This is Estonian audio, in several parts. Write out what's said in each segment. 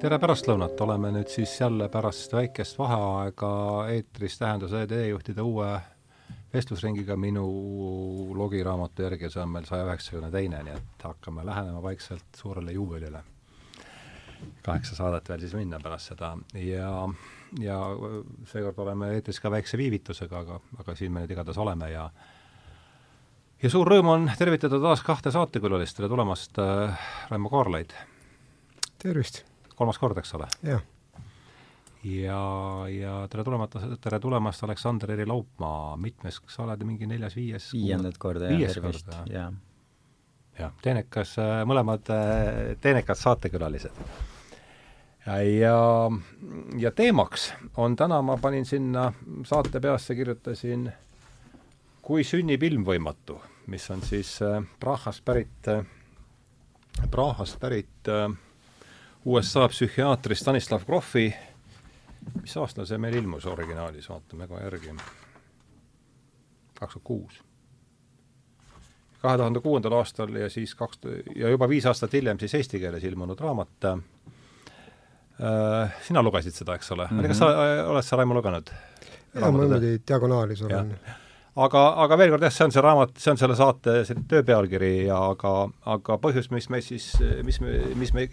tere pärastlõunat, oleme nüüd siis jälle pärast väikest vaheaega eetris Tähenduse teejuhtide uue vestlusringiga minu logiraamatu järgi, see on meil saja üheksakümne teine, nii et hakkame lähenema vaikselt suurele juubelile. kaheksa saadet veel siis minna pärast seda ja, ja seekord oleme eetris ka väikse viivitusega, aga, aga siin me nüüd igatahes oleme ja ja suur rõõm on tervitada taas kahte saatekülalist, tere tulemast äh,, Raimo Kaarlaid! tervist! Kolmas kord, eks ole? jah. ja, ja tere tulemata, tere tulemast, Aleksander Eri Laupmaa, mitmes, sa oled mingi neljas-viies? viiendat korda, jah, tervist, jah. jah, teenekas, mõlemad teenekad saatekülalised. ja, ja, ja teemaks on täna, ma panin sinna saate peasse, kirjutasin Kui sünnib ilmvõimatu, mis on siis Prahast pärit, Prahast pärit äh, USA psühhiaatri Stanislav Grofi, mis aastal see meil ilmus originaalis, vaatame kohe järgi, kaks tuhat kuus. kahe tuhande kuuendal aastal ja siis kaks, ja juba viis aastat hiljem siis eesti keeles ilmunud raamat äh,, sina lugesid seda, eks ole mm? -hmm. kas sa, oled sa, Raimo, lugenud? jaa, ma niimoodi diagonaalis olen aga, aga veel kord jah, see on see raamat, see on selle saate töö pealkiri ja aga, aga põhjus, mis me siis, mis me, mis me,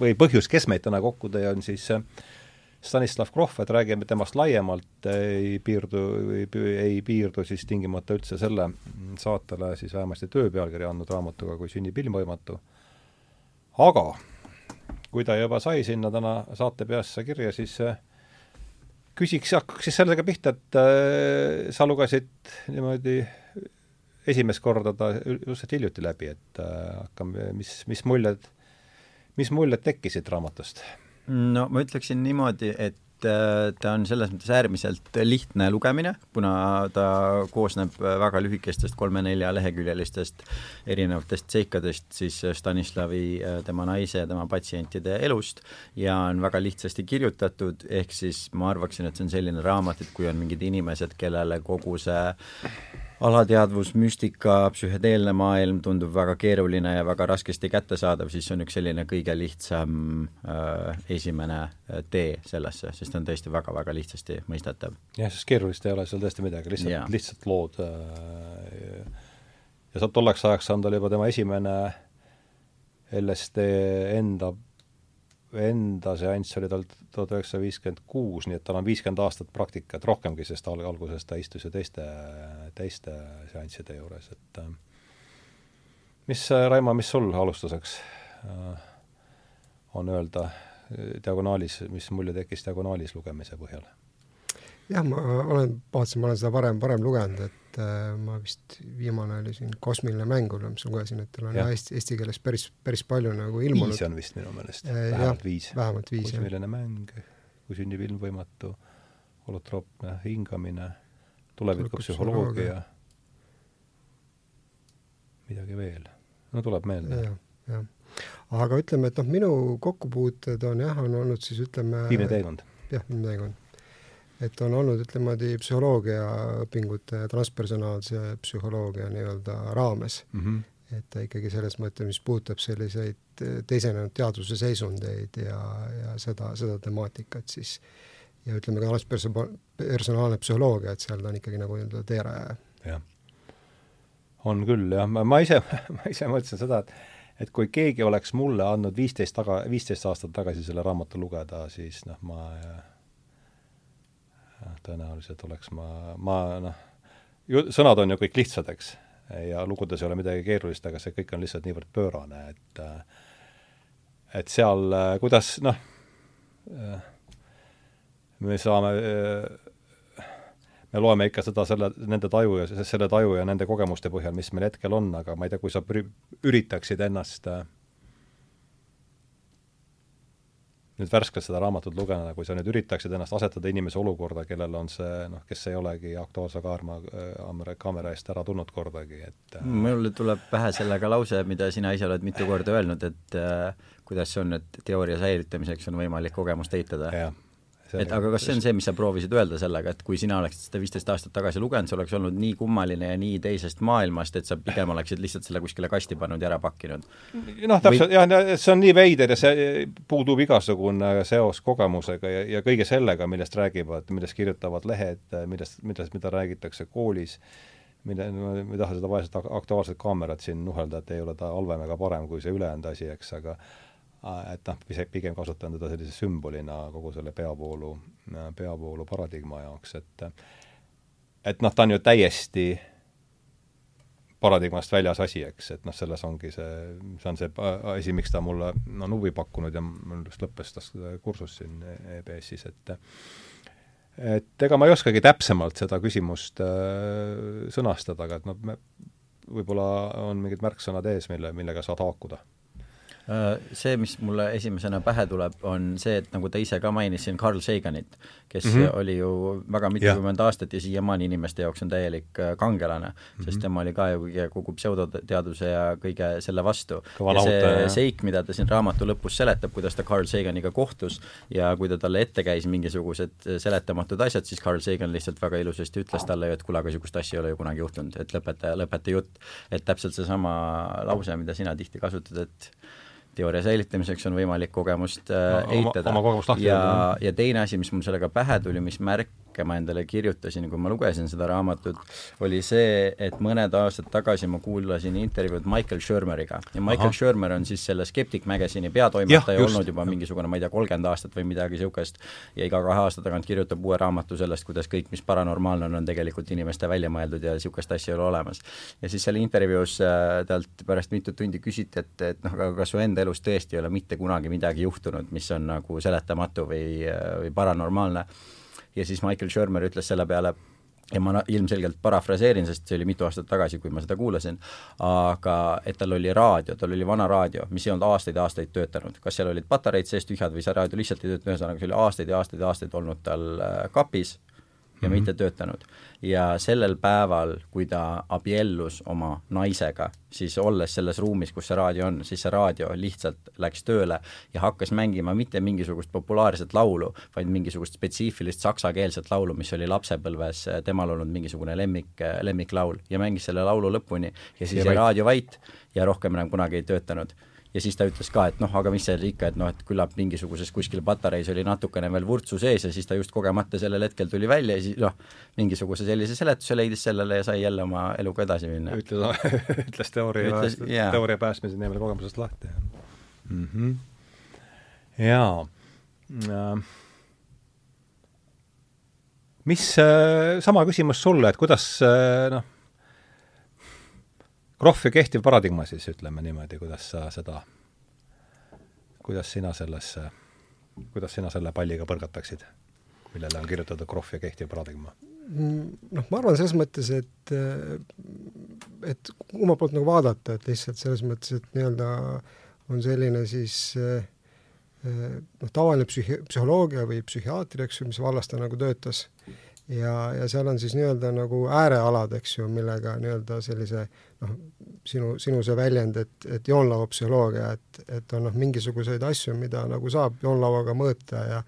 või põhjus, kes meid täna kokku tõi, on siis Stanislav Grof, et räägime temast laiemalt, ei piirdu, ei piirdu siis tingimata üldse selle saatele siis vähemasti töö pealkiri andnud raamatuga, kui sünnib ilmvõimatu. aga kui ta juba sai sinna täna saate peasse kirja, siis äh, küsiks, hakkaks siis sellega pihta, et äh, sa lugesid niimoodi esimest korda ta just hiljuti läbi, et äh, hakkame, mis, mis muljed, mis muljed tekkisid raamatust? no ma ütleksin niimoodi, et ta on selles mõttes äärmiselt lihtne lugemine, kuna ta koosneb väga lühikestest kolme-nelja leheküljelistest erinevatest seikadest siis Stanislavi, äh, tema naise ja tema patsientide elust ja on väga lihtsasti kirjutatud, ehk siis ma arvaksin, et see on selline raamat, et kui on mingid inimesed, kellele kogu see alateadvus, müstika, psühhedeelne maailm tundub väga keeruline ja väga raskesti kättesaadav, siis see on üks selline kõige lihtsam äh, esimene äh, tee sellesse, sest ta on tõesti väga-väga lihtsasti mõistetav. jah, sest keerulist ei ole seal tõesti midagi, lihtsalt, lihtsalt lood äh, ja saab tolleks ajaks saanud, oli juba tema esimene LSD enda enda seanss oli tal tuhat üheksasada viiskümmend kuus, nii et tal on viiskümmend aastat praktikat, rohkemgi, sest al-, alguses ta istus ju teiste, teiste seansside juures, et äh, mis, äh, Raimo, mis sul alustuseks äh, on öelda diagonaalis, mis mulje tekkis diagonaalis lugemise põhjal? Jah, ma olen, vaatasin, ma olen seda varem, varem lugenud, et äh, ma vist, viimane oli siin Kosmiline mäng, mis ma lugesin, et tal on jah. eesti, eesti keeles päris, päris palju nagu ilmunud. viis on vist minu meelest äh,, vähemalt viis. vähemalt viis, jah. kosmiline mäng, kui sünnib ilmvõimatu, holotroopne hingamine, tulevikupsühholoogia, midagi veel. no tuleb meelde ja,. jah, aga ütleme, et noh, minu kokkupuuted on jah, on olnud siis ütleme viimne teekond. jah, viimne teekond et on olnud, ütleme niimoodi psühholoogiaõpingute transpersonaalse psühholoogia nii-öelda raames mm. -hmm. et ta ikkagi selles mõttes, mis puudutab selliseid teisenenud teadvuse seisundeid ja, ja seda, seda temaatikat, siis ja ütleme ka transpersonaalne psühholoogia, et seal ta on ikkagi nagu nii-öelda teerajaja. jah. on küll, jah, ma, ma ise ma ise mõtlesin seda, et et kui keegi oleks mulle andnud viisteist taga, viisteist aastat tagasi selle raamatu lugeda, siis noh, ma tõenäoliselt oleks ma, ma noh, sõnad on ju kõik lihtsad, eks, ja lugudes ei ole midagi keerulist, aga see kõik on lihtsalt niivõrd pöörane, et et seal, kuidas noh, me saame, me loeme ikka seda selle, nende taju ja selle taju ja nende kogemuste põhjal, mis meil hetkel on, aga ma ei tea, kui sa üritaksid ennast äh, nüüd värskelt seda raamatut lugeda, kui sa nüüd üritaksid ennast asetada inimese olukorda, kellel on see noh, kes ei olegi Aktuaalse kaarma kaamera, kaamera eest ära tulnud kordagi, et äh, mulle tuleb pähe sellega lause, mida sina ise oled mitu korda öelnud, et äh, kuidas see on, et teooria säilitamiseks on võimalik kogemust eitada. jah, et aga kas see on see, mis sa proovisid öelda sellega, et kui sina oleksid seda viisteist aastat tagasi lugenud, see oleks olnud nii kummaline ja nii teisest maailmast, et sa pigem oleksid lihtsalt selle kuskile kasti pannud ja ära pakkinud? noh, täpselt Või..., jah, see on nii veider ja see puudub igasugune seos kogemusega ja, ja kõige sellega, millest räägivad, millest kirjutavad lehed, millest, millest, mida räägitakse koolis, mille, ma ei taha seda vaesest Aktuaalset Kaamerat siin nuhelda, et ei ole ta halvem ega parem kui see ülejäänud asi, eks, aga et noh, pigem kasutan teda sellise sümbolina kogu selle peavoolu, peavoolu paradigma jaoks, et et noh, ta on ju täiesti paradigmast väljas asi, eks, et noh, selles ongi see, see on see asi, miks ta mulle on huvi pakkunud ja mul just lõppes tas kursus siin EBS-is, et et ega ma ei oskagi täpsemalt seda küsimust äh, sõnastada, aga et noh, me võib-olla on mingid märksõnad ees, mille, millega saad haakuda. Äh, see, mis mulle esimesena pähe tuleb, on see, et nagu ta ise ka mainis siin Carl Saganit, kes mm -hmm. oli ju väga mitukümmend aastat ja siiamaani inimeste jaoks on täielik äh, kangelane mm, -hmm. sest tema oli ka ju kogu pseudoteaduse ja kõige selle vastu. ja see seik, mida ta siin raamatu lõpus seletab, kuidas ta Carl Saganiga kohtus ja kui ta talle ette käis mingisugused seletamatud asjad, siis Carl Sagan lihtsalt väga ilusasti ütles talle ju, et kuule, aga niisugust asja ei ole ju kunagi juhtunud, et lõpeta, lõpeta jutt. et täpselt seesama lause, mida sina tihti kasutad, et teooria säilitamiseks on võimalik kogemust äh, eitada. ja, ja teine asi, mis mul sellega pähe tuli, mis märk märke ma endale kirjutasin, kui ma lugesin seda raamatut, oli see, et mõned aastad tagasi ma kuulasin intervjuud Michael Shermeriga ja Michael Aha. Shermer on siis selle Skeptic Magazine'i peatoimetaja olnud juba mingisugune, ma ei tea, kolmkümmend aastat või midagi niisugust, ja iga kahe aasta tagant kirjutab uue raamatu sellest, kuidas kõik, mis paranormaalne on, on tegelikult inimeste välja mõeldud ja niisugust asja ei ole olemas. ja siis seal intervjuus äh, talt pärast mitut tundi küsiti, et, et noh, aga kas su enda elus tõesti ei ole mitte kunagi midagi juhtunud, mis on nagu seletamatu või, äh, või paranormaalne ja siis Michael Shermer ütles selle peale, ja ma ilmselgelt parafraseerin, sest see oli mitu aastat tagasi, kui ma seda kuulasin, aga et tal oli raadio, tal oli vana raadio, mis ei olnud aastaid ja aastaid töötanud. kas seal olid patareid sees tühjad või see raadio lihtsalt ei töötanud, ühesõnaga see oli aastaid ja aastaid ja aastaid olnud tal äh, kapis ja mm -hmm. mitte töötanud. ja sellel päeval, kui ta abiellus oma naisega, siis olles selles ruumis, kus see raadio on, siis see raadio lihtsalt läks tööle ja hakkas mängima mitte mingisugust populaarset laulu, vaid mingisugust spetsiifilist saksakeelset laulu, mis oli lapsepõlves temal olnud mingisugune lemmik, lemmiklaul ja mängis selle laulu lõpuni ja siis jäi raadio vait ja rohkem enam kunagi ei töötanud ja siis ta ütles ka, et noh, aga mis seal ikka, et noh, et küllap mingisuguses kuskil patareis oli natukene veel vurtsu sees ja siis ta just kogemata sellel hetkel tuli välja ja siis noh, mingisuguse sellise seletuse leidis sellele ja sai jälle oma eluga edasi minna. ütles, ütles teooria, yeah. teooria päästmise nimel kogemusest lahti mm. -hmm. jaa äh, mis äh,, sama küsimus sulle, et kuidas äh, noh, krohv ja kehtiv paradigma siis, ütleme niimoodi, kuidas sa seda, kuidas sina sellesse, kuidas sina selle palliga põrgataksid, millele on kirjutatud krohv ja kehtiv paradigma? noh, ma arvan selles mõttes, et et omalt poolt nagu vaadata, et lihtsalt selles mõttes, et nii-öelda on selline siis noh, tavaline psühhi-, psühholoogia või psühhiaatria, eks ju, mis vallas ta nagu töötas, ja, ja seal on siis nii-öelda nagu äärealad, eks ju, millega nii-öelda sellise noh, sinu, sinu see väljend, et, et joonlauapsühholoogia, et, et on noh, mingisuguseid asju, mida nagu saab joonlauaga mõõta ja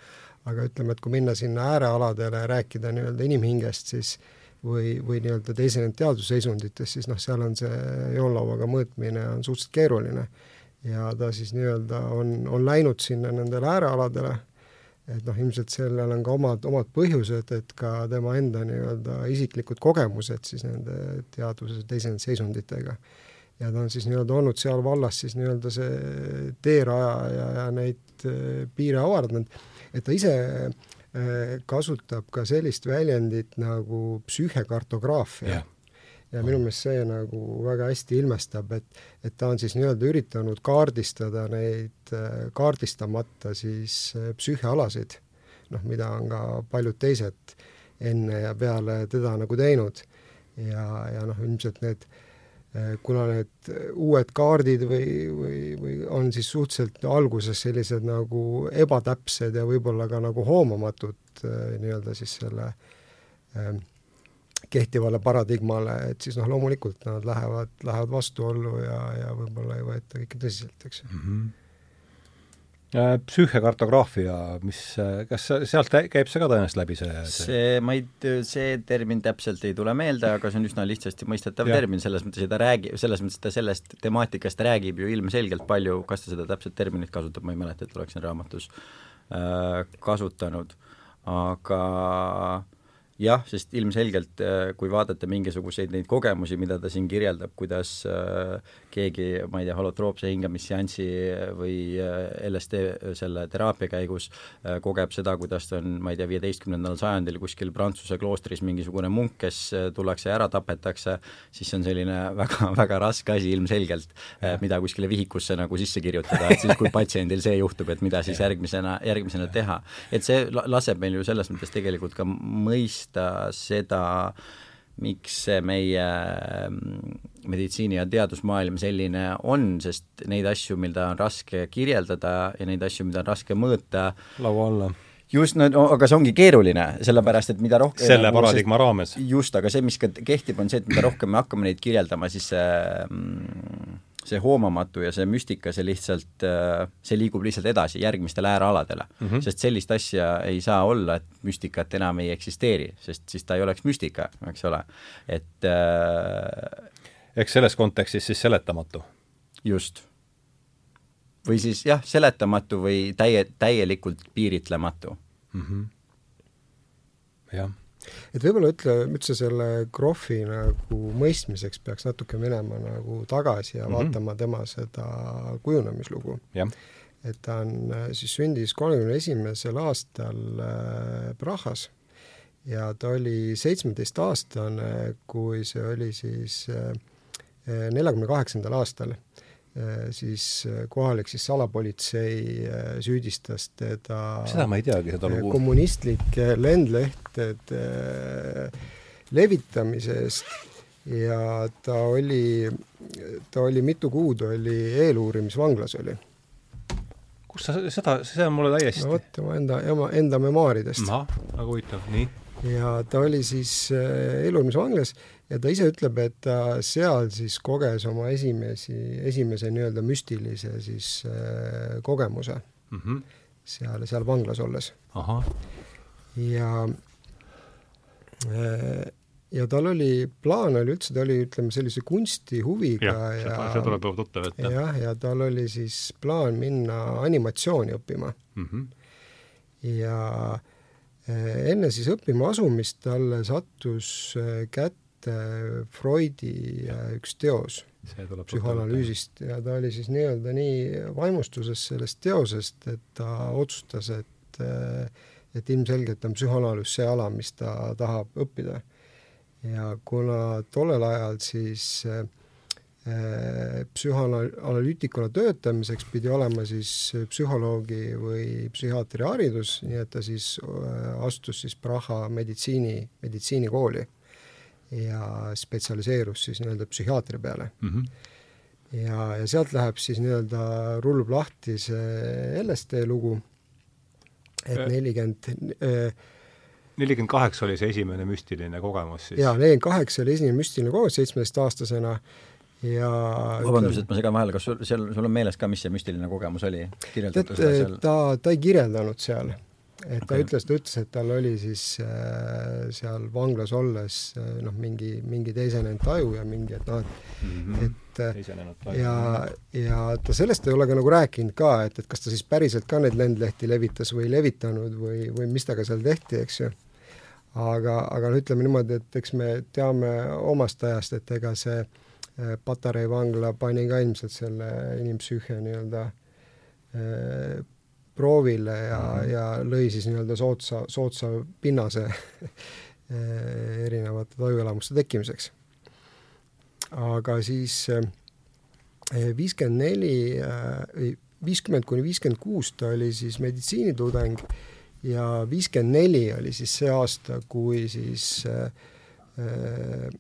aga ütleme, et kui minna sinna äärealadele ja rääkida nii-öelda inimhingest, siis või, või nii-öelda teisenenud teadvusseisunditest, siis noh, seal on see joonlauaga mõõtmine on suhteliselt keeruline. ja ta siis nii-öelda on, on läinud sinna nendele äärealadele et noh, ilmselt sellel on ka omad, omad põhjused, et ka tema enda nii-öelda isiklikud kogemused siis nende teadvuse teisende seisunditega. ja ta on siis nii-öelda olnud seal vallas siis nii-öelda see teeraja ja, ja neid äh, piire avardanud, et ta ise äh, kasutab ka sellist väljendit nagu psüühekartograafia yeah ja minu meelest see nagu väga hästi ilmestab, et, et ta on siis nii-öelda üritanud kaardistada neid kaardistamata siis äh, psüühialasid, noh, mida on ka paljud teised enne ja peale teda nagu teinud. ja, ja noh, ilmselt need äh, kuna need uued kaardid või, või, või on siis suhteliselt alguses sellised nagu ebatäpsed ja võib-olla ka nagu hoomamatud nii-öelda siis selle äh, kehtivale paradigmale, et siis noh, loomulikult nad lähevad, lähevad vastuollu ja, ja võib-olla ei võeta kõike tõsiselt, eks ju mm. -hmm. Äh, psüühikartograafia, mis, kas sealt käib see ka tõenäoliselt läbi, see, see see, ma ei, see termin täpselt ei tule meelde, aga see on üsna lihtsasti mõistetav ja. termin, selles mõttes, et ta räägib, selles mõttes, et ta sellest temaatikast räägib ju ilmselgelt palju, kas ta seda täpset terminit kasutab, ma ei mäleta, et oleksin raamatus äh, kasutanud, aga äh, jah, sest ilmselgelt äh, kui vaadata mingisuguseid neid kogemusi, mida ta siin kirjeldab, kuidas äh, keegi, ma ei tea, holotroopse hingamisseansi või äh, LSD selle teraapia käigus kogeb seda, kuidas ta on, ma ei tea, viieteistkümnendal sajandil kuskil Prantsuse kloostris mingisugune munk, kes tullakse ja ära tapetakse, siis see on selline väga, väga raske asi ilmselgelt, mida kuskile vihikusse nagu sisse kirjutada, et siis kui patsiendil see juhtub, et mida siis järgmisena, järgmisena teha. et see laseb meil ju selles mõttes tegelikult ka mõista seda, miks see meie mm, meditsiini- ja teadusmaailm selline on, sest neid asju, mida on raske kirjeldada ja neid asju, mida on raske mõõta, laua alla just, no aga see ongi keeruline, sellepärast et mida rohkem selle paradigma raames. just, aga see, mis ka kehtib, on see, et mida rohkem me hakkame neid kirjeldama, siis see mm, see hoomamatu ja see müstika, see lihtsalt, äh, see liigub lihtsalt edasi järgmistele äärealadele mm. -hmm. sest sellist asja ei saa olla, et müstikat enam ei eksisteeri, sest siis ta ei oleks müstika, eks ole, et äh, eks selles kontekstis siis seletamatu. just. või siis jah, seletamatu või täie, täielikult piiritlematu mm. -hmm. jah et võib-olla ütle üldse selle Krohvi nagu mõistmiseks peaks natuke minema nagu tagasi ja mm -hmm. vaatama tema seda kujunemislugu. et ta on, siis sündis kolmekümne esimesel aastal äh, Prahas ja ta oli seitsmeteistaastane, kui see oli siis äh, neljakümne kaheksandal aastal Äh, siis äh, kohalik siis salapolitsei äh, süüdistas teda seda ma ei teagi, seda lugu. kommunistlike lendlehtede levitamise eest ja ta oli, ta oli mitu kuud oli eeluurimisvanglas oli. kus sa seda, see on mulle täiesti no vot, oma enda, ema, enda memuaaridest. ahah, väga huvitav, nii. ja ta oli siis eeluurimisvanglas ja ta ise ütleb, et ta seal siis koges oma esimesi, esimese nii-öelda müstilise siis äh, kogemuse mm -hmm. seal, seal vanglas olles. ja äh, ja tal oli, plaan oli üldse, ta oli, ütleme, sellise kunstihuviga ja, ja see tuleb juba tuttav ette. jah, ja tal oli siis plaan minna animatsiooni õppima mm. -hmm. ja äh, enne siis õppima asumist talle sattus äh, kätte Freudi äh, üks teos psühhoanalüüsist ja ta oli siis nii-öelda nii vaimustuses sellest teosest, et ta otsustas, et äh, et ilmselgelt on psühhoanalüüs see ala, mis ta tahab õppida. ja kuna tollel ajal siis äh, psühhoanalüütikuna töötamiseks pidi olema siis psühholoogi või psühhiaatri haridus, nii et ta siis astus siis Praha meditsiini, meditsiinikooli ja spetsialiseerus siis nii-öelda psühhiaatria peale mm. -hmm. ja, ja sealt läheb siis nii-öelda, rullub lahti see LSD lugu, et äh. nelikümmend äh, nelikümmend kaheksa oli see esimene müstiline kogemus siis? jaa, nelikümmend kaheksa oli esimene müstiline kogemus seitsmeteistaastasena ja vabandust, et ma segan vahele, kas sul, seal, sul on meeles ka, mis see müstiline kogemus oli? tead, ta, ta ei kirjeldanud seal et ta okay. ütles, ta ütles, et tal oli siis äh, seal vanglas olles äh, noh, mingi, mingi teisenenud taju ja mingi, et noh, et mm, -hmm. et ja, ja ta sellest ei ole ka nagu rääkinud ka, et, et kas ta siis päriselt ka neid lendlehti levitas või ei levitanud või, või mis temaga seal tehti, eks ju. aga, aga no ütleme niimoodi, et eks me teame omast ajast, et ega see äh, Patarei vangla pani ka ilmselt selle inimpsüühia nii-öelda äh, proovile ja mm, -hmm. ja lõi siis nii-öelda soodsa, soodsa pinnase erinevate tajuelamuste tekkimiseks. aga siis eh, viiskümmend neli, eh, viiskümmend kuni viiskümmend kuus ta oli siis meditsiinitudeng ja viiskümmend neli oli siis see aasta, kui siis Äh,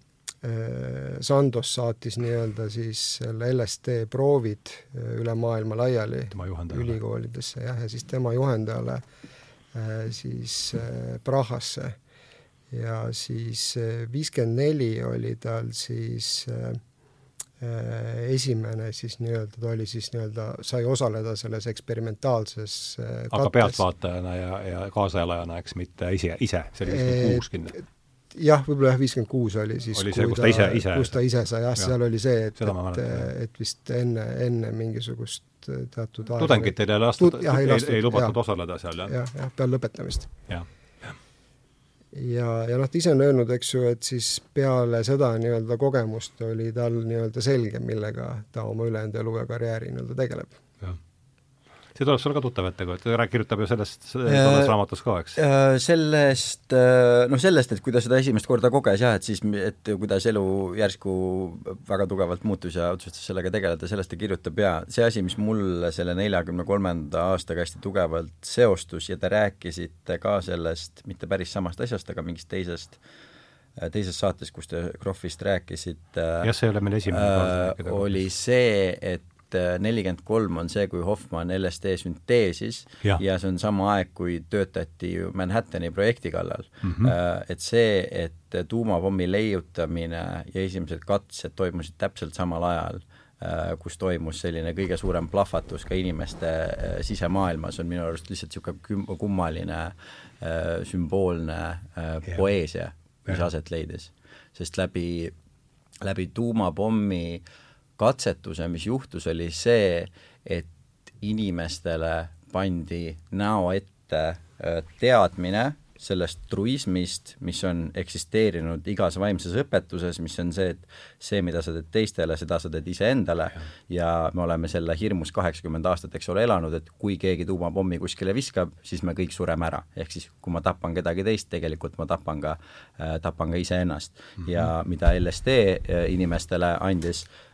Sandos saatis nii-öelda siis selle LSD proovid äh, üle maailma laiali ülikoolidesse jah, ja siis tema juhendajale äh, siis Prahasse. ja siis viiskümmend neli oli tal siis äh, esimene siis nii-öelda, ta oli siis nii-öelda, sai osaleda selles eksperimentaalses äh, aga pealtvaatajana ja, ja kaasaelajana, eks, mitte ise, ise, see oli viiskümmend kuus kindlasti jah, võib-olla jah, viiskümmend kuus oli siis oli see, kus ta ise, ise kus ta ise sai, jah ja., seal oli see, et, et, et vist enne, enne mingisugust teatud tudengitel ei lastud, ei, ei, ei lubatud ja, osaleda seal, jah? jah, jah, peale lõpetamist. jah ja, ja noh, ta ise on öelnud, eks ju, et siis peale seda nii-öelda kogemust oli tal nii-öelda selge, millega ta oma ülejäänud elu ja karjääri nii-öelda tegeleb see tuleb sulle ka tuttav ette, kui ta kirjutab ju sellest tolles raamatus ka, eks? Äh, sellest, noh sellest, et kui ta seda esimest korda koges jah, et siis, et kuidas elu järsku väga tugevalt muutus ja otsustas sellega tegeleda, sellest ta kirjutab ja see asi, mis mulle selle neljakümne kolmanda aastaga hästi tugevalt seostus ja te rääkisite ka sellest, mitte päris samast asjast, aga mingist teisest teises saates, kus te Krohvist rääkisite jah, see ei ole meil esimene kord rääkida. oli see, et Äh, nelikümmend kolm on see, kui Hoffmann LSD sünteesis ja. ja see on sama aeg, kui töötati Manhattani projekti kallal mm. -hmm. Et see, et tuumapommi leiutamine ja esimesed katsed toimusid täpselt samal ajal, äh, kus toimus selline kõige suurem plahvatus ka inimeste sisemaailmas, on minu arust lihtsalt niisugune kummaline sümboolne poeesia, mis aset leidis. sest läbi, läbi tuumapommi äh, katsetuse, mis juhtus, oli see, et inimestele pandi näo ette teadmine sellest truismist, mis on eksisteerinud igas vaimses õpetuses, mis on see, et see, mida sa teed teistele, seda sa teed iseendale ja. me oleme selle hirmus kaheksakümmend aastat, eks ole, elanud, et kui keegi tuumapommi kuskile viskab, siis me kõik sureme ära. ehk siis kui ma tapan kedagi teist, tegelikult ma tapan ka äh,, tapan ka iseennast mm. -hmm. ja mida LSD inimestele andis äh,,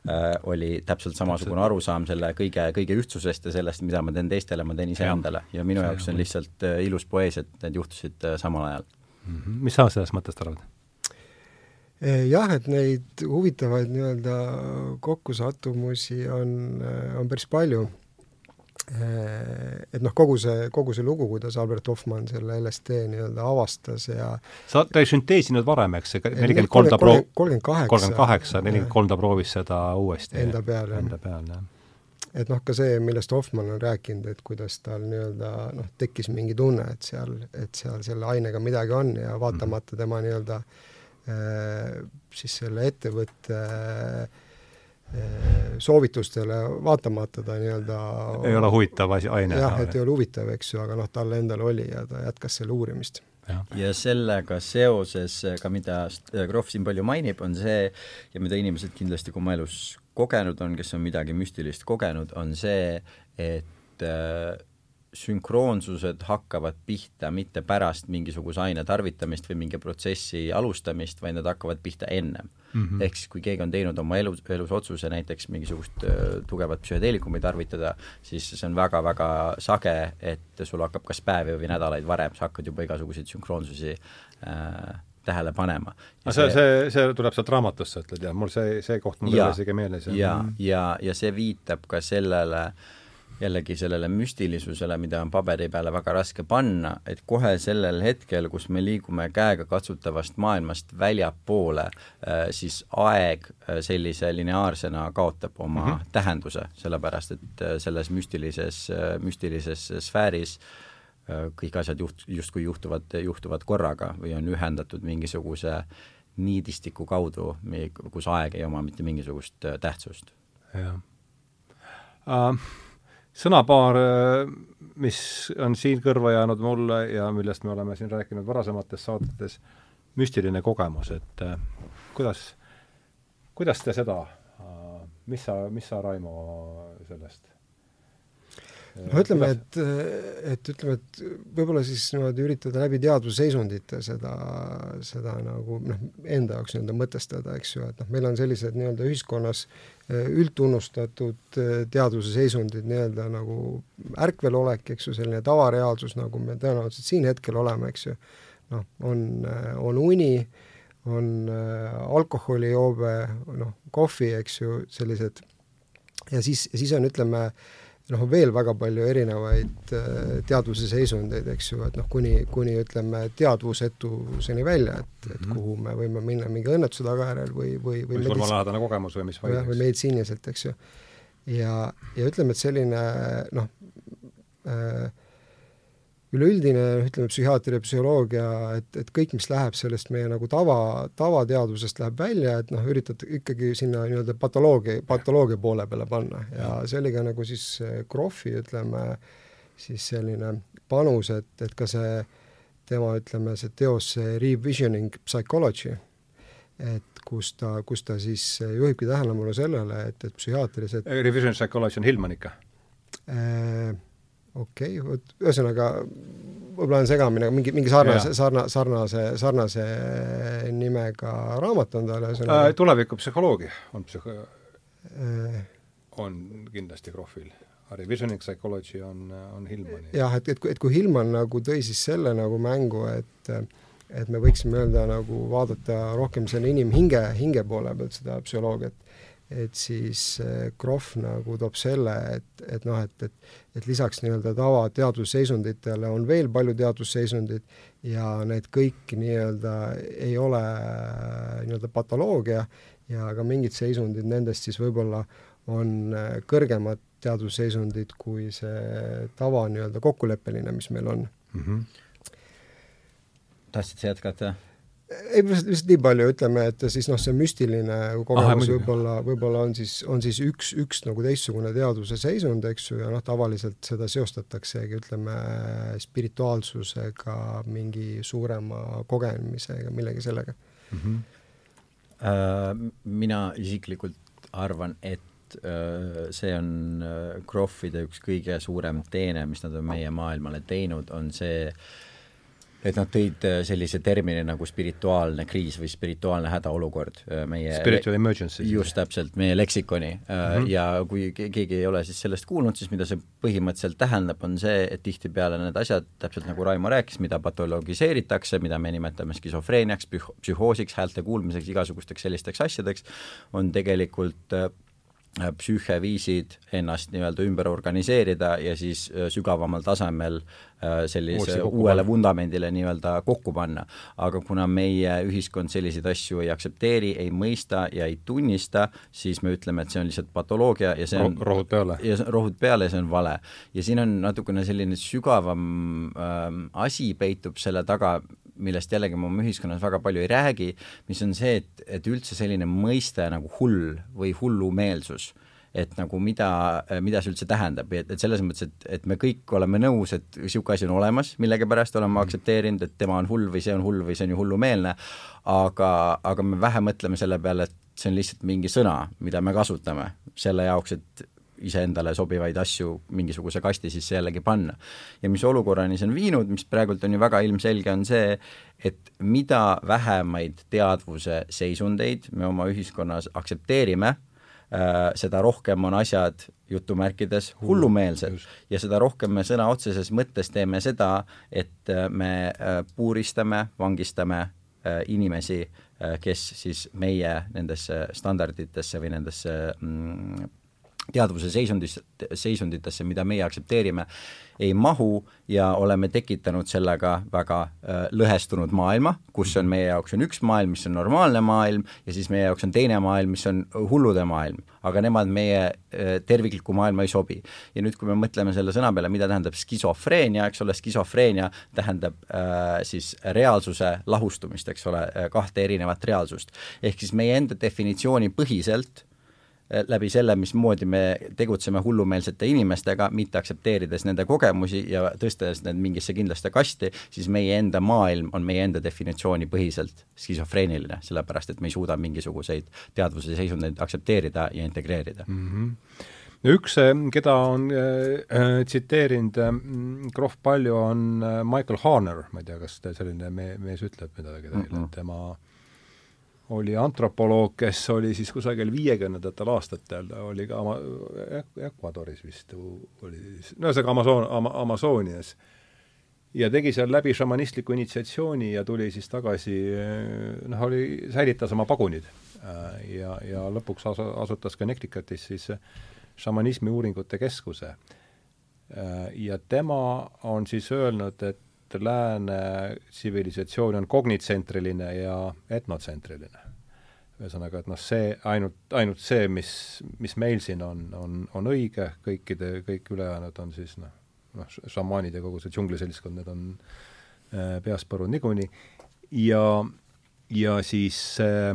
oli täpselt samasugune arusaam selle kõige, kõige ühtsusest ja sellest, mida ma teen teistele, ma teen iseendale ja. minu see jaoks on lihtsalt äh, ilus poeesia, et need juhtusid äh, samal ajal mm. -hmm. mis sa sellest mõttest arvad? Eh, jah, et neid huvitavaid nii-öelda kokkusattumusi on, on päris palju. Et noh, kogu see, kogu see lugu, kuidas Albert Hoffmann selle LSD nii-öelda avastas ja sa, ta ei sünteesinud varem, eks, nelikümmend kolm ta proo-, kolmkümmend kaheksa, kolmkümmend kaheksa, nelikümmend kolm ta proovis seda uuesti. Enda peal, jah. Enda peal, jah. Et noh, ka see, millest Hoffmann on rääkinud, et kuidas tal nii-öelda noh, tekkis mingi tunne, et seal, et seal selle ainega midagi on ja vaatamata tema nii-öelda äh, siis selle ettevõtte äh, soovitustele vaatamata ta nii-öelda ei ole huvitav asi, aine. jah, et ei ole huvitav, eks ju, aga noh, tal endal oli ja ta jätkas selle uurimist Ja. ja sellega seoses ka, mida Krohv siin palju mainib, on see ja mida inimesed kindlasti ka oma elus kogenud on, kes on midagi müstilist kogenud, on see, et äh, sünkroonsused hakkavad pihta mitte pärast mingisuguse aine tarvitamist või mingi protsessi alustamist, vaid nad hakkavad pihta ennem mm. -hmm. ehk siis, kui keegi on teinud oma elus, elus otsuse näiteks mingisugust äh, tugevat psühhedeelikumit tarvitada, siis see on väga-väga sage, et sul hakkab kas päevi või nädalaid varem, sa hakkad juba igasuguseid sünkroonsusi äh, tähele panema. aga see, see, see tuleb sealt raamatust, sa ütled, jah, mul see, see koht mul ei ole isegi meeles. ja, ja, ja, ja see viitab ka sellele, jällegi sellele müstilisusele, mida on paberi peale väga raske panna, et kohe sellel hetkel, kus me liigume käegakatsutavast maailmast väljapoole, äh, siis aeg äh, sellise lineaarsena kaotab oma mm -hmm. tähenduse, sellepärast et äh, selles müstilises, müstilises sfääris kõik asjad juht-, justkui juhtuvad, juhtuvad korraga või on ühendatud mingisuguse niidistiku kaudu, kus aeg ei oma mitte mingisugust äh, tähtsust. jah uh,. Sõnapaar, mis on siin kõrva jäänud mulle ja millest me oleme siin rääkinud varasemates saadetes, müstiline kogemus, et uh, kuidas, kuidas te seda uh,, mis sa, mis sa, Raimo, sellest no ütleme, et, et ütleme, et võib-olla siis niimoodi üritada läbi teadvusseisundite seda, seda nagu noh, enda jaoks nii-öelda mõtestada, eks ju, et noh, meil on sellised nii-öelda ühiskonnas eh, üldtunnustatud eh, teadvuse seisundid nii-öelda nagu ärkvelolek, eks ju, selline tavareaalsus, nagu me tõenäoliselt siin hetkel oleme, eks ju, noh, on, on uni, on alkoholijoobe, noh, kohvi, eks ju, sellised, ja siis, siis on, ütleme äh,, noh, on veel väga palju erinevaid äh, teadvuse seisundeid, eks ju, et noh, kuni, kuni ütleme, teadvusetuseni välja, et, et mhm. kuhu me võime minna mingi õnnetuse tagajärjel või, või, või, või surmalähedane kogemus või mis või, või meditsiiniliselt, eks ju. ja, ja ütleme, et selline noh äh,, üleüldine, ütleme, psühhiaatria, psühholoogia, et, et kõik, mis läheb sellest meie nagu tava, tavateadvusest läheb välja, et noh, üritad ikkagi sinna nii-öelda patoloogia, patoloogia poole peale panna. Ja see oli ka nagu siis Krohvi, ütleme, siis selline panus, et, et ka see tema, ütleme, see teos, see Revisioning Psychology, et kus ta, kus ta siis juhibki tähelepanu sellele, et, et psühhiaatrias, et Revisioning Psychology on Hillman ikka? Äh,? Okei okay,, vot ühesõnaga võib-olla on segamini, aga mingi, mingi sarnase, sarna-, sarnase, sarnase nimega raamat on tal ühesõnaga äh,. tulevikupsühholoogia on psühho- äh,, on kindlasti Krohvil. Revisioning psychology on, on Hillmani. jah, et, et, et kui Hillman nagu tõi siis selle nagu mängu, et et me võiksime öelda nagu vaadata rohkem selle inimhinge, hinge poole pealt seda psühholoogiat, et siis Krohv nagu toob selle, et, et noh, et, et et lisaks nii-öelda tavateadvusseisunditele on veel palju teadvusseisundid ja need kõik nii-öelda ei ole nii-öelda patoloogia ja ka mingid seisundid nendest siis võib-olla on kõrgemad teadvusseisundid kui see tava nii-öelda kokkuleppeline, mis meil on mm. -hmm. tahtsid sa jätkata? Ei, lihtsalt nii palju, ütleme, et siis noh, see müstiline kogemus võib-olla, võib-olla on siis, on siis üks, üks nagu teistsugune teadvuse seisund, eks ju, ja noh, tavaliselt seda seostataksegi, ütleme, spirituaalsusega, mingi suurema kogemisega, millegi sellega mm. -hmm. Uh, mina isiklikult arvan, et uh, see on uh, Krohvide üks kõige suurem teene, mis nad on meie maailmale teinud, on see uh, et nad tõid äh, sellise termini nagu spirituaalne kriis või spirituaalne hädaolukord äh, meie Spiritual emergency. just täpselt, meie leksikoni mm. -hmm. ja kui keegi ei ole siis sellest kuulnud, siis mida see põhimõtteliselt tähendab, on see, et tihtipeale need asjad, täpselt nagu Raimo rääkis, mida patologiseeritakse, mida me nimetame skisofreeniaks, psüh-, psühhoosiks, häälte kuulmiseks, igasugusteks sellisteks asjadeks, on tegelikult Äh, psüüheviisid ennast nii-öelda ümber organiseerida ja siis äh, sügavamal tasemel äh, sellise uuele vundamendile nii-öelda kokku panna. aga kuna meie ühiskond selliseid asju ei aktsepteeri, ei mõista ja ei tunnista, siis me ütleme, et see on lihtsalt patoloogia ja see on rohud peale. ja rohud peale see on vale. ja siin on natukene selline sügavam ähm, asi peitub selle taga, millest jällegi me oma ühiskonnas väga palju ei räägi, mis on see, et, et üldse selline mõiste nagu hull või hullumeelsus, et nagu mida, mida see üldse tähendab, et, et selles mõttes, et, et me kõik oleme nõus, et niisugune asi on olemas, millegipärast oleme aktsepteerinud, et tema on hull või see on hull või see on ju hullumeelne, aga, aga me vähe mõtleme selle peale, et see on lihtsalt mingi sõna, mida me kasutame selle jaoks, et iseendale sobivaid asju mingisuguse kasti sisse jällegi panna. ja mis olukorrani see on viinud, mis praegult on ju väga ilmselge, on see, et mida vähemaid teadvuse seisundeid me oma ühiskonnas aktsepteerime äh,, seda rohkem on asjad jutumärkides hullumeelsed ja seda rohkem me sõna otseses mõttes teeme seda, et äh, me äh, puuristame, vangistame inimesi, kes siis meie nendesse standarditesse või nendesse mm, teadvuse seisundis, seisunditesse, mida meie aktsepteerime, ei mahu ja oleme tekitanud sellega väga äh, lõhestunud maailma, kus on meie jaoks on üks maailm, mis on normaalne maailm, ja siis meie jaoks on teine maailm, mis on hullude maailm. aga nemad meie äh, terviklikku maailma ei sobi. ja nüüd, kui me mõtleme selle sõna peale, mida tähendab skisofreenia, eks ole, skisofreenia tähendab äh, siis reaalsuse lahustumist, eks ole, kahte erinevat reaalsust. ehk siis meie enda definitsiooni põhiselt läbi selle, mismoodi me tegutseme hullumeelsete inimestega, mitte aktsepteerides nende kogemusi ja tõstes need mingisse kindlasse kasti, siis meie enda maailm on meie enda definitsiooni põhiselt skisofreeniline, sellepärast et me ei suuda mingisuguseid teadvuse seisundeid aktsepteerida ja integreerida mm. -hmm üks, eh, keda on äh, tsiteerinud äh, Krohv palju, on äh, Michael Harner, ma ei tea, kas selline me-, mees ütleb midagi teile mm, -hmm. tema äh, oli antropoloog, kes oli siis kusagil viiekümnendatel aastatel, ta oli ka Ama-, Ecuadoris vist oli siis, no ühesõnaga Amazon, Ama-, Amazonias. ja tegi seal läbi šamanistliku initsiatsiooni ja tuli siis tagasi, noh, oli, säilitas oma pagunid. ja, ja lõpuks asu-, asutas Connecticutis siis šamanismi uuringute keskuse. Ja tema on siis öelnud, et lääne tsivilisatsioon on kognitsentriline ja etnotsentriline. ühesõnaga, et noh, see ainult, ainult see, mis, mis meil siin on, on, on õige, kõikide, kõik ülejäänud on siis noh, noh, šamaanid ja kogu see džungliseltskond, need on äh, peast põrunud niikuinii, ja, ja siis äh,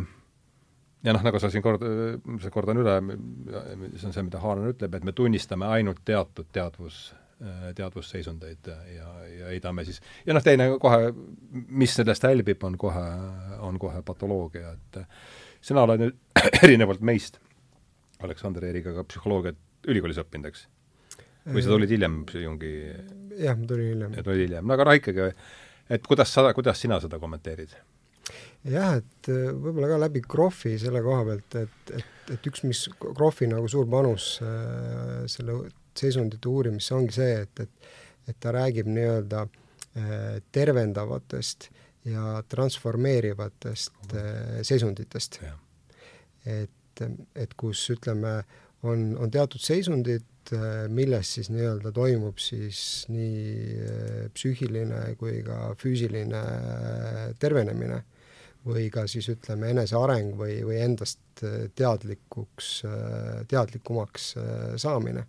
ja noh, nagu sa siin kord, kordan üle, see on see, mida Haaran ütleb, et me tunnistame ainult teatud teadvus, teadvusseisundeid ja, ja heidame siis, ja noh, teine kohe, mis sellest hälbib, on kohe, on kohe patoloogia, et sina oled nüüd erinevalt meist, Aleksander Eeriga, ka psühholoogiat ülikoolis õppinud, eks? või sa tulid hiljem Jungi jah, ma tulin hiljem. tulid hiljem, no aga noh, ikkagi, et kuidas sa, kuidas sina seda kommenteerid? jah, et äh, võib-olla ka läbi Krohvi selle koha pealt, et, et, et üks, mis Krohvi nagu suur panus äh, selle seisundite uurimisse ongi see, et, et et ta räägib nii-öelda äh, tervendavatest ja transformeerivatest äh, seisunditest. et, et kus ütleme, on, on teatud seisundid, äh, milles siis nii-öelda toimub siis nii psüühiline kui ka füüsiline tervenemine või ka siis ütleme, eneseareng või, või endast teadlikuks, teadlikumaks saamine.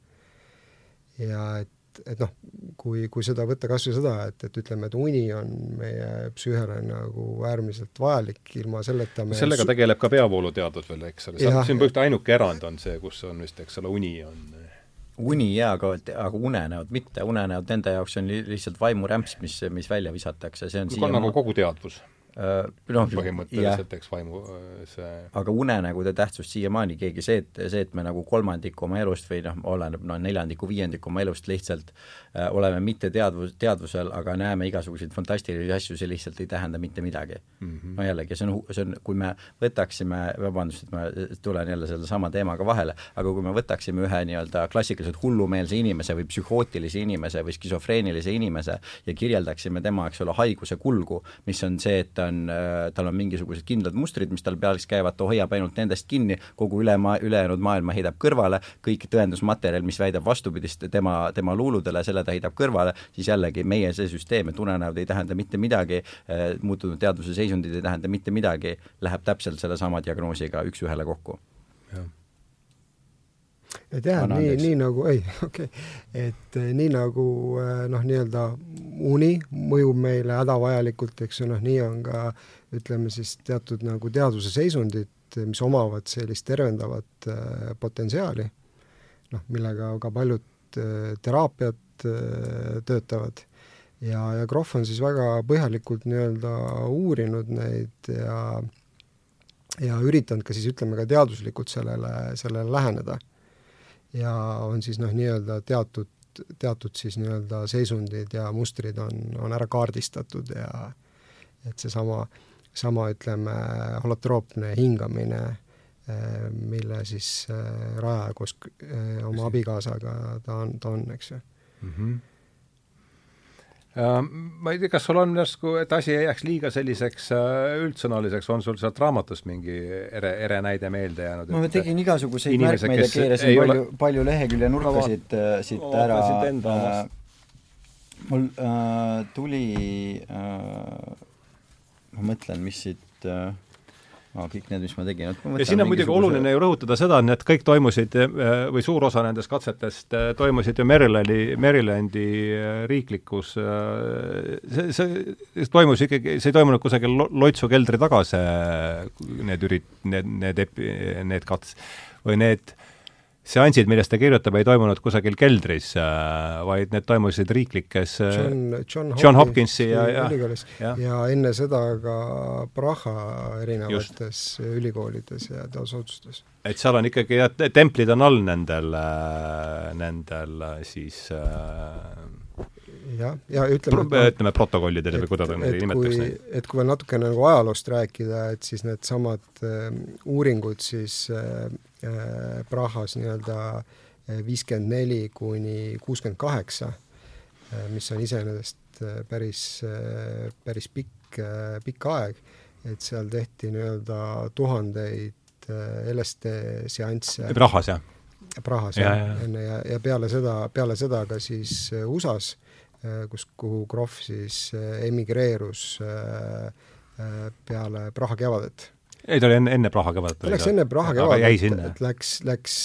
Ja et, et noh, kui, kui seda võtta kas või seda, et, et ütleme, et uni on meie psüühele nagu äärmiselt vajalik, ilma selleta me sellega tegeleb ka peavooluteadus veel, eks ole, siin põhimõtteliselt ainuke erand on see, kus on vist, eks ole, uni on uni jaa, aga, aga unenäod mitte, unenäod nende jaoks on lihtsalt vaimurämps, mis, mis välja visatakse, see on siia nagu kogu teadvus noh, põhimõtteliselt, eks vaimu see aga unenägude tähtsust siiamaani keegi, see, et, see, et me nagu kolmandiku oma elust või noh, oleneb no neljandiku, viiendiku oma elust lihtsalt äh, oleme mitte teadvus, teadvusel, aga näeme igasuguseid fantastilisi asju, see lihtsalt ei tähenda mitte midagi mm. -hmm. no jällegi, see on, see on, kui me võtaksime, vabandust, et ma tulen jälle sellesama teemaga vahele, aga kui me võtaksime ühe nii-öelda klassikaliselt hullumeelse inimese või psühhootilise inimese või skisofreenilise inimese ja kirjeldaksime tema, eks ole, haiguse kulgu, mis on see, et ta on, äh, tal on mingisugused kindlad mustrid, mis tal peas käivad, ta hoiab ainult nendest kinni, kogu üle maa, ülejäänud maailma heidab kõrvale, kõik tõendusmaterjal, mis väidab vastupidist tema, tema luuludele, selle ta heidab kõrvale, siis jällegi meie see süsteem, et unenäod ei tähenda mitte midagi, äh, muutunud teadvuse seisundid ei tähenda mitte midagi, läheb täpselt sellesama diagnoosiga üks-ühele kokku. et jah, nii, nii nagu, ei, okei okay., et eh, nii nagu eh, noh, nii-öelda uni mõjub meile hädavajalikult, eks ju, noh, nii on ka ütleme siis teatud nagu teadvuse seisundid, mis omavad sellist tervendavat äh, potentsiaali, noh, millega ka paljud äh, teraapiad äh, töötavad. ja, ja Krohv on siis väga põhjalikult nii-öelda uurinud neid ja ja üritanud ka siis ütleme ka teaduslikult sellele, sellele läheneda. Ja on siis noh, nii-öelda teatud, teatud siis nii-öelda seisundid ja mustrid on, on ära kaardistatud ja et seesama, sama ütleme, holotroopne hingamine, eh, mille siis eh, rajaja koos oma abikaasaga ta on, ta on, eks ju mm. -hmm ma ei tea, kas sul on järsku, et asi ei jääks liiga selliseks äh, üldsõnaliseks, on sul sealt raamatust mingi ere, ere näide meelde jäänud? ma tegin igasuguseid inimesed, märkmeid ja keerasin palju ole..., palju lehekülje nurkasid äh, siit ära. Äh, mul äh, tuli äh,, ma mõtlen, mis siit äh, no kõik need, mis ma tegin, et ja siin on muidugi oluline ju rõhutada seda, et need kõik toimusid äh, või suur osa nendest katsetest äh, toimusid ju Marylandi, Marylandi äh, riiklikus, see, see toimus ikkagi, see ei toimunud kusagil loitsu keldri taga, see, need ürit-, need, need epi-, need kats- või need seansid, millest ta kirjutab, ei toimunud kusagil keldris, äh, vaid need toimusid riiklikes äh, John, John, John Hopkinsi ja, ja ja. ja enne seda ka Praha erinevates Just. ülikoolides ja teadusasutustes. et seal on ikkagi jah, templid on all nendel, äh, nendel siis jah, ja ütleme Pro, ütleme protokollidele või kuidas neid nimetatakse et kui veel natukene nagu ajaloost rääkida, et siis needsamad äh, uuringud siis Äh, Prahas nii-öelda äh, viiskümmend neli kuni kuuskümmend kaheksa, äh, mis on iseenesest päris, päris pikk, pikk aeg, et seal tehti nii-öelda tuhandeid LSD seansse. Prahas, jah? Prahas Ja, ja. enne ja, ja peale seda, peale seda ka siis äh, USA-s, kus, kuhu Krohv siis äh, emigreerus äh, äh, peale Praha kevadet ei, ta oli enne, enne Praha kevadet. ta läks enne Praha aga jäi kevadet, sinna. et läks, läks,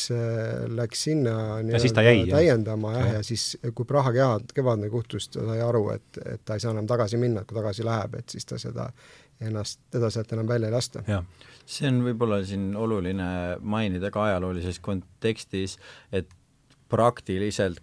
läks sinna Ja siis ta jäi, jah. täiendama jah, Jah. ja siis kui Praha kevad, kevadne kuhtus, ta sai aru, et, et ta ei saa enam tagasi minna, et kui tagasi läheb, et siis ta seda ennast, teda sealt enam välja ei lasta. see on võib-olla siin oluline mainida ka ajaloolises kontekstis, et praktiliselt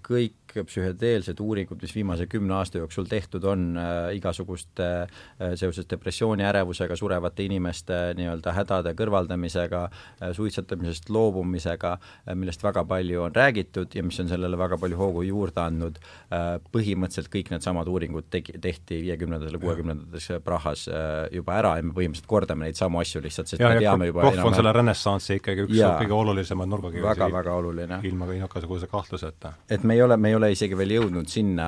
kõik psühhedeelsed uuringud, mis viimase kümne aasta jooksul tehtud on äh, igasuguste äh, seoses depressiooni, ärevusega surevate inimeste nii-öelda hädade kõrvaldamisega äh,, suitsetamisest loobumisega äh,, millest väga palju on räägitud ja mis on sellele väga palju hoogu juurde andnud äh,, põhimõtteliselt kõik needsamad uuringud tegi, tehti viiekümnendatel, kuuekümnendates Prahas äh, juba ära ja me põhimõtteliselt kordame neid samu asju lihtsalt, sest ja, me ja teame juba Krohv on selle renessansi ikkagi üks Jaa. kõige olulisemaid nurgakive väga-väga oluline ilma igasuguse kahtluseta. et me ei ole, me ei ole isegi veel jõudnud sinna,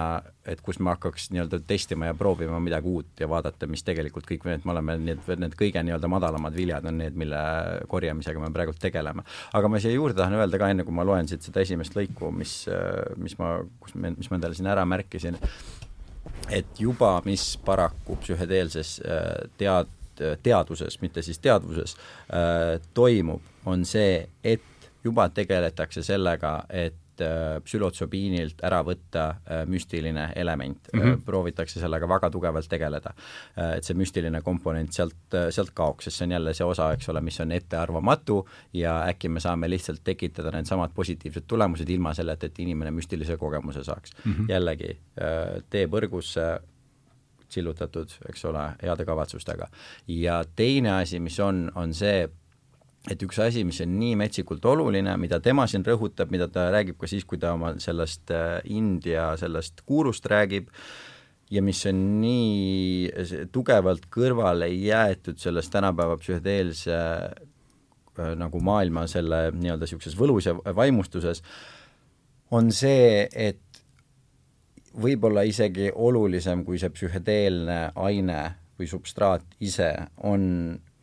et kus me hakkaks nii-öelda testima ja proovima midagi uut ja vaadata, mis tegelikult kõik need, me oleme need, need kõige nii-öelda madalamad viljad on need, mille korjamisega me praegult tegeleme. aga ma siia juurde tahan öelda ka, enne kui ma loen siit seda esimest lõiku, mis, mis ma, kus me, mis ma endale siin ära märkisin, et juba, mis paraku psühhedeelses tead-, teaduses, mitte siis teadvuses toimub, on see, et juba tegeletakse sellega, et äh, psülotsobiinilt ära võtta äh, müstiline element mm. -hmm. proovitakse sellega väga tugevalt tegeleda. Et see müstiline komponent sealt, sealt kaoks, sest see on jälle see osa, eks ole, mis on ettearvamatu ja äkki me saame lihtsalt tekitada needsamad positiivsed tulemused ilma selleta, et inimene müstilise kogemuse saaks mm. -hmm. jällegi, tee põrgusse, sillutatud, eks ole, heade kavatsustega. ja teine asi, mis on, on see, et üks asi, mis on nii metsikult oluline, mida tema siin rõhutab, mida ta räägib ka siis, kui ta oma sellest äh, India sellest guurust räägib, ja mis on nii tugevalt kõrvale jäetud sellest tänapäeva psühhedeelse äh, nagu maailma selle nii-öelda niisuguses võlus ja vaimustuses, on see, et võib-olla isegi olulisem kui see psühhedeelne aine või substraat ise on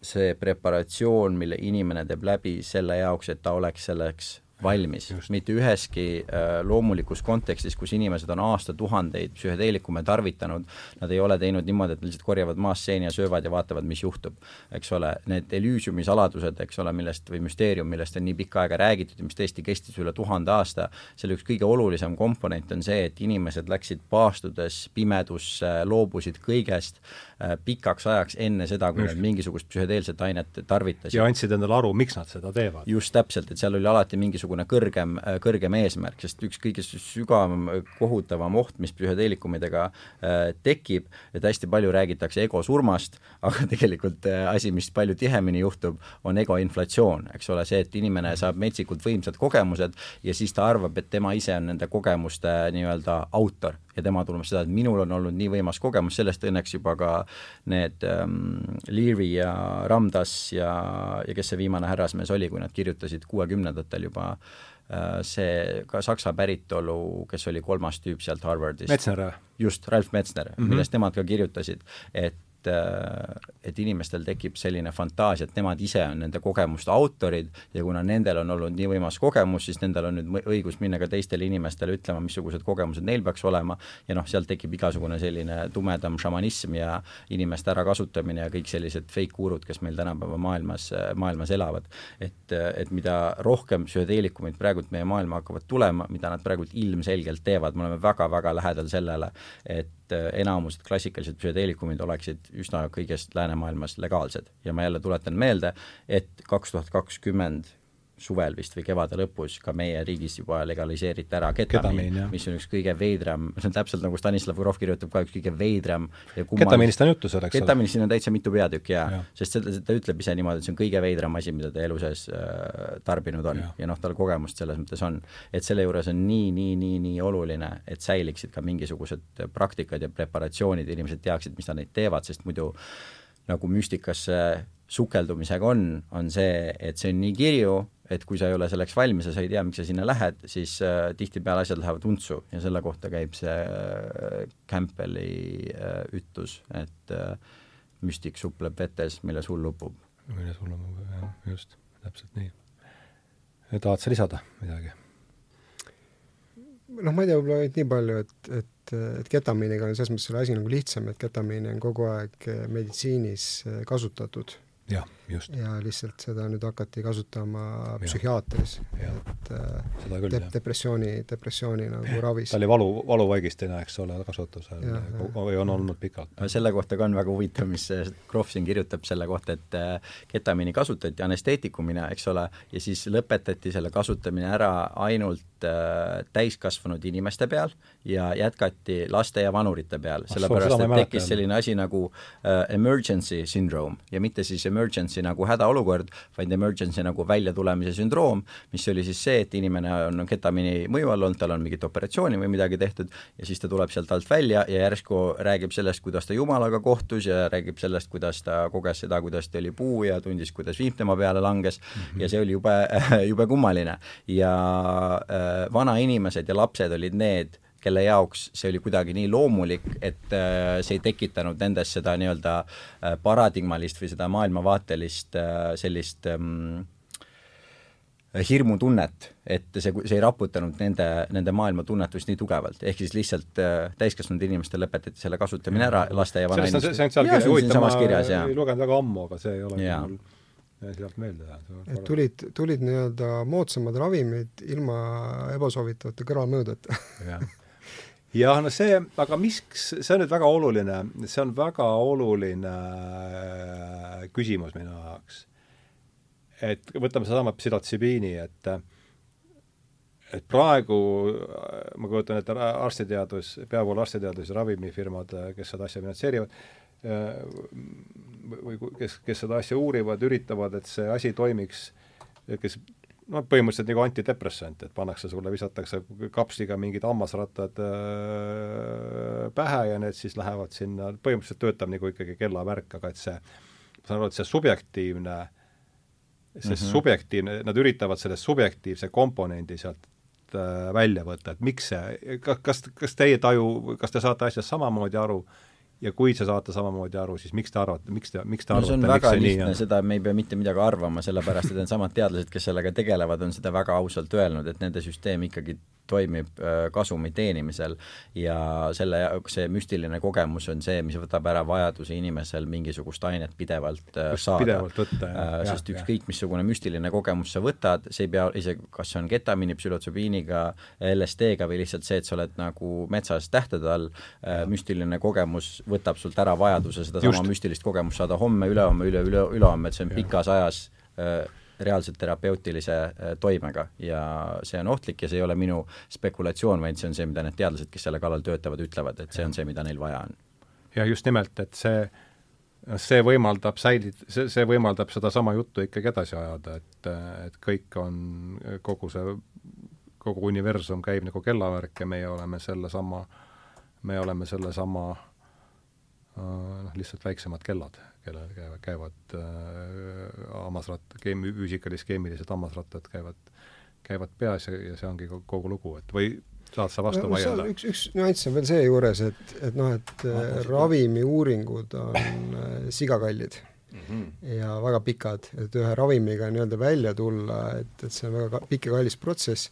see preparatsioon, mille inimene teeb läbi selle jaoks, et ta oleks selleks valmis, mitte üheski äh, loomulikus kontekstis, kus inimesed on aastatuhandeid psühhedeelikume tarvitanud, nad ei ole teinud niimoodi, et lihtsalt korjavad maast seeni ja söövad ja vaatavad, mis juhtub. eks ole, need Elysiumi saladused, eks ole, millest, või müsteerium, millest on nii pikka aega räägitud ja mis tõesti kestis üle tuhande aasta, selle üks kõige olulisem komponent on see, et inimesed läksid paastudes pimedusse, loobusid kõigest äh, pikaks ajaks enne seda, kui nad mingisugust psühhedeelset ainet tarvitasid. Ja andsid endale aru, miks nad seda teevad. just täpselt, et seal oli alati mingisugune kõrgem, kõrgem eesmärk, sest üks kõige sügavam, kohutavam oht, mis psühhedeelikumidega äh, tekib, et hästi palju räägitakse ego surmast, aga tegelikult äh, asi, mis palju tihemini juhtub, on ego inflatsioon, eks ole, see, et inimene saab metsikult võimsad kogemused ja siis ta arvab, et tema ise on nende kogemuste nii-öelda autor ja tema tuleb seda, et minul on olnud nii võimas kogemus, sellest õnneks juba ka need ähm, Leary ja Ramdas ja, ja kes see viimane härrasmees oli, kui nad kirjutasid kuuekümnendatel juba äh, see ka saksa päritolu, kes oli kolmas tüüp sealt Harvardist. Metsner või? just, Ralf Metzner mm. -hmm. millest nemad ka kirjutasid, et et inimestel tekib selline fantaasia, et nemad ise on nende kogemuste autorid ja kuna nendel on olnud nii võimas kogemus, siis nendel on nüüd õigus minna ka teistele inimestele ütlema, missugused kogemused neil peaks olema ja noh, sealt tekib igasugune selline tumedam šamanism ja inimeste ärakasutamine ja kõik sellised fake-gurud, kes meil tänapäeva maailmas, maailmas elavad. et, et mida rohkem psühhedeelikumeid praegult meie maailma hakkavad tulema, mida nad praegult ilmselgelt teevad, me oleme väga-väga lähedal sellele, et enamused klassikalised psühhedeelikumid oleksid üsna kõigest läänemaailmas legaalsed. Ja ma jälle tuletan meelde, et kaks tuhat kakskümmend suvel vist või kevade lõpus ka meie riigis juba legaliseeriti ära Ketamiin, mis on üks kõige veidram, see on täpselt nagu Stanislav Grof kirjutab ka, üks kõige veidram ja ketamiinist on juttu seal, eks ole? ketamiinist siin on täitsa mitu peatükki jaa ja. sest seda, ta ütleb ise niimoodi, et see on kõige veidram asi, mida ta elu sees äh, tarbinud on ja, ja noh, tal kogemust selles mõttes on. et selle juures on nii, nii, nii, nii oluline, et säiliksid ka mingisugused praktikad ja preparatsioonid, inimesed teaksid, mis nad neid teevad, sest muidu nagu müstikasse sukeldumisega on, on see, et see on nii kirju, et kui sa ei ole selleks valmis ja sa ei tea, miks sa sinna lähed, siis äh, tihtipeale asjad lähevad untsu ja selle kohta käib see äh, Campbelli äh, ütlus, et äh, müstik supleb vetes, milles hull upub. milles hull on, jah, just, täpselt nii. tahad sa lisada midagi? noh, ma ei tea, võib-olla ainult nii palju, et, et, et ketamiiniga on selles mõttes selle asi nagu lihtsam, et ketamiini on kogu aeg meditsiinis kasutatud jah. Ja lihtsalt seda nüüd hakati kasutama ja. psühhiaatris, et äh, de depressiooni, depressiooni nagu ravis. ta oli valu, valuvaigistina, eks ole, kasutusel. Ja, või on olnud pikalt. selle kohta ka on väga huvitav, mis Krohv siin kirjutab selle kohta, et äh, ketamiini kasutati anesteetikumina, eks ole, ja siis lõpetati selle kasutamine ära ainult äh, täiskasvanud inimeste peal ja jätkati laste ja vanurite peal, ah, sellepärast et tekkis selline asi nagu uh, emergency syndrome ja mitte siis emergency nagu hädaolukord, vaid emergency nagu väljatulemise sündroom, mis oli siis see, et inimene on ketamiini mõju all olnud, tal on mingit operatsiooni või midagi tehtud ja siis ta tuleb sealt alt välja ja järsku räägib sellest, kuidas ta Jumalaga kohtus ja räägib sellest, kuidas ta koges seda, kuidas ta oli puu ja tundis, kuidas viim tema peale langes mm -hmm. ja see oli jube, jube kummaline. ja äh, vanainimesed ja lapsed olid need, kelle jaoks see oli kuidagi nii loomulik, et äh, see ei tekitanud nendes seda nii-öelda äh, paradigmalist või seda maailmavaatelist äh, sellist ähm, hirmutunnet, et see, see ei raputanud nende, nende maailmatunnetust nii tugevalt, ehk siis lihtsalt täiskasvanud inimestel lõpetati selle kasutamine ära, laste ja vanainimeste see on seal kirjas, huvitav, ma ei lugenud väga ammu, aga see ei ole mul sealt meelde jäänud. et tulid, tulid nii-öelda moodsamad ravimid ilma ebasoovitavate kõrvalmõjudeta jah no see, aga miks, see on nüüd väga oluline, see on väga oluline äh, küsimus minu jaoks. et võtame sedasama psühhotsibiini, et et praegu ma kujutan ette, arstiteadus, peavoolu arstiteadus ja ravimifirmad, kes seda asja finantseerivad, äh, või kes, kes seda asja uurivad, üritavad, et see asi toimiks, kes noh, põhimõtteliselt nagu antidepressant, et pannakse sulle, visatakse kapsliga mingid hammasrattad äh, pähe ja need siis lähevad sinna, põhimõtteliselt töötab nagu ikkagi kellavärk, aga et see, ma saan aru, et see subjektiivne, see mm -hmm. subjektiivne, nad üritavad selle subjektiivse komponendi sealt äh, välja võtta, et miks see, kas, kas teie taju, kas te saate asjast samamoodi aru, ja kui te saate samamoodi aru, siis miks te arvate, miks te, miks te no, arvate, miks see väga lihtne, seda me ei pea mitte midagi arvama, sellepärast et needsamad teadlased, kes sellega tegelevad, on seda väga ausalt öelnud, et nende süsteem ikkagi toimib äh, kasumi teenimisel. Ja selle jaoks see müstiline kogemus on see, mis võtab ära vajaduse inimesel mingisugust ainet pidevalt äh, saada. pidevalt võtta, jah. Äh, sest ükskõik, missugune müstiline kogemus sa võtad, see ei pea isegi, kas see on ketamiini, psülotsobiiniga, LSD-ga või lihtsalt see, et sa oled nagu metsas tähtede all, müstiline kogemus võtab sult ära vajaduse sedasama müstilist kogemust saada homme, ülehomme, üle, üle, ülehomme, et see on pikas ajas reaalselt terapeutilise äh, toimega ja see on ohtlik ja see ei ole minu spekulatsioon, vaid see on see, mida need teadlased, kes selle kallal töötavad, ütlevad, et see on see, mida neil vaja on. ja just nimelt, et see, see võimaldab säilit-, see, see võimaldab sedasama juttu ikkagi edasi ajada, et, et kõik on, kogu see, kogu universum käib nagu kellavärk ja meie oleme sellesama, me oleme sellesama noh, lihtsalt väiksemad kellad kellel käivad, käivad äh, hammasratt-, keemi-, füüsikalised, keemilised hammasrattad käivad, käivad peas ja, ja see ongi kogu lugu, et või saad sa vastu no, vaielda? üks, üks nüanss on veel seejuures, et, et noh, et no, äh, ravimiuuringud on äh, sigakallid mm -hmm. ja väga pikad, et ühe ravimiga nii-öelda välja tulla, et, et see on väga pikk ja kallis protsess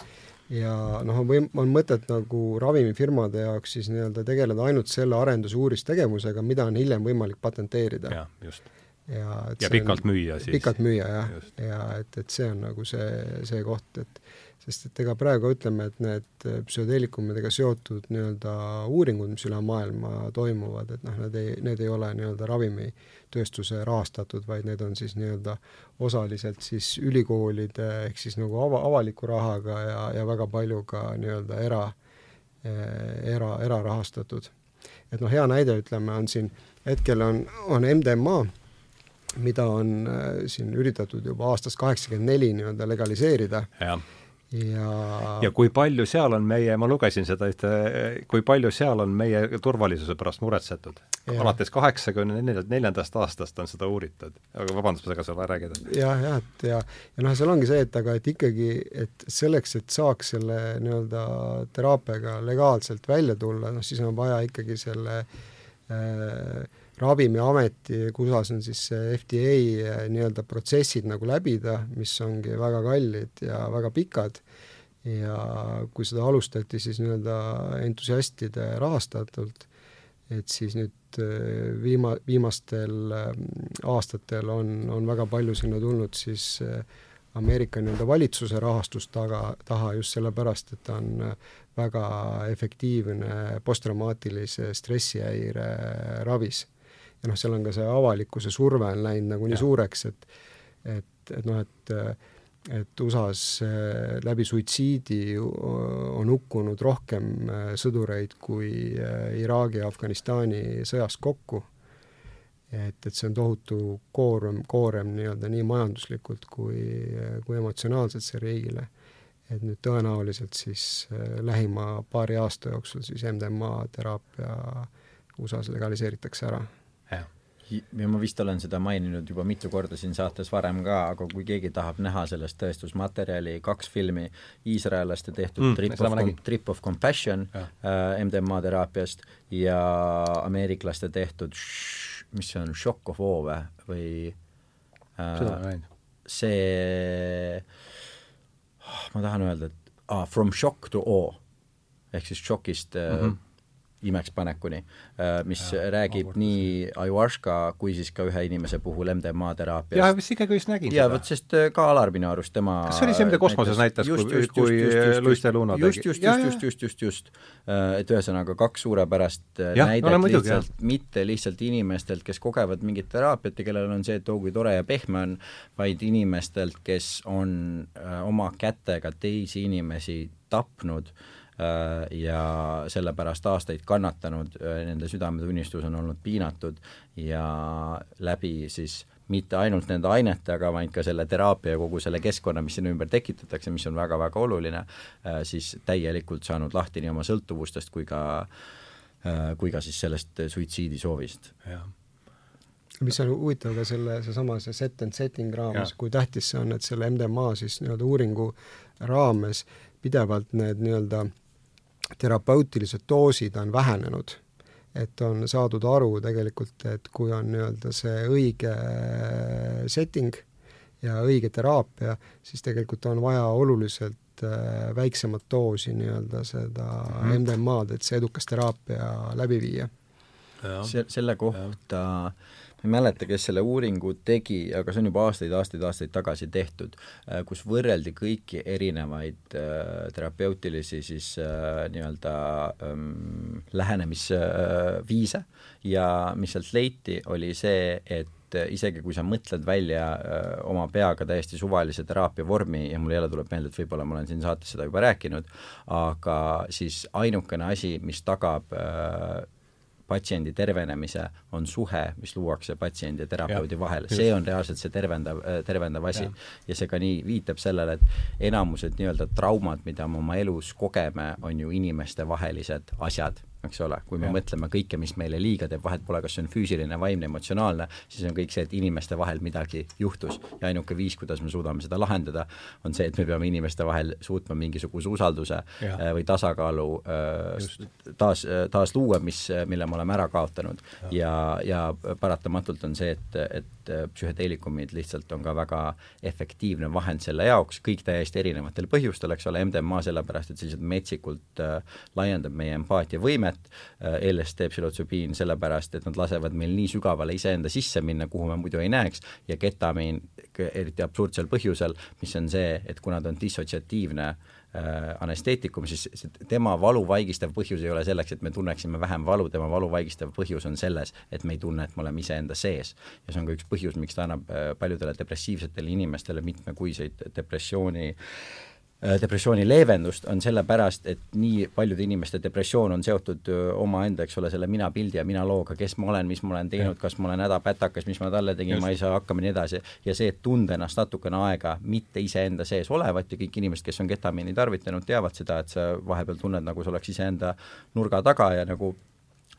ja noh, on võim-, on mõtet nagu ravimifirmade jaoks siis nii-öelda tegeleda ainult selle arendus- ja uuristegevusega, mida on hiljem võimalik patenteerida. jah, just. ja, ja pikalt on, müüa siis. pikalt müüa, jah. ja et, et see on nagu see, see koht, et sest et ega praegu ütleme, et need psühhedeelikumidega seotud nii-öelda uuringud, mis üle maailma toimuvad, et noh, need ei, need ei ole nii-öelda ravimitööstuse rahastatud, vaid need on siis nii-öelda osaliselt siis ülikoolide ehk siis nagu ava, avaliku rahaga ja, ja väga palju ka nii-öelda era, era, erarahastatud. et noh, hea näide, ütleme, on siin, hetkel on, on MDMA, mida on äh, siin üritatud juba aastast kaheksakümmend neli nii-öelda legaliseerida ja ja ja kui palju seal on meie, ma lugesin seda ühte, kui palju seal on meie turvalisuse pärast muretsetud? alates kaheksakümne neljandast aastast on seda uuritud, aga vabandust, ma segan sulle rääkida. jah, jah, et ja, ja noh, seal ongi see, et aga et ikkagi, et selleks, et saaks selle nii-öelda teraapiaga legaalselt välja tulla, noh siis on vaja ikkagi selle äh, Ravimiameti, USA-s on siis FDA äh, nii-öelda protsessid nagu läbida, mis ongi väga kallid ja väga pikad, ja kui seda alustati siis nii-öelda entusiastide rahastatult, et siis nüüd äh, viima-, viimastel aastatel on, on väga palju sinna tulnud siis Ameerika nii-öelda valitsuse rahastust taga, taha just sellepärast, et ta on väga efektiivne posttraumaatilise stressihäire ravis ja noh, seal on ka see avalikkuse surve on läinud nagu nii suureks, et et, et noh, et et USA-s äh, läbi suitsiidi on hukkunud rohkem äh, sõdureid kui äh, Iraagi ja Afganistani sõjas kokku. et, et see on tohutu koorem, koorem nii-öelda nii majanduslikult kui, kui emotsionaalselt see riigile. et nüüd tõenäoliselt siis lähima paari aasta jooksul siis MDMA teraapia USA-s legaliseeritakse ära ja ma vist olen seda maininud juba mitu korda siin saates varem ka, aga kui keegi tahab näha sellest tõestusmaterjali, kaks filmi iisraellaste tehtud mm, Trip, of, Trip of Compassion äh, MDMA teraapiast ja ameeriklaste tehtud mis see on, Shock of Awe või äh, see oh, ma tahan öelda, et ah, From Shock to Awe. Ehk siis šokist mm -hmm imekspanekuni, äh, mis ja, räägib nii ayahuasca kui siis ka ühe inimese puhul MDMA teraapiast. jah, vist ikkagi just nägin ja, seda. vot sest äh, ka Alar minu arust tema kas see oli see, mida kosmoses näitas, kui, kui Luis de Luna tegi? just, just, just, just, just, just. Äh, et ühesõnaga kaks suurepärast ja, näidet no, muidugi, lihtsalt, mitte lihtsalt inimestelt, kes kogevad mingit teraapiat ja kellel on see, et oo kui tore ja pehme on, vaid inimestelt, kes on oma kätega teisi inimesi tapnud äh, Äh, ja sellepärast aastaid kannatanud, äh, nende südametunnistus on olnud piinatud ja läbi siis mitte ainult nende ainetega, vaid ka selle teraapia ja kogu selle keskkonna, mis sinna ümber tekitatakse, mis on väga-väga oluline, äh, siis täielikult saanud lahti nii oma sõltuvustest kui ka, kui ka siis sellest suitsiidisoovist. mis on huvitav ka selle, seesama see set and setting raames, kui tähtis see on, et selle MDMA siis nii-öelda uuringu raames pidevalt need nii-öelda terapeutilised doosid on vähenenud, et on saadud aru tegelikult, et kui on nii-öelda see õige setting ja õige teraapia, siis tegelikult on vaja oluliselt äh, väiksemat doosi nii-öelda seda mm -hmm. MDMA-d, et see edukas teraapia läbi viia. Se-, selle kohta ja ma ei mäleta, kes selle uuringu tegi, aga see on juba aastaid, aastaid, aastaid tagasi tehtud, äh, kus võrreldi kõiki erinevaid äh, terapeutilisi siis äh, nii-öelda ähm, lähenemisviise. Äh, ja mis sealt leiti, oli see, et isegi kui sa mõtled välja öö, oma peaga täiesti suvalise teraapia vormi ja mul jälle tuleb meelde, et võib-olla ma olen siin saates seda juba rääkinud, aga siis ainukene asi, mis tagab öö, patsiendi tervenemise on suhe, mis luuakse patsiendi ja terapeudi ja, vahel, see on reaalselt see tervendav, äh, tervendav asi. ja see ka nii viitab sellele, et enamused nii-öelda traumad, mida me oma elus kogeme, on ju inimestevahelised asjad eks ole, kui me ja. mõtleme kõike, mis meile liiga teeb, vahet pole, kas see on füüsiline, vaimne, emotsionaalne, siis on kõik see, et inimeste vahel midagi juhtus ja ainuke viis, kuidas me suudame seda lahendada, on see, et me peame inimeste vahel suutma mingisuguse usalduse ja. Äh, või tasakaalu äh, Just. taas, äh, taas luua, mis, mille me oleme ära kaotanud. ja, ja, ja paratamatult on see, et, et psühhedeelikumid lihtsalt on ka väga efektiivne vahend selle jaoks, kõik täiesti erinevatel põhjustel, eks ole, MDMA sellepärast, et see lihtsalt metsikult äh, laiendab meie empaatiavõimet, võimet, äh, LSD, psühhotsübiin sellepärast, et nad lasevad meil nii sügavale iseenda sisse minna, kuhu me muidu ei näeks, ja ketamiin eriti absurdsel põhjusel, mis on see, et kuna ta on dissotsiatiivne äh, anesteetikum, siis tema valu vaigistav põhjus ei ole selleks, et me tunneksime vähem valu, tema valu vaigistav põhjus on selles, et me ei tunne, et me oleme iseenda sees. ja see on ka üks põhjus, miks ta annab äh, paljudele depressiivsetele inimestele mitmekuiseid depressiooni Äh, depressiooni leevendust, on sellepärast, et nii paljude inimeste depressioon on seotud omaenda, eks ole, selle mina-pildi ja mina-looga, kes ma olen, mis ma olen teinud, kas ma olen hädapätakas, mis ma talle tegin, ma ei saa hakkama ja nii edasi, ja see, et tunda ennast natukene aega mitte iseenda sees olevat ja kõik inimesed, kes on ketamiini tarvitanud, teavad seda, et sa vahepeal tunned, nagu sa oleks iseenda nurga taga ja nagu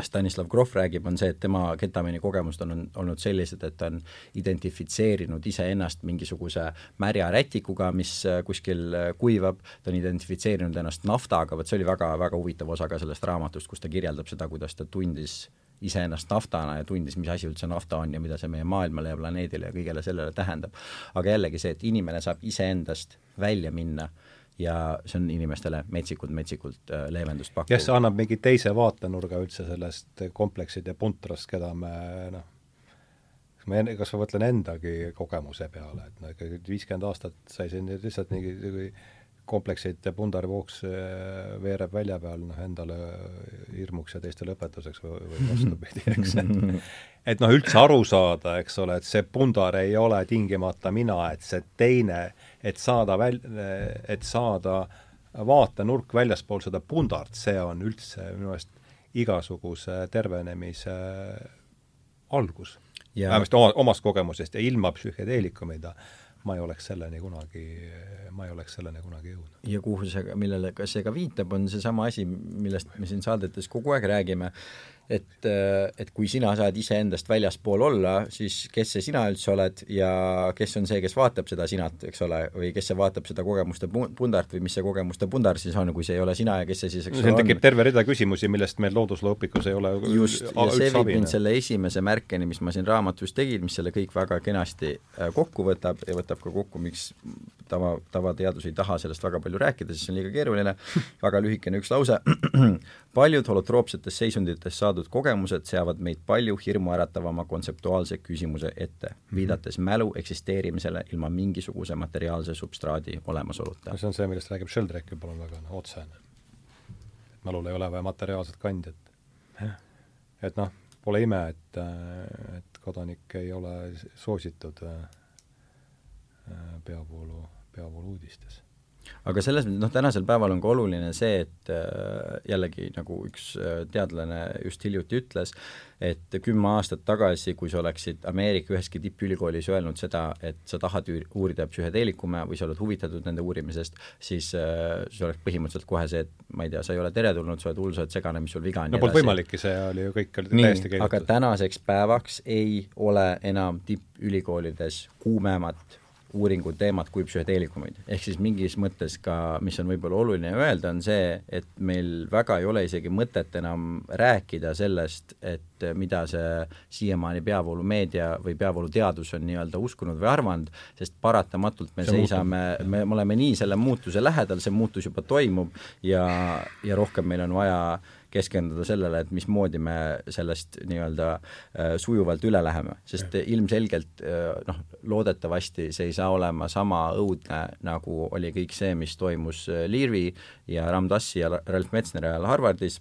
Stanislav Grof räägib, on see, et tema ketamiini kogemused on olnud sellised, et ta on identifitseerinud iseennast mingisuguse märja rätikuga, mis äh, kuskil äh, kuivab, ta on identifitseerinud ennast naftaga, vot see oli väga, väga huvitav osa ka sellest raamatust, kus ta kirjeldab seda, kuidas ta tundis iseennast naftana ja tundis, mis asi üldse nafta on ja mida see meie maailmale ja planeedile ja kõigele sellele tähendab. aga jällegi see, et inimene saab iseendast välja minna ja see on inimestele metsikult, metsikult äh, leevendust pakkuv. jah, see annab mingi teise vaatenurga üldse sellest komplekside puntrast, keda me noh, kas ma enne, kas ma mõtlen endagi kogemuse peale, et no ikkagi viiskümmend aastat sai siin lihtsalt mingi kompleksid Pundari Vox äh, veereb välja peal noh, endale hirmuks ja teistele õpetuseks või, või vastupidi, eks, et et noh, üldse aru saada, eks ole, et see Pundar ei ole tingimata mina, et see teine, et saada väl-, et saada vaatenurk väljaspool seda Pundart, see on üldse minu meelest igasuguse tervenemise algus. Vähemasti oma, omast kogemusest ja ilma psühhedeelikumida ma ei oleks selleni kunagi, ma ei oleks selleni kunagi jõudnud. ja kuhu see, millele ka see ka viitab, on seesama asi, millest me siin saadetes kogu aeg räägime, et, et kui sina saad iseendast väljaspool olla, siis kes see sina üldse oled ja kes on see, kes vaatab seda sinat, eks ole, või kes see vaatab seda kogemuste pundart või mis see kogemuste pundar siis on, kui see ei ole sina ja kes see siis, eks ole, on. tekib terve rida küsimusi, millest meil looduslooõpikus ei ole just, ja see viib mind selle esimese märkeni, mis ma siin raamatus tegin, mis selle kõik väga kenasti äh, kokku võtab ja võtab ka kokku, miks tava, tavateadus ei taha sellest väga palju rääkida, sest see on liiga keeruline, väga lühikene üks lause, paljud holotroopsetes seisundites saadud kogemused seavad meid palju hirmuäratavama kontseptuaalse küsimuse ette, mhm. viidates mälu eksisteerimisele ilma mingisuguse materiaalse substraadi olemasoluta. see on see, millest räägib Sheldrake võib-olla väga no, otsene. mälul ei ole vaja materiaalset kandjat. et noh, pole ime, et, et kodanik ei ole soositud äh, peavoolu, peavoolu uudistes aga selles mõttes, noh, tänasel päeval on ka oluline see, et äh, jällegi nagu üks äh, teadlane just hiljuti ütles, et kümme aastat tagasi, kui sa oleksid Ameerika üheski tippülikoolis öelnud seda, et sa tahad uurida psühhedeelikume või sa oled huvitatud nende uurimisest, siis äh, see oleks põhimõtteliselt kohe see, et ma ei tea, sa ei ole teretulnud, sa oled hull, sa oled segane, mis sul viga on no polnud võimalikki, see oli ju kõik oli täiesti keelatud. aga tänaseks päevaks ei ole enam tippülikoolides kuumemat uuringu teemat kui psühhedeelikumid. ehk siis mingis mõttes ka, mis on võib-olla oluline öelda, on see, et meil väga ei ole isegi mõtet enam rääkida sellest, et mida see siiamaani peavoolumeedia või peavooluteadus on nii-öelda uskunud või arvanud, sest paratamatult me see seisame, me, me oleme nii selle muutuse lähedal, see muutus juba toimub ja, ja rohkem meil on vaja keskenduda sellele, et mismoodi me sellest nii-öelda äh, sujuvalt üle läheme, sest ilmselgelt äh, noh, loodetavasti see ei saa olema sama õudne, nagu oli kõik see, mis toimus äh, Leary ja Ram Dassi ja Ralph Metzneri ajal Harvardis,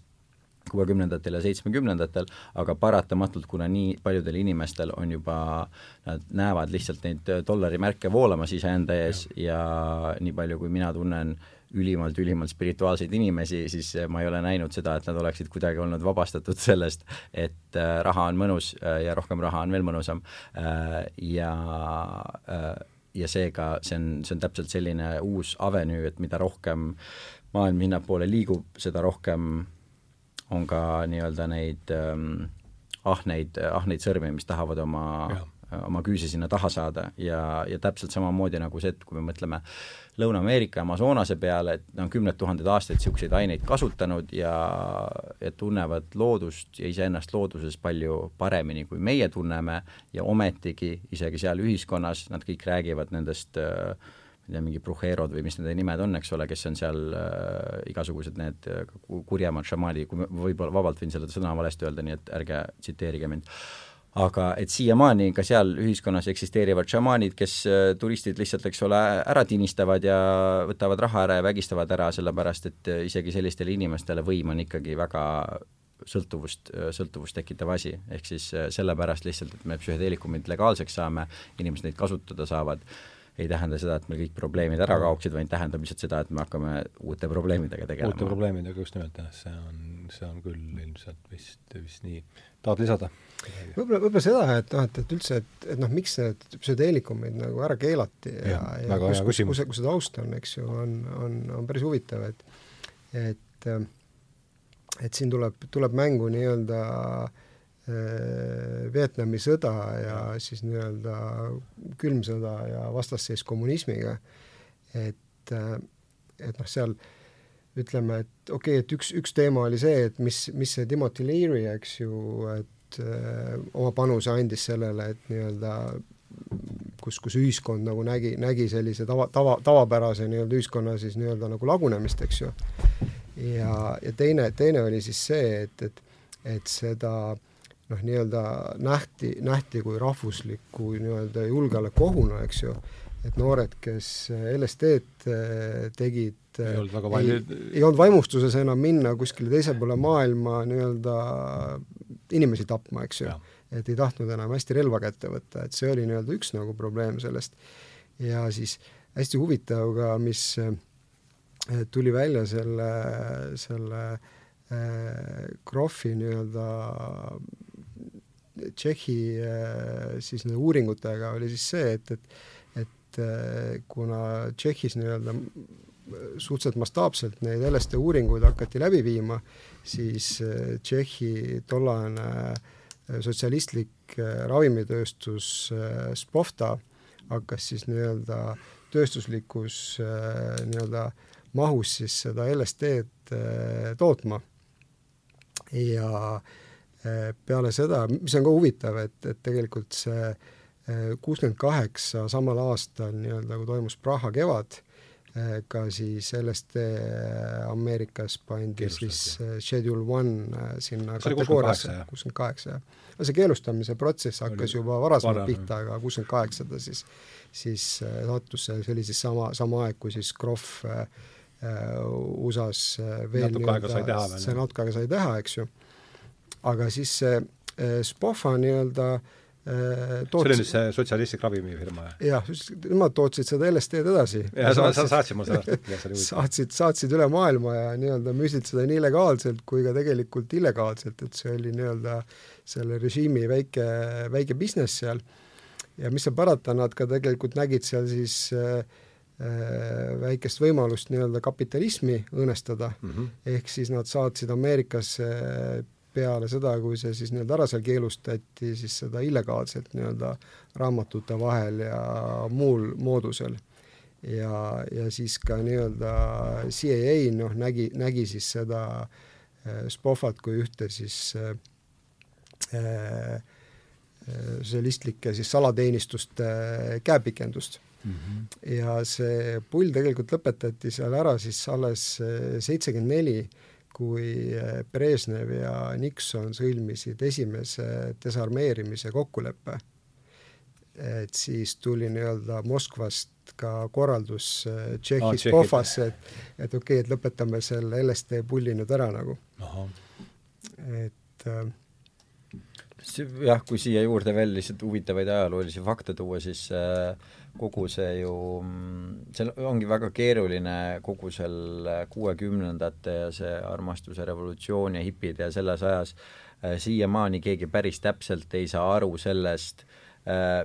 kuuekümnendatel ja seitsmekümnendatel, aga paratamatult, kuna nii paljudel inimestel on juba, nad näevad lihtsalt neid dollarimärke voolamas iseenda ees ja, ja nii palju, kui mina tunnen äh, ülimalt, ülimalt spirituaalseid inimesi, siis äh, ma ei ole näinud seda, et nad oleksid kuidagi olnud vabastatud sellest, et äh, raha on mõnus äh, ja rohkem raha on veel mõnusam. Ja ja seega see on, see on täpselt selline uus avenüü, et mida rohkem maailm sinnapoole liigub, seda rohkem on ka nii-öelda neid ähm, ahneid, ahneid sõrmi, mis tahavad oma ja oma küüsi sinna taha saada ja, ja täpselt samamoodi nagu see, et kui me mõtleme Lõuna-Ameerika Amazonase peale, et nad on kümned tuhanded aastaid niisuguseid aineid kasutanud ja, ja tunnevad loodust ja iseennast looduses palju paremini, kui meie tunneme. Ja ometigi isegi seal ühiskonnas nad kõik räägivad nendest äh, ma ei tea, mingi Brujerod või mis nende nimed on, eks ole, kes on seal äh, igasugused need äh, kurjemad šamaadi, kui ma võib-olla vabalt võin seda sõna valesti öelda, nii et ärge tsiteerige mind aga et siiamaani ka seal ühiskonnas eksisteerivad šamaanid, kes äh, turistid lihtsalt, eks ole, ära tinistavad ja võtavad raha ära ja vägistavad ära, sellepärast et äh, isegi sellistele inimestele võim on ikkagi väga sõltuvust, äh, sõltuvust tekitav asi, ehk siis sellepärast lihtsalt, et me psühhedeelikumid legaalseks saame, inimesed neid kasutada saavad ei tähenda seda, et meil kõik probleemid ära kaoksid, vaid tähendab lihtsalt seda, et me hakkame uute probleemidega tegelema. uute probleemidega, just nimelt jah, see on, see on küll ilmselt vist, vist nii. tahad lisada? võib-olla, võib-olla seda, et noh, et, et üldse, et, et noh, miks need psühhedeelikumid nagu ära keelati ja, ja, ja kus, kus, kus, kus see taust on, eks ju, on, on, on päris huvitav, et et et siin tuleb, tuleb mängu nii-öelda äh, Äh, Vietnami sõda ja siis nii-öelda külm sõda ja vastasseis kommunismiga, et, äh, et noh, seal ütleme, et okei okay,, et üks, üks teema oli see, et mis, mis see Timothy Leary, eks ju, et öö, oma panuse andis sellele, et nii-öelda kus, kus ühiskond nagu nägi, nägi sellise tava, tava, tavapärase nii-öelda ühiskonna siis nii-öelda nagu lagunemist, eks ju. ja, ja teine, teine oli siis see, et, et, et seda noh, nii-öelda nähti, nähti kui rahvuslikku nii-öelda julgeolekuohuna, eks ju, et noored, kes LSD-d äh, tegid, ei olnud väga palju ei, olnud vaimustuses enam minna kuskile teise poole maailma nii-öelda inimesi tapma, eks ju et ei tahtnud enam hästi relva kätte võtta, et see oli nii-öelda üks nagu probleem sellest. ja siis hästi huvitav ka, mis äh, tuli välja selle, selle äh, Krohvi nii-öelda Tšehhi äh, siis nende uuringutega oli siis see, et, et et äh, kuna Tšehhis nii-öelda suhteliselt mastaapselt neid LSD uuringuid hakati läbi viima, siis äh, Tšehhi tollane äh, sotsialistlik äh, ravimitööstus Spovta hakkas siis nii-öelda tööstuslikus nii-öelda mahus siis seda LSD-d tootma. ja peale seda, mis on ka huvitav, et, et tegelikult see kuuskümmend kaheksa samal aastal nii-öelda, kui toimus Praha kevad, ka siis LSD Ameerikas pandi Keelustati. siis Schedule One sinna kategooriasse, kuuskümmend kaheksa, jah no see keelustamise protsess hakkas juba varasemalt pihta, aga kuuskümmend kaheksa ta siis, siis sattus see, oli siis sama, sama aeg, kui siis Krohv äh, USA-s veel natuke aega sai teha veel. see natuke aega sai teha, eks ju. aga siis see äh, Spofa nii-öelda äh, tootsid... see oli nüüd see sotsialistlik ravimifirma, jah? nemad tootsid seda LSD-d edasi. jah, sa, sa saatsid mulle seda artikli, saatsid, saatsid üle maailma ja nii-öelda müüsid seda nii legaalselt kui ka tegelikult illegaalselt, et see oli nii-öelda selle režiimi väike, väike business seal. ja mis seal parata, nad ka tegelikult nägid seal siis äh, äh väikest võimalust nii-öelda kapitalismi õõnestada mm, -hmm. ehk siis nad saatsid Ameerikasse peale seda, kui see siis nii-öelda ära seal keelustati, siis seda illegaalselt nii-öelda raamatute vahel ja muul moodusel. ja, ja siis ka nii-öelda CIA noh, nägi, nägi siis seda äh, Spoffat kui ühte siis äh, äh sotsialistlike siis salateenistuste käepikendust mm. -hmm. ja see pull tegelikult lõpetati seal ära siis alles seitsekümmend neli kui eh, Brežnev ja Nixon sõlmisid esimese desarmeerimise kokkuleppe, et siis tuli nii-öelda Moskvast ka korraldus eh, Tšehhis ah, Pohvasse, et et okei okay,, et lõpetame selle LSD pulli nüüd ära nagu. et äh, jah, kui siia juurde veel lihtsalt huvitavaid ajaloolisi fakte tuua, siis äh, kogu see ju, see ongi väga keeruline, kogu seal kuuekümnendate ja see armastuse revolutsioon ja hipid ja selles ajas äh, siiamaani keegi päris täpselt ei saa aru sellest,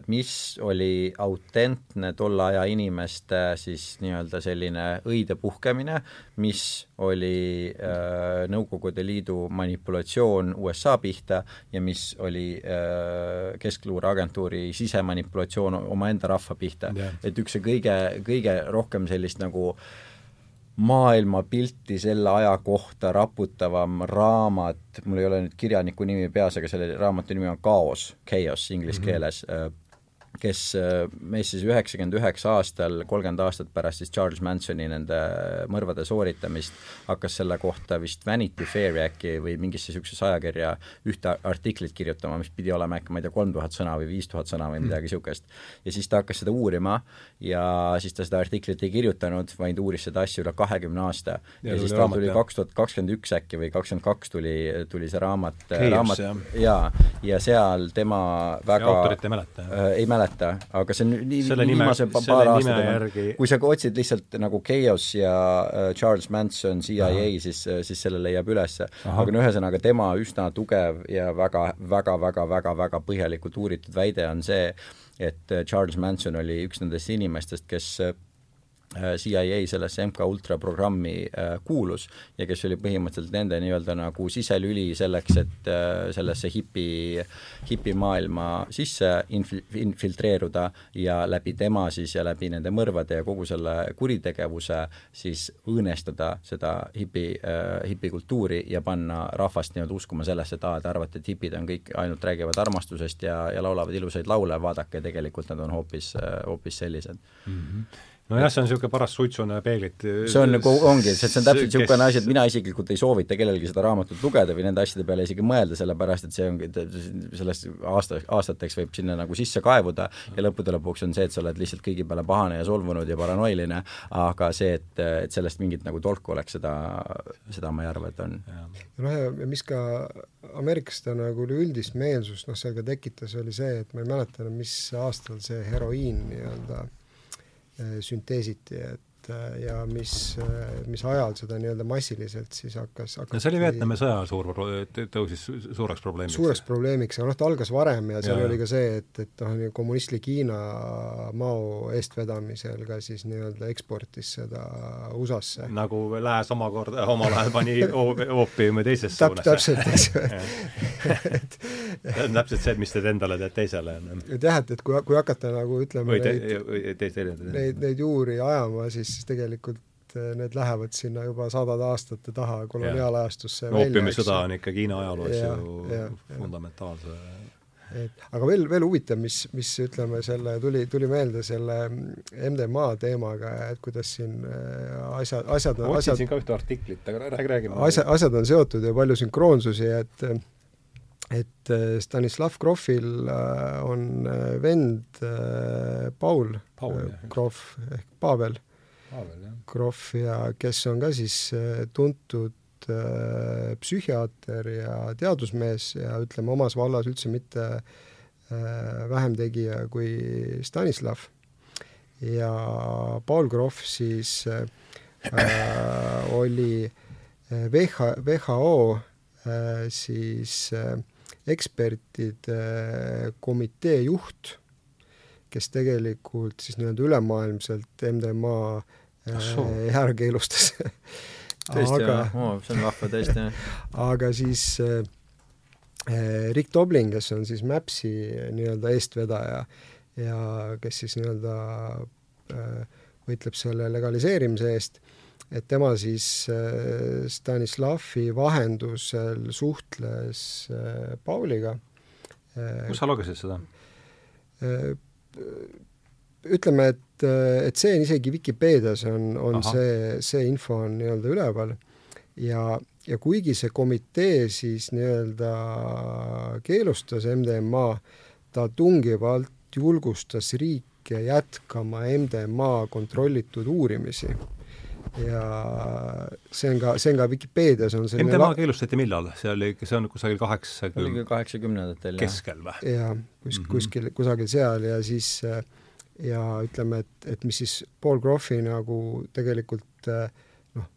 mis oli autentne tolle aja inimeste siis nii-öelda selline õide puhkemine, mis oli äh, Nõukogude Liidu manipulatsioon USA pihta ja mis oli äh, Keskluureagentuuri sisemanipulatsioon omaenda rahva pihta. Yeah.. et üks see kõige, kõige rohkem sellist nagu äh, maailmapilti selle aja kohta raputavam raamat, mul ei ole nüüd kirjaniku nimi peas, aga selle raamatu nimi on Chaos, Chaos inglise mm -hmm. Kes äh, meist siis üheksakümmend üheksa aastal, kolmkümmend aastat pärast siis Charles Mansoni nende mõrvade sooritamist, hakkas selle kohta vist Vanity Fair äkki või mingisse niisugusesse ajakirja ühte artiklit kirjutama, mis pidi olema äkki, ma ei tea, kolm tuhat sõna või viis tuhat sõna või hmm. midagi niisugust. ja siis ta hakkas seda uurima ja siis ta seda artiklit ei kirjutanud, vaid uuris seda asja üle kahekümne aasta. ja, ja siis tal tuli kaks tuhat kakskümmend üks äkki või kakskümmend kaks tuli, tuli see raamat, raamat jaa, ja seal tema väga autorit ei mäleta? Äh, ei mäleta mäleta, aga see on nii selle viimase nime, paar aastat järgi... kui sa otsid lihtsalt nagu Chaos ja uh, Charles Manson, CIA, siis, siis selle leiab üles. aga no ühesõnaga, tema üsna tugev ja väga, väga, väga, väga, väga põhjalikult uuritud väide on see, et äh, Charles Manson oli üks nendest inimestest, kes Äh, CIA sellesse MK Ultra programmi äh, kuulus ja kes oli põhimõtteliselt nende nii-öelda nagu siselüli selleks, et äh, sellesse hipi, hipimaailma sisse infi-, infiltreeruda ja läbi tema siis ja läbi nende mõrvade ja kogu selle kuritegevuse siis õõnestada seda hipi, hipikultuuri ja panna rahvast nii-öelda uskuma sellesse, et aa, te arvate, et hipid on kõik, ainult räägivad armastusest ja, ja laulavad ilusaid laule, vaadake, tegelikult nad on hoopis, hoopis sellised mm. -hmm nojah, see on niisugune paras suitsune peeglit see on nagu, ongi, see on täpselt niisugune asi, et mina isiklikult ei soovita kellelgi seda raamatut lugeda või nende asjade peale isegi mõelda, sellepärast et see ongi, sellest aasta, aastateks võib sinna nagu sisse kaevuda ja lõppude lõpuks on see, et sa oled lihtsalt kõigi peale pahane ja solvunud ja paranoiline, aga see, et, et sellest mingit nagu tolku oleks, seda, seda ma ei arva, et on. noh, ja mis ka Ameerikas ta nagu üleüldist meelsust noh, seal ka tekitas, oli see, et ma ei mäleta enam, mis aastal see heroiin nii-öelda sünteesiti, et äh, ja mis, äh, mis ajal seda nii-öelda massiliselt siis hakkas, hakkas no see oli Vietnami sõja suur, tõusis suureks probleemiks. suureks probleemiks, aga noh, ta algas varem ja seal ja, oli ka see, et, et noh, kommunistlik Hiina Mao eestvedamisel ka siis nii-öelda eksportis seda USA-sse. nagu Lääs omakorda omal ajal pani oopiumi teisesse suunas. täpselt, eks ju et see on täpselt see, mis teed endale, teed teisele. et jah, et, et kui, kui hakata nagu ütleme või te, neid, te, neid, neid juuri ajama, siis tegelikult eh, need lähevad sinna juba sadade aastate taha koloniaalajastusse no, oopiumisõda on ikka Hiina ajaloos ja, ju ja, fundamentaalse et aga veel, veel huvitav, mis, mis ütleme, selle tuli, tuli meelde selle MDMA teemaga, et kuidas siin eh, asjad, asjad ma otsisin ka ühte artiklit, aga räägi, räägi. asja, asjad on seotud ja palju sünkroonsusi, et et eh, Stanislav Grofil on vend Paul, Paul Grof ehk Pavel. Krohv ja kes on ka siis äh, tuntud äh, psühhiaater ja teadusmees ja ütleme, omas vallas üldse mitte äh, vähem tegija kui Stanislav. ja Paul Krohv siis äh, oli VH, WHO äh, siis äh, ekspertide komitee juht, kes tegelikult siis nii-öelda ülemaailmselt MDMA ära keelustas tõesti aga, oh, see on vahva tõesti, jah. aga siis äh, Rick Doblin, kes on siis Mapsi nii-öelda eestvedaja ja kes siis nii-öelda äh, võitleb selle legaliseerimise eest, et tema siis äh, Stanislavi vahendusel suhtles äh, Pauliga äh,. kus sa lugesid seda ütleme, et, et see on isegi Vikipeedias on, on Aha. see, see info on nii-öelda üleval ja, ja kuigi see komitee siis nii-öelda keelustas MDMA, ta tungivalt julgustas riike jätkama MDMA kontrollitud uurimisi ja see on ka, see on ka Vikipeedias on selline MDMA keelustati millal? see oli, see on kusagil kaheksakümne kaheksakümnendatel, jah. keskel või? jaa, kus mm, -hmm. kuskil, kusagil seal ja siis äh, ja ütleme, et, et mis siis Paul Groffi nagu tegelikult noh,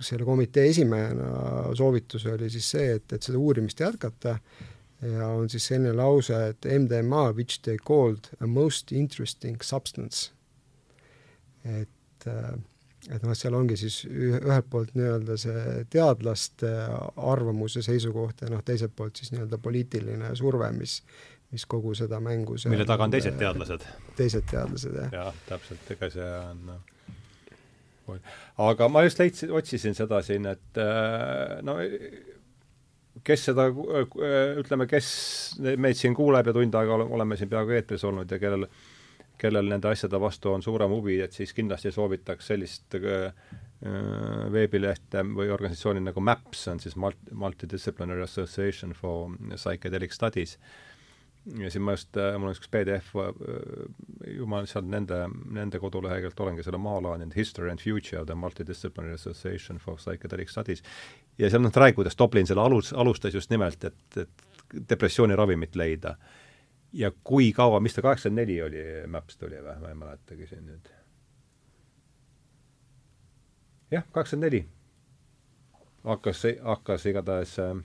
selle komitee esimehena soovitus oli siis see, et, et seda uurimist jätkata ja on siis selline lause, et MDMA which they called a most interesting substance. et, eh, et noh, seal ongi siis ühelt poolt nii-öelda see teadlaste arvamus ja seisukoht ja noh, teiselt poolt siis nii-öelda poliitiline surve, mis mis kogu seda mängu seal mille taga on teised teadlased? teised teadlased, jah. jah, täpselt, ega see on noh, aga ma just leidsin, otsisin seda siin, et äh, no kes seda, ütleme, kes meid siin kuuleb ja tund aega oleme siin peaaegu eetris olnud ja kellel, kellel nende asjade vastu on suurem huvi, et siis kindlasti soovitaks sellist äh, veebilehte või organisatsiooni nagu MAPS, on siis Multidisciplinary Association for Psychedelic Studies äh,, ja siin ma just, äh, mul on üks PDF, äh, ju ma sealt nende, nende koduleheküljelt olengi selle maha laadinud, History and Future of the Multidisciplinary Association for Psychedelic Studies. ja seal nad räägivad, kuidas Dublin selle alus, alustas just nimelt, et, et depressiooniravimit leida. Ja kui kaua, mis ta, kaheksakümmend neli oli, MAPS tuli või, ma ei mäletagi siin nüüd. jah, kaheksakümmend neli. hakkas, hakkas igatahes, äh,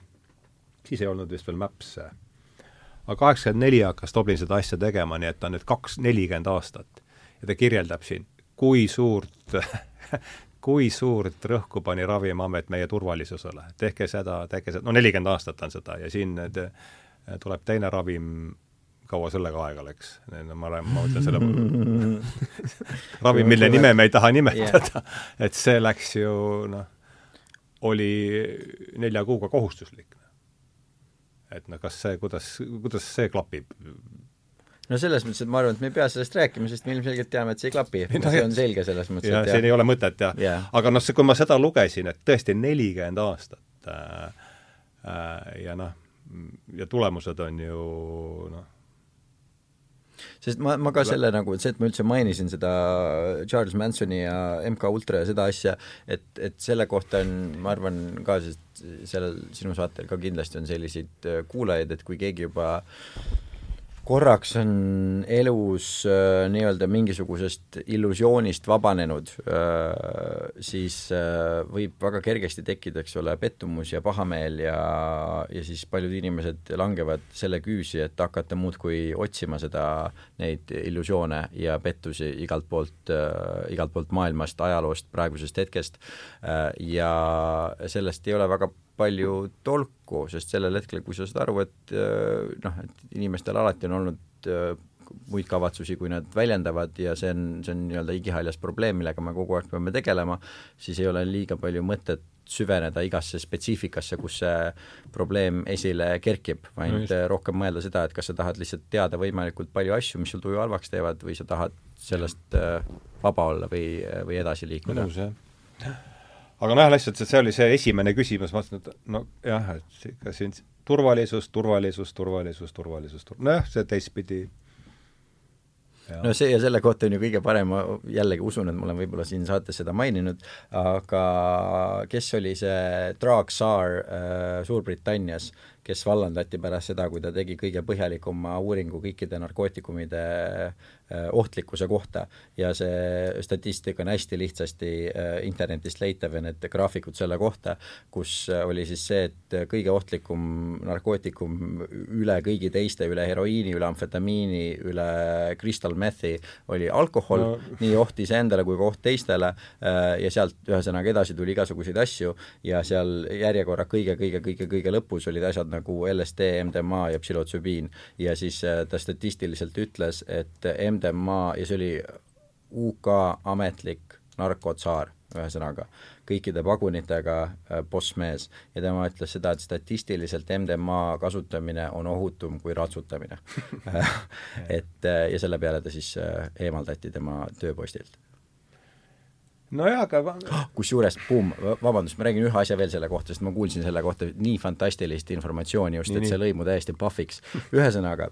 siis ei olnud vist veel MAPS aga kaheksakümmend neli hakkas Dublin seda asja tegema, nii et ta on nüüd kaks, nelikümmend aastat. ja ta kirjeldab siin, kui suurt kui suurt rõhku pani Ravimiamet meie turvalisusele, tehke seda, tehke seda, no nelikümmend aastat on seda ja siin nüüd tuleb teine ravim, kaua sellega aega läks? ma, ma mõtlen selle ravim, mille nime me ei taha nimetada yeah., et see läks ju noh, oli nelja kuuga kohustuslik. et noh, kas see, kuidas, kuidas see klapib no selles mõttes, et ma arvan, et me ei pea sellest rääkima, sest me ilmselgelt teame, et see ei klapi no,. see on selge selles mõttes, et siin ei ole mõtet jah yeah.. aga noh, see, kui ma seda lugesin, et tõesti nelikümmend aastat äh, äh, ja noh, ja tulemused on ju noh, sest ma, ma ka selle nagu, see, et ma üldse mainisin seda Charles Mansoni ja MK Ultra ja seda asja, et, et selle kohta on, ma arvan ka, sest sellel sinu saatel ka kindlasti on selliseid kuulajaid, et kui keegi juba korraks on elus äh, nii-öelda mingisugusest illusioonist vabanenud äh,, siis äh, võib väga kergesti tekkida, eks ole, pettumus ja pahameel ja, ja siis paljud inimesed langevad selle küüsi, et hakata muudkui otsima seda, neid illusioone ja pettusi igalt poolt äh,, igalt poolt maailmast, ajaloost, praegusest hetkest. Äh, ja sellest ei ole väga palju tolku, sest sellel hetkel, kui sa saad aru, et äh, noh, et inimestel alati on olnud äh, muid kavatsusi, kui nad väljendavad ja see on, see on nii-öelda igihaljas probleem, millega me kogu aeg peame tegelema, siis ei ole liiga palju mõtet süveneda igasse spetsiifikasse, kus see probleem esile kerkib, vaid no rohkem mõelda seda, et kas sa tahad lihtsalt teada võimalikult palju asju, mis sul tuju halvaks teevad, või sa tahad sellest äh, vaba olla või, või edasi liikuda. nõus, jah aga noh, lihtsalt see oli see esimene küsimus, ma mõtlesin, et nojah, et ikka siin turvalisus, turvalisus, turvalisus, turvalisus, tur-, nojah, see teistpidi. No see ja selle kohta on ju kõige parem, ma jällegi usun, et ma olen võib-olla siin saates seda maininud, aga kes oli see Drag Saar äh, Suurbritannias, kes vallandati pärast seda, kui ta tegi kõige põhjalikuma uuringu kõikide narkootikumide Äh, ohtlikkuse kohta ja see statistika on hästi lihtsasti äh, internetist leitav ja need graafikud selle kohta, kus äh, oli siis see, et kõige ohtlikum narkootikum üle kõigi teiste, üle heroiini, üle amfetamiini, üle crystal methi oli alkohol no., nii oht iseendale kui ka oht teistele ja sealt ühesõnaga edasi tuli igasuguseid asju ja seal järjekorra kõige-kõige-kõige-kõige lõpus olid asjad nagu LSD, MDMA ja psühhotsübiin ja siis ta statistiliselt ütles, et MDMA ja see oli UK ametlik narkotsaar, ühesõnaga, kõikide pagunitega äh, bossmees ja tema ütles seda, et statistiliselt MDMA kasutamine on ohutum kui ratsutamine. Et äh, ja selle peale ta siis äh, eemaldati tema tööpostilt nojah, aga kusjuures, buum, vabandust, ma räägin ühe asja veel selle kohta, sest ma kuulsin selle kohta nii fantastilist informatsiooni just, et see lõi mu täiesti pahviks. ühesõnaga,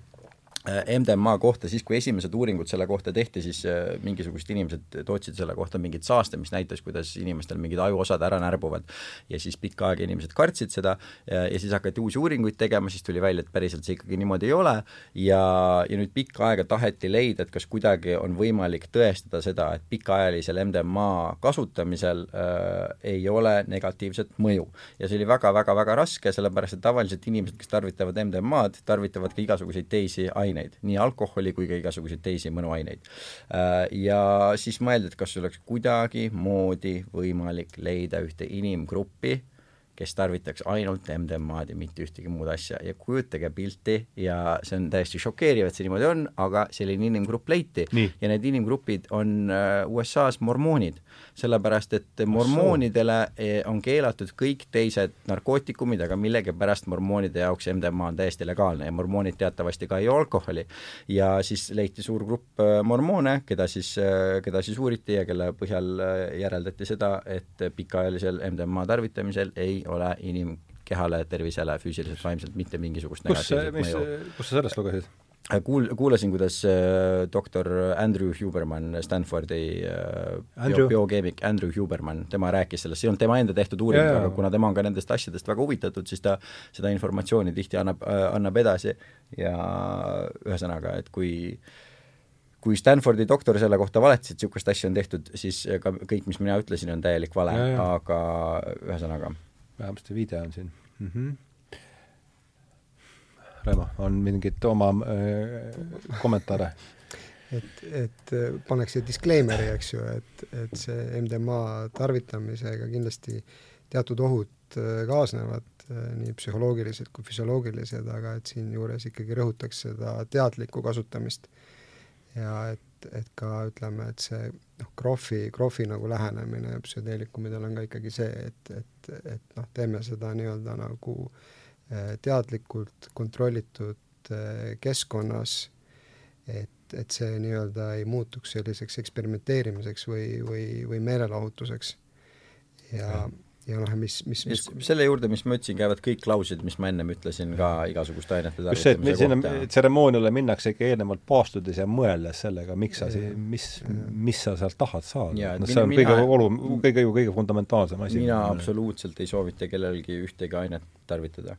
MDMA kohta, siis kui esimesed uuringud selle kohta tehti, siis äh, mingisugused inimesed tootsid selle kohta mingit saaste, mis näitas, kuidas inimestel mingid ajuosad ära närbuvad. ja siis pikka aega inimesed kartsid seda ja, ja siis hakati uusi uuringuid tegema, siis tuli välja, et päriselt see ikkagi niimoodi ei ole ja, ja nüüd pikka aega taheti leida, et kas kuidagi on võimalik tõestada seda, et pikaajalisel MDMA kasutamisel äh, ei ole negatiivset mõju. ja see oli väga-väga-väga raske, sellepärast et tavaliselt inimesed, kes tarvitavad MDMA-d, tarvitavad ka igasuguseid teisi aineid aineid, nii alkoholi kui ka igasuguseid teisi mõnuaineid. Äh, ja siis mõeldi, et kas oleks kuidagimoodi võimalik leida ühte inimgruppi, kes tarvitaks ainult MDMA-d ja mitte ühtegi muud asja ja kujutage pilti ja see on täiesti šokeeriv, et see niimoodi on, aga selline inimgrupp leiti Nii. ja need inimgrupid on äh, USA-s mormoonid sellepärast et mormoonidele eh, on keelatud kõik teised narkootikumid, aga millegipärast mormoonide jaoks MDMA on täiesti legaalne ja mormoonid teatavasti ka ei joo alkoholi. ja siis leiti suur grupp eh, mormoone, keda siis, eh, keda siis uuriti ja kelle põhjal järeldati seda, et pikaajalisel MDMA tarvitamisel ei ole inimkehale, tervisele, füüsiliselt, vaimselt mitte mingisugust negatiivset mõju. kus sa sellest lugesid? kuul-, kuulasin, kuidas doktor Andrew Huberman, Stanfordi bio, biokeemik Andrew Huberman, tema rääkis sellest, see ei olnud tema enda tehtud uuring, aga kuna tema on ka nendest asjadest väga huvitatud, siis ta seda informatsiooni tihti annab annab edasi. Ja ühesõnaga, et kui kui Stanfordi doktor selle kohta valetas, et niisugust asja on tehtud, siis ka kõik, mis mina ütlesin, on täielik vale, aga ühesõnaga vähemasti viide on siin mm. -hmm Reimo, on mingit oma äh, kommentaare? et, et paneks siia disclaimer'i, eks ju, et, et see MDMA tarvitamisega kindlasti teatud ohud kaasnevad, nii psühholoogilised kui füsioloogilised, aga et siinjuures ikkagi rõhutaks seda teadlikku kasutamist. ja et, et ka ütleme, et see noh, krohvi, krohvi nagu lähenemine psühhedeelikumidel on ka ikkagi see, et, et, et noh, teeme seda nii-öelda nagu eh, teadlikult kontrollitud eh, keskkonnas, et, et see nii-öelda ei muutuks selliseks eksperimenteerimiseks või, või, või meelelahutuseks. ja, ja ja noh, mis, mis, mis selle juurde, mis ma ütlesin, käivad kõik klausid, mis ma ennem ütlesin ka igasuguste ainete just see, et meil sinna tseremooniale minnakse ikka eelnevalt paastudes ja mõeldes sellega, miks sa mis, mis sa sealt tahad saada. no see on mina, kõige olu-, kõige ju kõige fundamentaalsem asi. mina absoluutselt ei soovita kellelgi ühtegi ainet tarvitada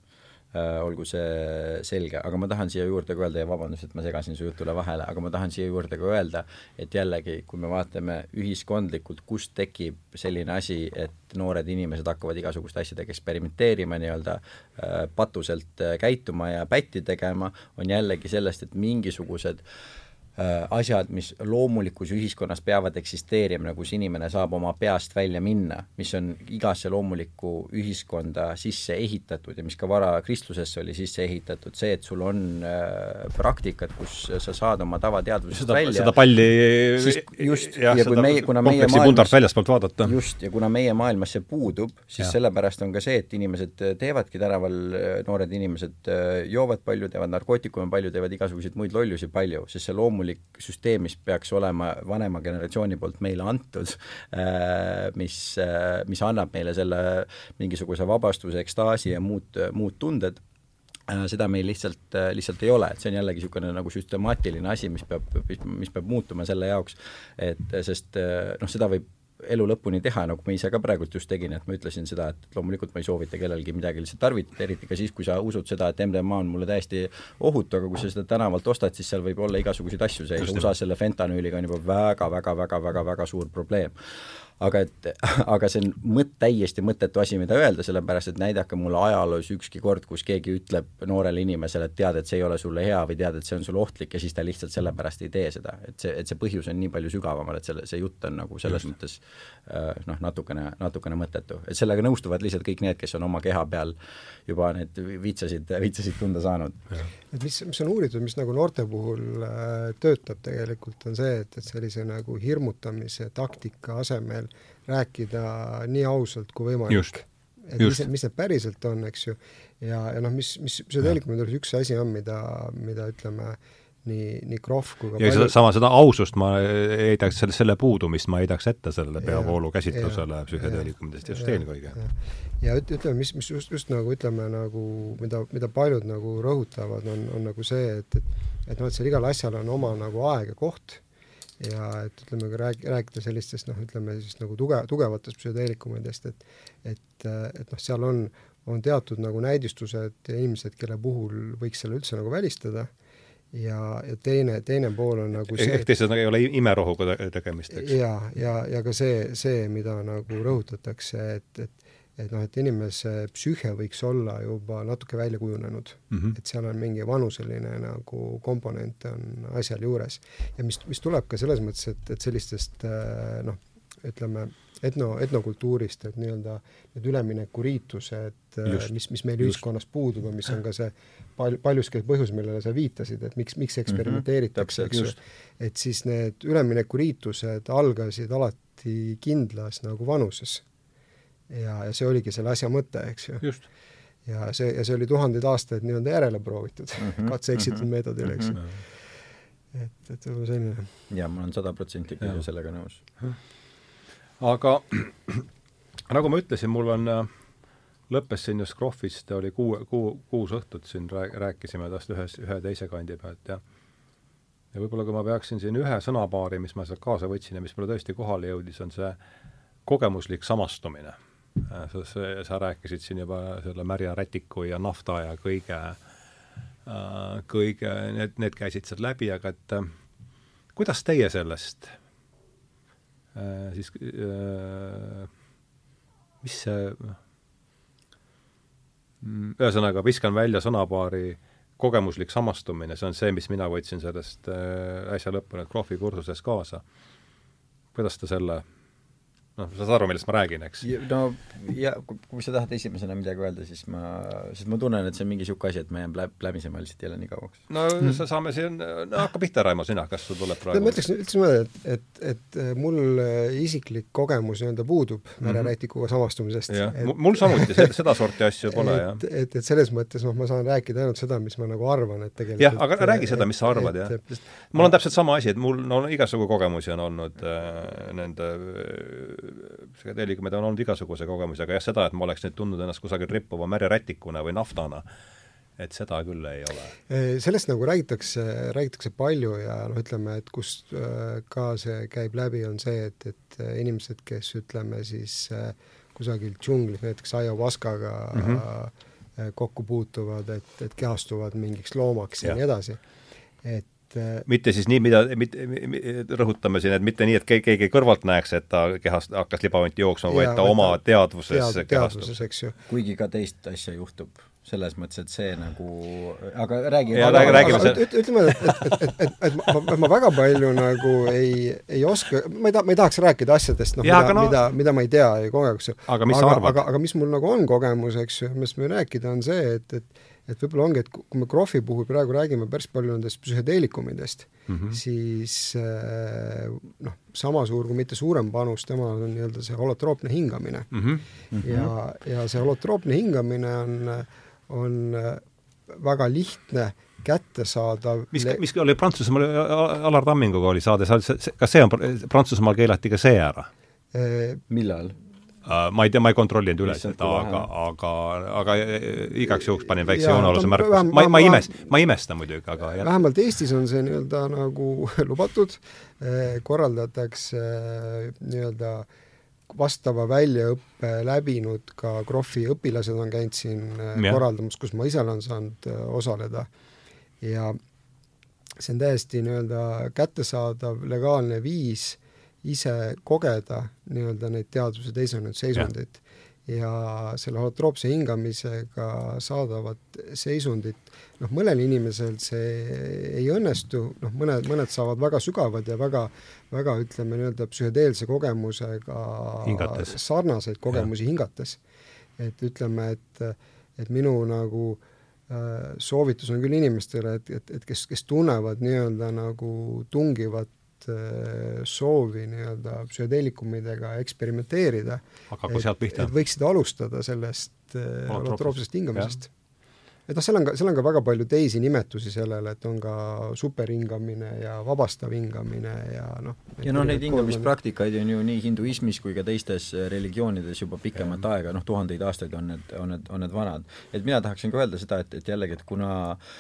olgu see selge, aga ma tahan siia juurde ka öelda ja vabandust, et ma segasin su jutule vahele, aga ma tahan siia juurde ka öelda, et jällegi, kui me vaatame ühiskondlikult, kust tekib selline asi, et noored inimesed hakkavad igasuguste asjadega eksperimenteerima, nii-öelda äh, patuselt äh, käituma ja pätti tegema, on jällegi sellest, et mingisugused äh, Äh, asjad, mis loomulikus ühiskonnas peavad eksisteerima, kus inimene saab oma peast välja minna, mis on igasse loomulikku ühiskonda sisse ehitatud ja mis ka vara kristlusesse oli sisse ehitatud, see, et sul on äh, praktikad, kus sa saad oma tavateadvusest välja seda palli siis just, ja, ja kui meie, kuna meie maailmas väljaspoolt vaadata. just, ja kuna meie maailmas see puudub, siis ja. sellepärast on ka see, et inimesed teevadki tänaval, noored inimesed äh, joovad palju, teevad narkootikume palju, teevad igasuguseid muid lollusi palju, sest see loomulik loomulik süsteem, mis peaks olema vanema generatsiooni poolt meile antud, äh, mis, äh, mis annab meile selle mingisuguse vabastuse, ekstaasi ja muud, muud tunded. Äh, seda meil lihtsalt, lihtsalt ei ole, et see on jällegi niisugune nagu süstemaatiline asi, mis peab, mis peab muutuma selle jaoks, et sest noh, seda võib elu lõpuni teha, nagu ma ise ka praegult just tegin, et ma ütlesin seda, et loomulikult ma ei soovita kellelgi midagi lihtsalt tarvitada, eriti ka siis, kui sa usud seda, et MDMA on mulle täiesti ohutu, aga kui sa seda tänavalt ostad, siis seal võib olla igasuguseid asju sees, USA-s selle fentanüüliga on juba väga-väga-väga-väga-väga suur probleem aga et, aga see on mõt-, täiesti mõttetu asi, mida öelda, sellepärast et näidake mulle ajaloos ükski kord, kus keegi ütleb noorele inimesele, et tead, et see ei ole sulle hea või tead, et see on sulle ohtlik ja siis ta lihtsalt sellepärast ei tee seda. et see, et see põhjus on nii palju sügavamal, et selle, see jutt on nagu selles Just. mõttes äh, noh, natukene, natukene mõttetu. et sellega nõustuvad lihtsalt kõik need, kes on oma keha peal juba need viitsasid, viitsasid tunda saanud. Et mis, mis on uuritud, mis nagu noorte puhul äh, töötab tegelikult, on see, et, et sellise nagu hirmutamise taktika asemel rääkida nii ausalt kui võimalik. et Just. mis, mis need päriselt on, eks ju, ja, ja noh, mis, mis, tegelikult üks asi on, mida, mida ütleme, nii, nii Krohv kui ka ja palju... sama, seda ausust ma heidaks, selle, selle puudumist ma heidaks ette sellele peavoolu käsitlusele psühhedeelikumidest just eelkõige. ja ütleme, mis, mis just, just nagu ütleme nagu, mida, mida paljud nagu rõhutavad, on, on nagu see, et, et et noh, et seal igal asjal on oma nagu aeg ja koht. Ja et ütleme, kui rääk-, rääkida sellistest noh, ütleme siis nagu tuge-, tugevatest psühhedeelikumidest, et et, et noh, seal on, on teatud nagu näidistused ja inimesed, kelle puhul võiks selle üldse nagu välistada, ja, ja teine, teine pool on nagu see ehk teisisõnu ei ole imerohuga tegemist, eks? jaa, ja, ja, ja ka see, see, mida nagu rõhutatakse, et, et et noh, et inimese psüühe võiks olla juba natuke välja kujunenud mm, -hmm. et seal on mingi vanuseline nagu komponent on asjal juures. ja mis, mis tuleb ka selles mõttes, et, et sellistest äh, noh, ütleme, etno, etnokultuurist, et nii-öelda need üleminekuriitused, äh, mis, mis meil ühiskonnas puudub ja mis on ka see pal-, paljuski põhjus, millele sa viitasid, et miks, miks eksperimenteeritakse mm, -hmm, eks ju, et siis need üleminekuriitused algasid alati kindlas nagu vanuses. Ja, ja see oligi selle asja mõte, eks ju. ja see, ja see oli tuhandeid aastaid nii-öelda järele proovitud mm -hmm, katse-eksitud mm -hmm, meetodil, eks ju. mm -hmm.. et, et võib-olla selline. jaa, ma olen sada protsenti küll sellega nõus. aga nagu ma ütlesin, mul on äh, lõppes siin just Krohvist, oli kuu, kuu, kuus õhtut siin rääk-, rääkisime tast ühes, ühe teise kandi pealt ja ja võib-olla kui ma peaksin siin ühe sõnapaari, mis ma sealt kaasa võtsin ja mis mulle tõesti kohale jõudis, on see kogemuslik samastumine. Äh, sa, sa, rääkisid siin juba selle märja rätiku ja nafta ja kõige, äh, kõige, need, need käisid sealt läbi, aga et äh, kuidas teie sellest siis, mis see, ühesõnaga viskan välja sõnapaari kogemuslik samastumine, see on see, mis mina võtsin sellest äh, äsja lõppenud Krohvi kursusest kaasa. kuidas ta selle noh, sa saad aru, millest ma räägin, eks? no ja kui sa tahad esimesena midagi öelda, siis ma, sest ma tunnen, et see on mingi niisugune asi, et ma jään pläb-, pläbisema lihtsalt jälle nii kauaks. no mm. saame siin, no hakka pihta, Raimo, sina, kas sul tuleb praegu ma ütleks, ütleks niimoodi, et, et, et mul isiklik kogemus nii-öelda puudub mm -hmm. mererätikuga samastumisest. mul samuti, sedasorti asju pole, jah. et, et, et selles mõttes noh, ma saan rääkida ainult seda, mis ma nagu arvan, et tegelikult jah, aga räägi seda, mis sa arvad, jah. mul on täpselt sama asi, et mul no igasugu kogemusi on olnud äh, nende psühhedeelikumid on olnud igasuguse kogemuse, aga jah, seda, et ma oleks nüüd tundnud ennast kusagil rippuva mererätikuna või naftana, et seda küll ei ole. sellest nagu räägitakse, räägitakse palju ja noh, ütleme, et kust äh, ka see käib läbi, on see, et, et inimesed, kes ütleme siis äh, kusagil džunglis näiteks ayahuascaga mm -hmm. kokku puutuvad, et, et kehastuvad mingiks loomaks ja, ja nii edasi, et et äh, mitte siis nii, mida, mitte, rõhutame siin, et mitte nii, et keegi, keegi kõrvalt näeks, et ta kehast hakkas libavanti jooksma, vaid ta oma teadvuses tead, teadvuses, eks ju. kuigi ka teist asja juhtub selles mõttes, et see nagu, aga räägi. ütleme, et, et, et, et, et, et ma, ma väga palju nagu ei, ei oska, ma ei taha, ma ei tahaks rääkida asjadest, noh, mida no,, mida, mida ma ei tea ja kogemus. aga mis aga, sa arvad? aga, aga mis mul nagu on kogemus, eks ju, millest võin rääkida, on see, et, et et võib-olla ongi, et kui me Krohvi puhul praegu räägime päris palju nendest psühhedeelikumidest mm, -hmm. siis äh, noh, sama suur kui mitte suurem panus temal on nii-öelda see holotroopne hingamine mm. -hmm. ja, ja see holotroopne hingamine on, on äh, väga lihtne kättesaadav mis, mis oli Prantsusmaal, Alar Tamminguga oli saade, kas see on, Prantsusmaal keelati ka see ära? Äh, millal? Äh, ma ei tea, ma ei kontrollinud üle seda, aga, aga, aga igaks juhuks panin väikse joonealuse märkuse. ma, ma ei imesta, ma ei imesta muidugi, aga jah. vähemalt Eestis on see nii-öelda nagu lubatud, äh, korraldatakse äh, nii-öelda vastava väljaõppe läbinud ka Krohvi õpilased on käinud siin ja. korraldamas, kus ma ise olen saanud osaleda. ja see on täiesti nii-öelda kättesaadav legaalne viis ise kogeda nii-öelda neid teadvuse teisenenud seisundit ja, ja selle holotroopse hingamisega saadavat seisundit, noh, mõnel inimesel see ei õnnestu, noh, mõned, mõned saavad väga sügavad ja väga, väga ütleme nii-öelda psühhedeelse kogemusega hingates. sarnaseid kogemusi ja. hingates. et ütleme, et, et minu nagu äh, soovitus on küll inimestele, et, et, et kes, kes tunnevad nii-öelda nagu tungivat soovi nii-öelda psühhedeelikumidega eksperimenteerida. hakaku sealt pihta. et võiksid alustada sellest holotroopsest äh, hingamisest. et noh, seal on ka, seal on ka väga palju teisi nimetusi sellele, et on ka superhingamine ja vabastav hingamine ja noh. ja noh, neid hingamispraktikaid on ju nii hinduismis kui ka teistes religioonides juba pikemat ja. aega, noh, tuhandeid aastaid on need, on need, on need vanad. et mina tahaksin ka öelda seda, et, et jällegi, et kuna äh,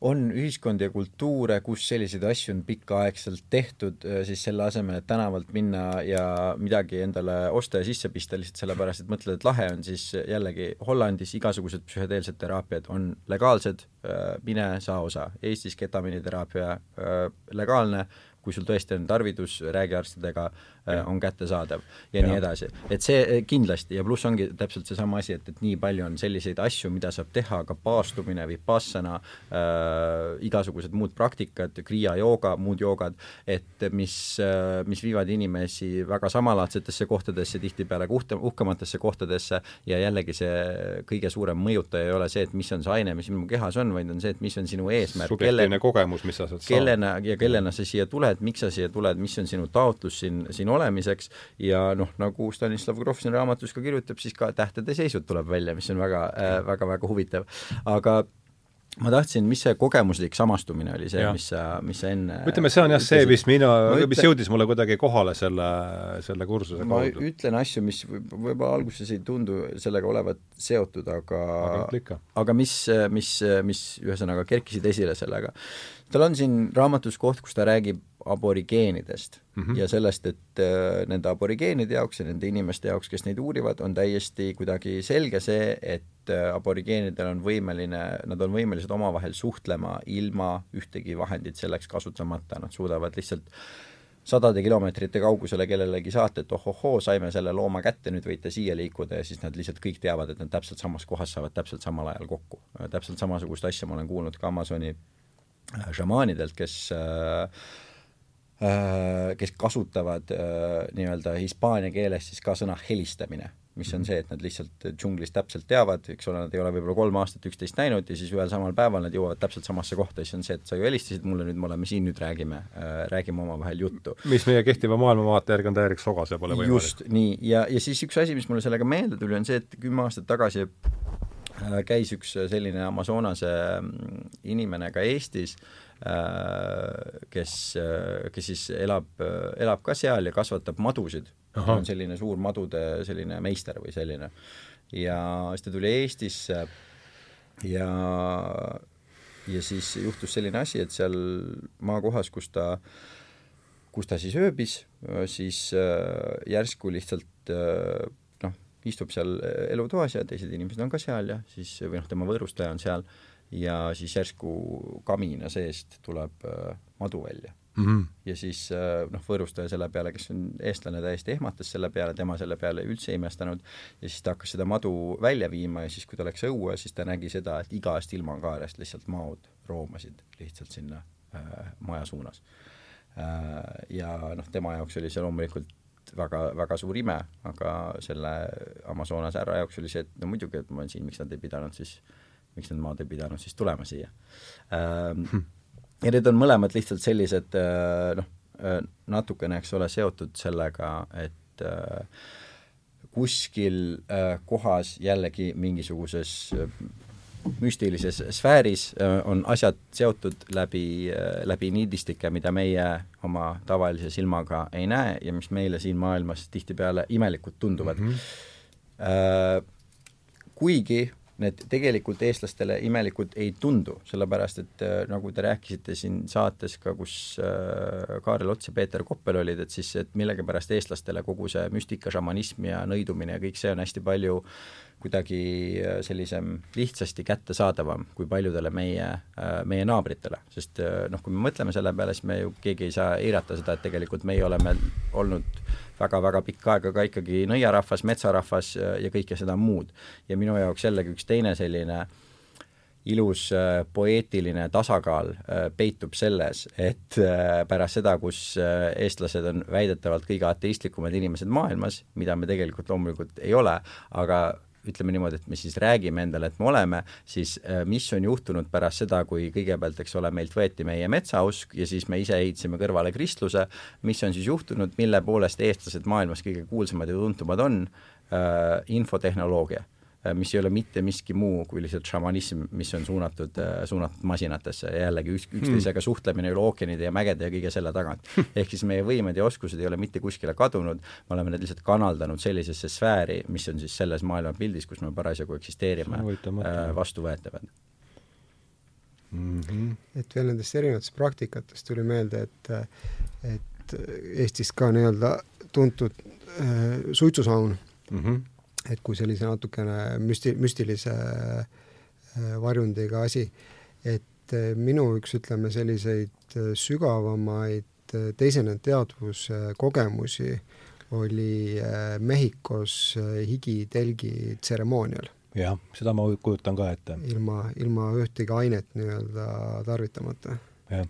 on ühiskondi ja kultuure, kus selliseid asju on pikaaegselt tehtud, äh, siis selle asemel, et tänavalt minna ja midagi endale osta ja sisse pista lihtsalt sellepärast, et mõtled, et lahe on, siis jällegi Hollandis igasugused psühhedeelsed teraapiad on legaalsed, äh, mine saa osa. Eestis ketamiiniteraapia äh, legaalne, kui sul tõesti on tarvidus, räägi arstidega, äh, on kättesaadav ja, ja nii edasi. et see äh, kindlasti ja pluss ongi täpselt seesama asi, et, et nii palju on selliseid asju, mida saab teha, ka paastumine, vipassana äh,, igasugused muud praktikad, kriia jooga, muud joogad, et mis äh,, mis viivad inimesi väga samalaadsetesse kohtadesse, tihtipeale uhte, uhkematesse kohtadesse ja jällegi see kõige suurem mõjutaja ei ole see, et mis on see aine, mis sinu kehas on, vaid on see, et mis on sinu eesmärk. subjektiivne kelle, kogemus, mis sa sealt saad. kellena ja kellena sa siia tuled, et miks sa siia tuled, mis on sinu taotlus siin, siin olemiseks ja noh, nagu Stanislav Grof siin raamatus ka kirjutab, siis ka tähtede seisud tuleb välja, mis on väga äh,, väga-väga huvitav. aga ma tahtsin, mis see kogemuslik samastumine oli see, mis sa, mis sa enne ütleme, see on jah see, mis mina, mis jõudis mulle kuidagi kohale selle, selle kursuse ma kaudu. ma ütlen asju, mis võib-olla alguses ei tundu sellega olevat seotud, aga aga, aga mis, mis, mis ühesõnaga kerkisid esile sellega. tal on siin raamatus koht, kus ta räägib aborigeenidest mm -hmm. ja sellest, et äh, nende aborigeenide jaoks ja nende inimeste jaoks, kes neid uurivad, on täiesti kuidagi selge see, et äh, aborigeenidel on võimeline, nad on võimelised omavahel suhtlema ilma ühtegi vahendit selleks kasutamata, nad suudavad lihtsalt sadade kilomeetrite kaugusele kellelegi saata, et ohohoo, saime selle looma kätte, nüüd võite siia liikuda ja siis nad lihtsalt kõik teavad, et nad täpselt samas kohas saavad täpselt samal ajal kokku. täpselt samasugust asja ma olen kuulnud ka Amazoni äh, šamaanidelt, kes äh, äh, kes kasutavad nii-öelda hispaania keeles siis ka sõna helistamine mis on see, et nad lihtsalt džunglis täpselt teavad, eks ole, nad ei ole võib-olla kolm aastat üksteist näinud ja siis ühel samal päeval nad jõuavad täpselt samasse kohta ja siis on see, et sa ju helistasid mulle, nüüd me oleme siin, nüüd räägime äh,, räägime omavahel juttu. mis meie kehtiva maailmavaate järgi on täielik sogas ja pole võimalik. just, nii, ja, ja siis üks asi, mis mulle sellega meelde tuli, on see, et kümme aastat tagasi äh, käis üks selline Amazonase mm, inimene ka Eestis äh,, kes, äh, kes siis elab, äh, elab ka seal ja kasvatab madusid. On selline suur madude selline meister või selline. ja siis ta tuli Eestisse ja, ja siis juhtus selline asi, et seal maakohas, kus ta, kus ta siis ööbis, siis äh, järsku lihtsalt äh, noh, istub seal elutoas ja teised inimesed on ka seal ja siis, või noh, tema võõrustaja on seal ja siis järsku kamina seest tuleb äh, madu välja mm. -hmm. ja siis äh, noh, võõrustaja selle peale, kes on eestlane, täiesti ehmatas selle peale, tema selle peale üldse ei imestanud ja siis ta hakkas seda madu välja viima ja siis, kui ta läks õue, siis ta nägi seda, et igast ilmakaarest lihtsalt maod roomasid lihtsalt sinna äh, maja suunas äh,. ja noh, tema jaoks oli see loomulikult väga, väga suur ime, aga selle Amazonas härra jaoks oli see, et no muidugi, et ma olen siin, miks nad ei pidanud siis, miks need maad ei pidanud siis tulema siia ähm, hm ja need on mõlemad lihtsalt sellised äh, noh, äh, natukene, eks ole, seotud sellega, et äh, kuskil kohas jällegi mingisuguses müstilises sfääris on asjad seotud läbi, läbi niidistike, mida meie oma tavalise silmaga ei näe ja mis meile siin maailmas tihtipeale imelikud tunduvad mm. -hmm. Kuigi need tegelikult eestlastele imelikud ei tundu, sellepärast et äh, nagu te rääkisite siin saates ka, kus äh, Kaarel Ots ja Peeter Koppel olid, et siis, et millegipärast eestlastele kogu see müstika, šamanism ja nõidumine ja kõik see on hästi palju kuidagi äh, sellisem lihtsasti kättesaadavam kui paljudele meie, meie naabritele, sest noh, kui me mõtleme selle peale, siis me ju keegi ei saa eirata seda, et tegelikult meie oleme olnud väga-väga pikka aega ka ikkagi nõiarahvas, metsarahvas ja kõike seda muud. ja minu jaoks jällegi üks teine selline ilus äh, poeetiline tasakaal äh, peitub selles, et äh, pärast seda, kus eestlased on väidetavalt kõige ateistlikumad inimesed maailmas, mida me tegelikult loomulikult ei ole, aga ütleme niimoodi, et me siis räägime endale, et me oleme, siis äh, mis on juhtunud pärast seda, kui kõigepealt, eks ole, meilt võeti meie metsausk ja siis me ise ehitasime kõrvale kristluse, mis on siis juhtunud, mille poolest eestlased maailmas kõige kuulsamad ja tuntumad on äh,, infotehnoloogia mis ei ole mitte miski muu kui lihtsalt šamanism, mis on suunatud, äh, suunatud masinatesse ja jällegi üks, üksteisega hmm. suhtlemine üle ookeanide ja mägede ja kõige selle tagant. ehk siis meie võimed ja oskused ei ole mitte kuskile kadunud, me oleme need lihtsalt kanaldanud sellisesse sfääri, mis on siis selles maailmapildis, kus me parasjagu eksisteerime, äh, vastuvõetavad mm. -hmm. et veel nendest erinevatest praktikatest tuli meelde, et, et Eestis ka nii-öelda tuntud äh, suitsusaun mm, -hmm et kui sellise natukene müsti-, müstilise äh, varjundiga asi, et äh, minu üks, ütleme, selliseid äh, sügavamaid teisenenud teadvuskogemusi oli Mehhikos higitelgi tseremoonial. jah, seda ma kujutan ka ette. ilma, ilma ühtegi ainet nii-öelda tarvitamata. jah,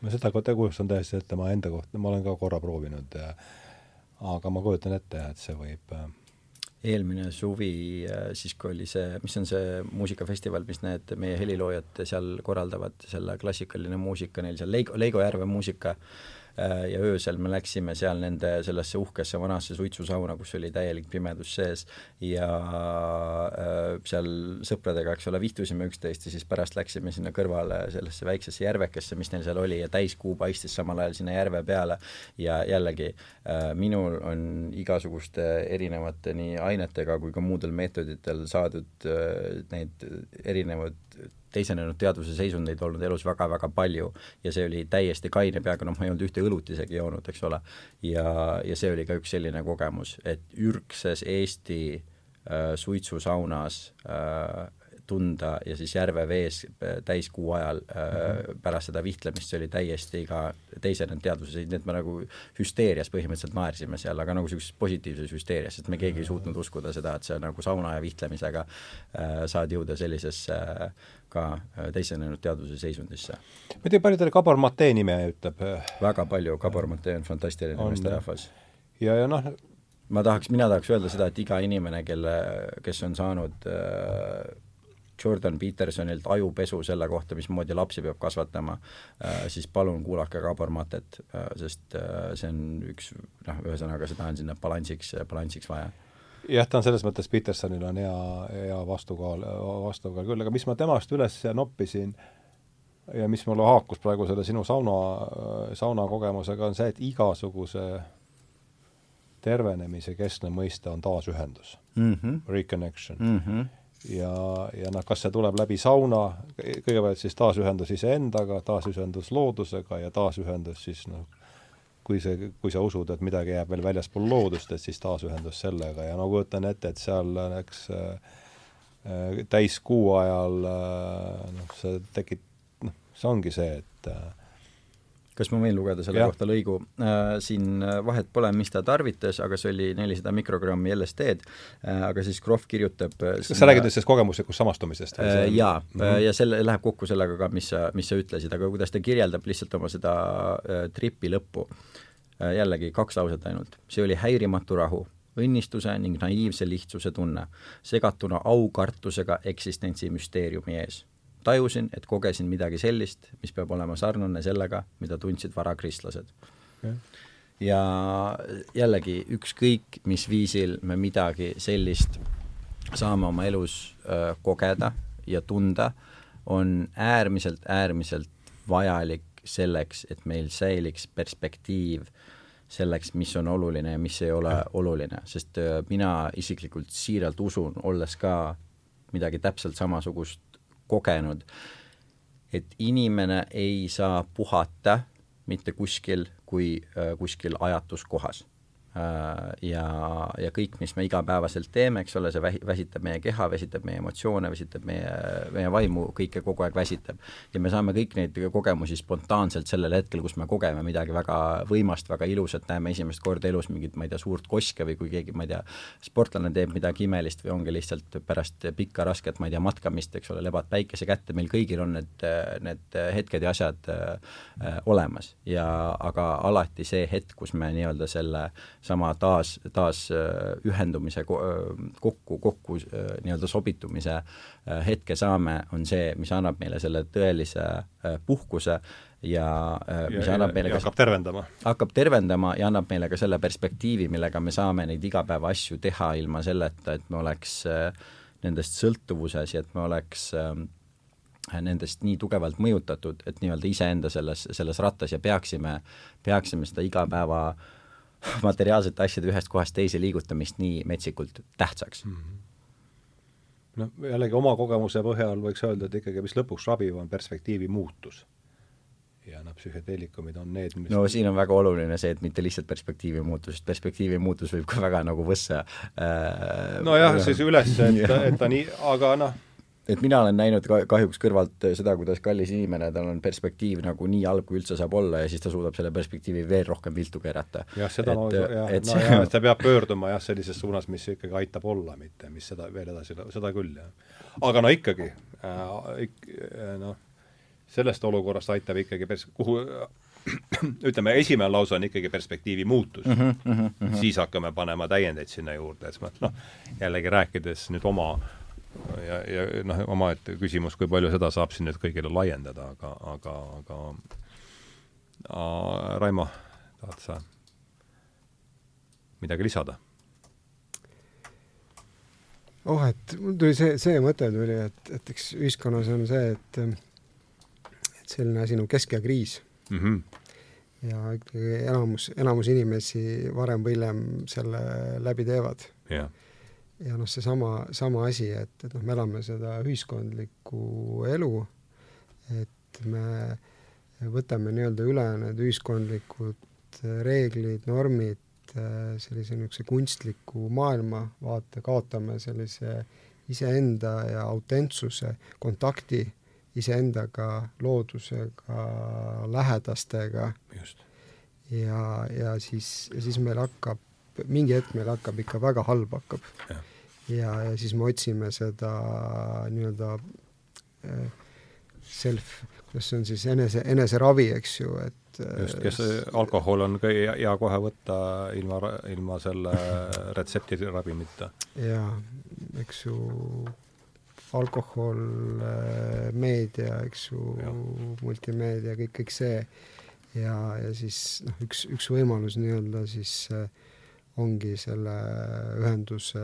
ma seda kujutan täiesti ette, ma enda kohta, ma olen ka korra proovinud aga ma kujutan ette et see võib eelmine suvi äh, siis, kui oli see, mis on see muusikafestival, mis need meie heliloojad seal korraldavad, selle klassikaline muusika, neil seal Leigo, Leigo Järve muusika äh,, ja öösel me läksime seal nende sellesse uhkesse vanasse suitsusauna, kus oli täielik pimedus sees. Ja äh, seal sõpradega, eks ole, vihtusime üksteist ja siis pärast läksime sinna kõrvale sellesse väiksesse järvekesse, mis neil seal oli ja täiskuu paistis samal ajal sinna järve peale. Ja jällegi äh, minul on igasuguste erinevate nii ainetega kui ka muudel meetoditel saadud neid erinevaid teisenenud teadvuse seisundeid olnud elus väga-väga palju ja see oli täiesti kaine peaga, noh, ma ei olnud ühte õlut isegi joonud, eks ole. ja, ja see oli ka üks selline kogemus, et ürgses Eesti äh, suitsusaunas äh, tunda ja siis järve vees täiskuu ajal mm -hmm. pärast seda vihtlemist, see oli täiesti ka teisenenud teadvuses, nii et me nagu hüsteerias põhimõtteliselt naersime seal, aga nagu niisuguses positiivses hüsteerias, sest me keegi ei suutnud uskuda seda, et see nagu sauna ja vihtlemisega äh, saad jõuda sellisesse äh, ka äh, teisenenud teadvuse seisundisse. ma ei tea, palju teile Gabor Mate nime ütleb? väga palju, Gabor Mate on fantastiline meesterahvas. ja, ja noh, ma tahaks, mina tahaks öelda seda, et iga inimene, kelle, kes on saanud äh, Jordan Petersonilt ajupesu selle kohta, mismoodi lapsi peab kasvatama äh,, siis palun kuulake Gabor Matet äh,, sest äh, see on üks noh, ühesõnaga seda on sinna balansiks, balansiks vaja jah, ta on selles mõttes, Petersonil on hea, hea vastukaal, vastukaal küll, aga mis ma temast üles noppisin ja mis mulle haakus praegu selle sinu sauna, sauna kogemusega, on see, et igasuguse tervenemise keskne mõiste on taasühendus mm, -hmm. reconnection mm. -hmm. Ja, ja noh, kas see tuleb läbi sauna, kõigepealt siis taasühendus iseendaga, taasühendus loodusega ja taasühendus siis noh, kui see, kui sa usud, et midagi jääb veel väljaspool loodust, et siis taasühendus sellega. Ja no kujutan ette, et seal äh, äh, täiskuu ajal äh, noh, see tekib, noh, see ongi see, et äh, kas ma võin lugeda selle ja. kohta lõigu äh,? Siin vahet pole, mis ta tarvitas, aga see oli nelisada mikrogrammi LSD-d äh,, aga siis Krohv kirjutab kas sa räägid nüüd sellest kogemuslikust samastumisest äh,? Jaa mm, -hmm. ja selle, läheb kokku sellega ka, mis sa, mis sa ütlesid, aga kuidas ta kirjeldab lihtsalt oma seda äh, tripi lõppu äh,, jällegi kaks lauset ainult, see oli häirimatu rahu õnnistuse ning naiivse lihtsuse tunne, segatuna aukartusega eksistentsi müsteeriumi ees tajusin, et kogesin midagi sellist, mis peab olema sarnane sellega, mida tundsid varakristlased okay.. ja jällegi, ükskõik mis viisil me midagi sellist saame oma elus öö, kogeda ja tunda, on äärmiselt, äärmiselt vajalik selleks, et meil säiliks perspektiiv selleks, mis on oluline ja mis ei ole oluline, sest öö, mina isiklikult siiralt usun, olles ka midagi täpselt samasugust kogenud, et inimene ei saa puhata mitte kuskil kui äh, kuskil ajatus kohas ja, ja kõik, mis me igapäevaselt teeme, eks ole, see vähi-, väsitab meie keha, väsitab meie emotsioone, väsitab meie, meie vaimu, kõike kogu aeg väsitab. ja me saame kõik neid kogemusi spontaanselt sellel hetkel, kus me kogeme midagi väga võimast, väga ilusat, näeme esimest korda elus mingit, ma ei tea, suurt koske või kui keegi, ma ei tea, sportlane teeb midagi imelist või ongi lihtsalt pärast pikka rasket, ma ei tea, matkamist, eks ole, lebad päikese kätte, meil kõigil on need, need hetked ja asjad äh, olemas ja aga alati see hetk, kus me nii-öelda selle sama taas, taas äh, ühendumise äh, kokku, kokku äh, nii-öelda sobitumise hetke saame, on see, mis annab meile selle tõelise puhkuse ja mis ja, annab meile ja ka hakkab tervendama. hakkab tervendama ja annab meile ka selle perspektiivi, millega me saame neid igapäeva asju teha ilma selleta, et me oleks nendest sõltuvuses ja et me oleks nendest nii tugevalt mõjutatud, et nii-öelda iseenda selles, selles rattas ja peaksime, peaksime seda igapäeva äh, materiaalsete asjade ühest kohast teise liigutamist nii metsikult tähtsaks mm. -hmm noh, jällegi oma kogemuse põhjal võiks öelda, et ikkagi mis lõpuks rabib, on perspektiivi muutus. ja noh, psühhedeelikumid on need, mis no siin on väga oluline see, et mitte lihtsalt perspektiivi muutus, sest perspektiivi muutus võib ka väga nagu võssa äh, nojah, siis üles, et, et ta nii, aga noh, et mina olen näinud ka kahjuks kõrvalt seda, kuidas kallis inimene, tal on perspektiiv nagu nii halb, kui üldse saab olla ja siis ta suudab selle perspektiivi veel rohkem viltu keerata. jah, seda et, ma, jah, no see... jah, ta peab pöörduma jah, sellises suunas, mis ikkagi aitab olla, mitte mis seda veel edasi, seda küll, jah. aga no ikkagi äh,, äh, noh, sellest olukorrast aitab ikkagi pers-, kuhu ütleme, esimene lause on ikkagi perspektiivi muutus mm. -hmm, mm -hmm. siis hakkame panema täiendeid sinna juurde, et noh, jällegi rääkides nüüd oma ja, ja noh, omaette küsimus, kui palju seda saab siin nüüd kõigile laiendada, aga, aga, aga a, Raimo, tahad sa midagi lisada? oh, et mul tuli see, see mõte tuli, et, et eks ühiskonnas on see, et et selline asi nagu keskeakriis mm. -hmm. ja ikkagi enamus, enamus inimesi varem või hiljem selle läbi teevad yeah ja noh, seesama, sama asi, et, et noh, me elame seda ühiskondlikku elu, et me võtame nii-öelda üle need ühiskondlikud reeglid, normid, sellise niisuguse kunstliku maailmavaate, kaotame sellise iseenda ja autentsuse kontakti iseendaga, loodusega, lähedastega. ja, ja siis, siis meil hakkab, mingi hetk meil hakkab ikka väga halb hakkab. Ja, ja siis me otsime seda nii-öelda äh, self, kuidas see on siis, enese, eneseravi, eks ju, et just, kes alkohol on ka hea kohe võtta ilma, ilma selle retseptiravimita. jaa, eks ju, alkohol, meedia, eks ju, multimeedia, kõik, kõik see ja, ja siis noh, üks, üks võimalus nii-öelda siis äh, ongi selle ühenduse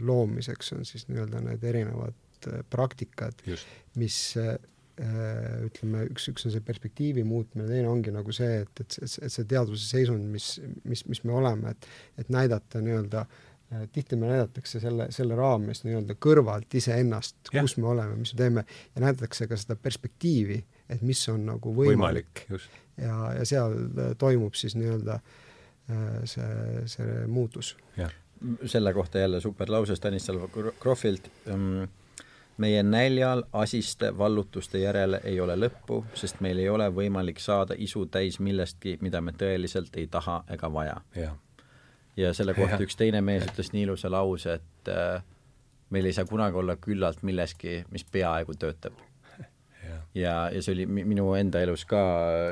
loomiseks on siis nii-öelda need erinevad äh, praktikad, mis äh, Äh, ütleme, üks, üks on see perspektiivi muutmine, teine ongi nagu see, et, et, et, et see teadvuse seisund, mis, mis, mis me oleme, et, et näidata nii-öelda äh, tihti me näidatakse selle, selle raames nii-öelda kõrvalt iseennast, kus me oleme, mis me teeme, ja näidatakse ka seda perspektiivi, et mis on nagu võimalik, võimalik. ja, ja seal äh, toimub siis nii-öelda see, see muutus. selle kohta jälle super lause Stanislav Krohvilt um, meie näljal asiste vallutuste järele ei ole lõppu, sest meil ei ole võimalik saada isu täis millestki, mida me tõeliselt ei taha ega vaja. ja selle kohta üks teine mees ütles nii ilusa lause, et äh, meil ei saa kunagi olla küllalt milleski, mis peaaegu töötab. Ja, ja see oli minu enda elus ka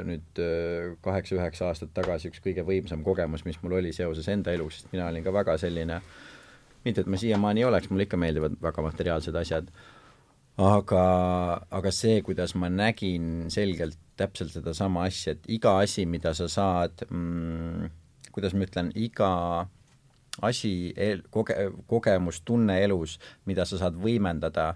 nüüd äh, kaheksa-üheksa aastat tagasi üks kõige võimsam kogemus, mis mul oli seoses enda eluga, sest mina olin ka väga selline mitte, et ma siiamaani ei oleks, mulle ikka meeldivad väga materiaalsed asjad, aga, aga see, kuidas ma nägin selgelt täpselt sedasama asja, et iga asi, mida sa saad mm,, kuidas ma ütlen, iga asi, koge-, kogemus, tunne elus, mida sa saad võimendada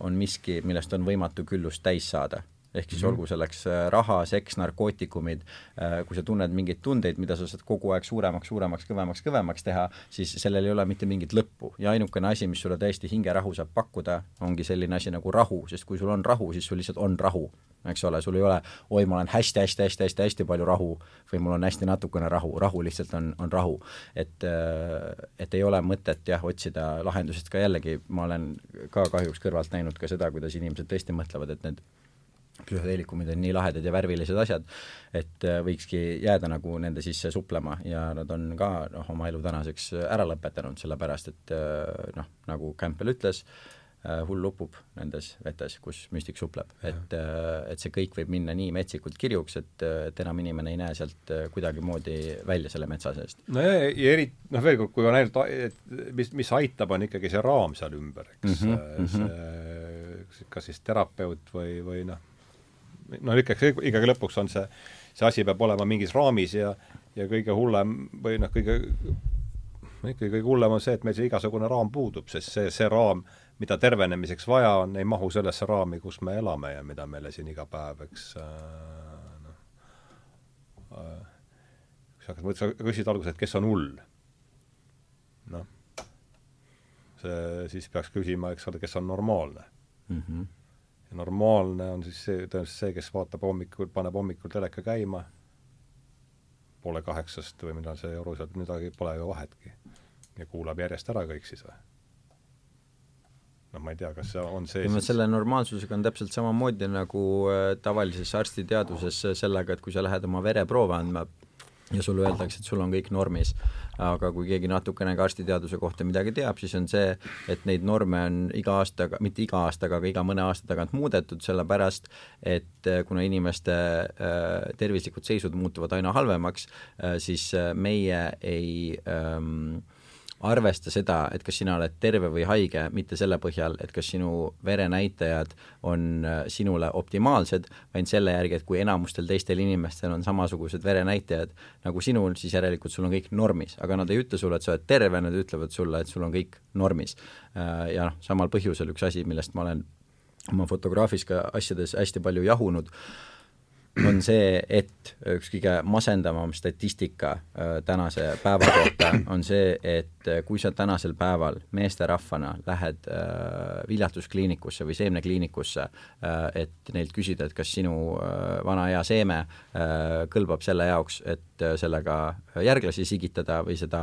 on miski, millest on võimatu küllust täis saada ehk siis mm -hmm. olgu selleks äh, raha, seks, narkootikumid, äh, kui sa tunned mingeid tundeid, mida sa saad kogu aeg suuremaks, suuremaks, kõvemaks, kõvemaks teha, siis sellel ei ole mitte mingit lõppu ja ainukene asi, mis sulle tõesti hingerahu saab pakkuda, ongi selline asi nagu rahu, sest kui sul on rahu, siis sul lihtsalt on rahu eks ole, sul ei ole oi, ma olen hästi-hästi-hästi-hästi-hästi palju rahu või mul on hästi natukene rahu, rahu lihtsalt on, on rahu. et, äh, et ei ole mõtet jah, otsida lahendusest ka jällegi, ma olen ka kahjuks kõrvalt näinud ka seda, kuidas inimesed tõesti mõtlevad, et need psühhedeelikumid on nii lahedad ja värvilised asjad, et äh, võikski jääda nagu nende sisse suplema ja nad on ka noh, oma elu tänaseks ära lõpetanud, sellepärast et äh, noh, nagu Campbell ütles, äh, hull upub nendes vetes, kus müstik supleb, et, et see kõik võib minna nii metsikult kirjuks, et, et enam inimene ei näe sealt kuidagimoodi välja selle metsa seest. no ja, ja eri, noh veel kord, kui on ainult, mis, mis aitab, on ikkagi see raam seal ümber, eks mm, -hmm. see kas siis terapeut või, või noh, no ikkagi, ikkagi lõpuks on see, see asi peab olema mingis raamis ja ja kõige hullem või noh, kõige ikkagi kõige hullem on see, et meil see igasugune raam puudub, sest see, see raam, mida tervenemiseks vaja on, ei mahu sellesse raami, kus me elame ja mida meile siin iga päev, eks äh, noh äh,, sa hakkad, sa küsisid alguses, et kes on hull. noh, see, siis peaks küsima, eks ole, kes on normaalne mm. -hmm ja normaalne on siis see, tõenäoliselt see, kes vaatab hommikul, paneb hommikul teleka käima poole kaheksast või millal see joru sealt, midagi pole ju vahetki. ja kuulab järjest ära kõik siis või? noh, ma ei tea, kas see on see siis... selle normaalsusega on täpselt samamoodi nagu äh, tavalises arstiteaduses sellega, et kui sa lähed oma vereproove andma, ja sulle öeldakse, et sul on kõik normis. Aga kui keegi natukene ka arstiteaduse kohta midagi teab, siis on see, et neid norme on iga aastaga, mitte iga aastaga, aga iga mõne aasta tagant muudetud, sellepärast et äh, kuna inimeste äh, tervislikud seisud muutuvad aina halvemaks äh,, siis meie ei ähm, arvesta seda, et kas sina oled terve või haige, mitte selle põhjal, et kas sinu verenäitajad on äh, sinule optimaalsed, vaid selle järgi, et kui enamustel teistel inimestel on samasugused verenäitajad nagu sinul, siis järelikult sul on kõik normis, aga nad ei ütle sulle, et sa oled terve, nad ütlevad sulle, et sul on kõik normis. Äh, ja noh, samal põhjusel üks asi, millest ma olen oma fotograafis ka asjades hästi palju jahunud, on see, et üks kõige masendavam statistika äh, tänase päeva kohta on see, et äh, kui sa tänasel päeval meesterahvana lähed äh, viljastuskliinikusse või seemnekliinikusse, et neilt küsida, et kas sinu vana hea seeme kõlbab selle jaoks, et sellega järglasi sigitada või seda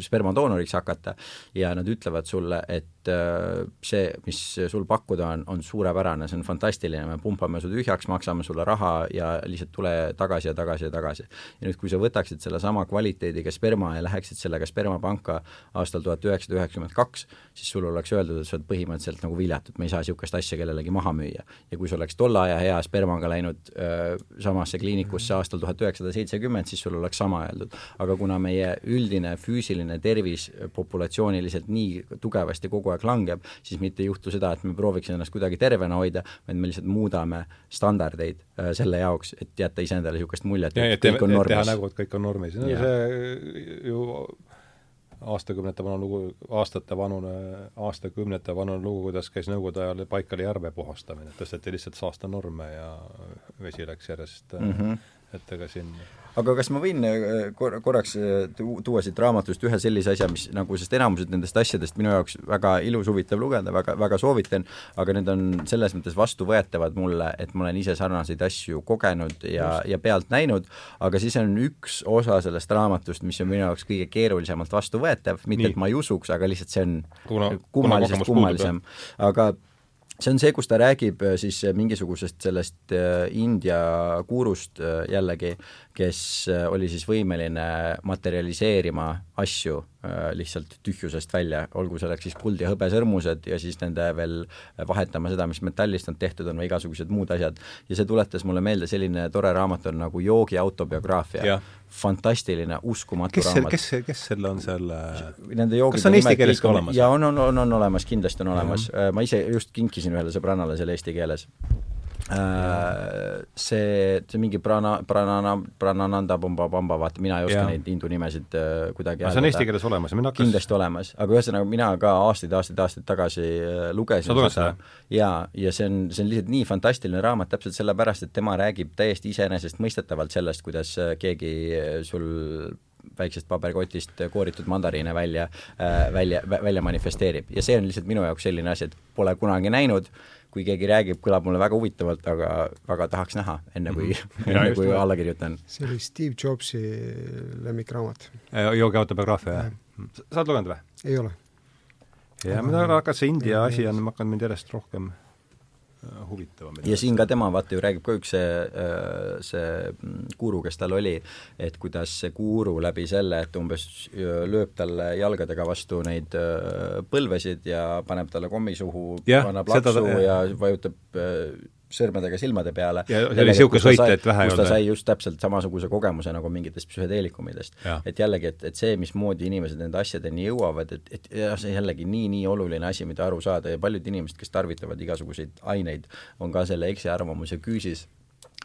spermadoonoriks hakata ja nad ütlevad sulle, et see, mis sul pakkuda on, on suurepärane, see on fantastiline, me pumpame su tühjaks, maksame sulle raha ja lihtsalt tule tagasi ja tagasi ja tagasi. ja nüüd, kui sa võtaksid sellesama kvaliteediga sperma ja läheksid sellega spermapanka aastal tuhat üheksasada üheksakümmend kaks, siis sul oleks öeldud, et sa oled põhimõtteliselt nagu viljatud, me ei saa niisugust asja kellelegi maha müüa. ja kui sa oleks tolle aja hea spermaga läinud öö, samasse kliinikusse aastal tuhat üheksasada seitsekümmend, siis sul oleks sama öeldud. aga kuna meie üldine füüsiline tervis populatsiooniliselt nii tugevasti kogu aeg langeb, siis mitte ei juhtu seda, et me prooviks ennast kuidagi tervena hoida, vaid me lihtsalt muudame standardeid selle jaoks, et jätta iseendale niisugust muljet, et kõik on normis. teha nägu, et kõik on normis, no yeah. see ju aastakümnete vana lugu, aastate vanune, aastakümnete vanune lugu, kuidas käis Nõukogude ajal Baikali järve puhastamine, tõsteti lihtsalt saastenorme ja vesi läks järjest mm, -hmm. et ega siin aga kas ma võin äh, kor-, korraks äh, tuua siit raamatust ühe sellise asja, mis nagu, sest enamused nendest asjadest minu jaoks väga ilus, huvitav lugeda, väga, väga soovitan, aga need on selles mõttes vastuvõetavad mulle, et ma olen ise sarnaseid asju kogenud ja, ja pealt näinud, aga siis on üks osa sellest raamatust, mis on minu jaoks kõige keerulisemalt vastuvõetav, mitte Nii. et ma ei usuks, aga lihtsalt see on kuna, kummalisest kummalisem. aga see on see, kus ta räägib äh, siis mingisugusest sellest India gurust jällegi, kes äh, oli siis võimeline materialiseerima asju äh, lihtsalt tühjusest välja, olgu selleks siis kuld ja hõbesõrmused ja siis nende veel vahetama seda, mis metallist nad tehtud on või igasugused muud asjad. ja see tuletas mulle meelde, selline tore raamat on nagu Joogi autobiograafia. fantastiline, uskumatu kes raamat. kes, kes selle on selle Nende kas on eesti keeles ka olemas? jaa, on, on, on, on olemas, kindlasti on olemas. ma ise just kinkisin ühele sõbrannale selle eesti keeles Äh, see, see mingi prana, pranana, pranananda pamba pamba, vaata mina ei oska ja. neid hindu nimesid äh, kuidagi see on eesti keeles olemas mina hakkas kindlasti olemas, aga ühesõnaga mina ka aastaid, aastaid, aastaid tagasi äh, lugesin seda. Ja, ja see on, see on lihtsalt nii fantastiline raamat täpselt sellepärast, et tema räägib täiesti iseenesestmõistetavalt sellest, kuidas keegi sul väiksest paberkotist kooritud mandariine välja äh,, välja, välja manifesteerib ja see on lihtsalt minu jaoks selline asi, et pole kunagi näinud äh,, kui keegi räägib, kõlab mulle väga huvitavalt, aga väga tahaks näha, enne kui mm, -hmm. enne kui alla kirjutan. see oli Steve Jobsi lemmikraamat. joogi autobiograafia, jah? sa oled lugenud või? ei ole. jah, mina et see India asi on hakanud mind järjest rohkem Äh, huvitavam. ja siin ka tema vaata ju räägib ka üks see, äh, see guru, kes tal oli, et kuidas see guru läbi selle, et umbes äh, lööb talle jalgadega vastu neid põlvesid ja paneb talle kommi suhu, annab laksu seda, ja vajutab sõrmedega silmade peale. ja see oli niisugune sõit, et vähe ei olnud. sai just täpselt samasuguse kogemuse nagu mingitest psühhedeelikumidest. et jällegi, et, et see, mismoodi inimesed nende asjadeni jõuavad, et, et ja see jällegi nii-nii oluline asi, mida aru saada ja paljud inimesed, kes tarvitavad igasuguseid aineid, on ka selle eksiarvamuse küüsis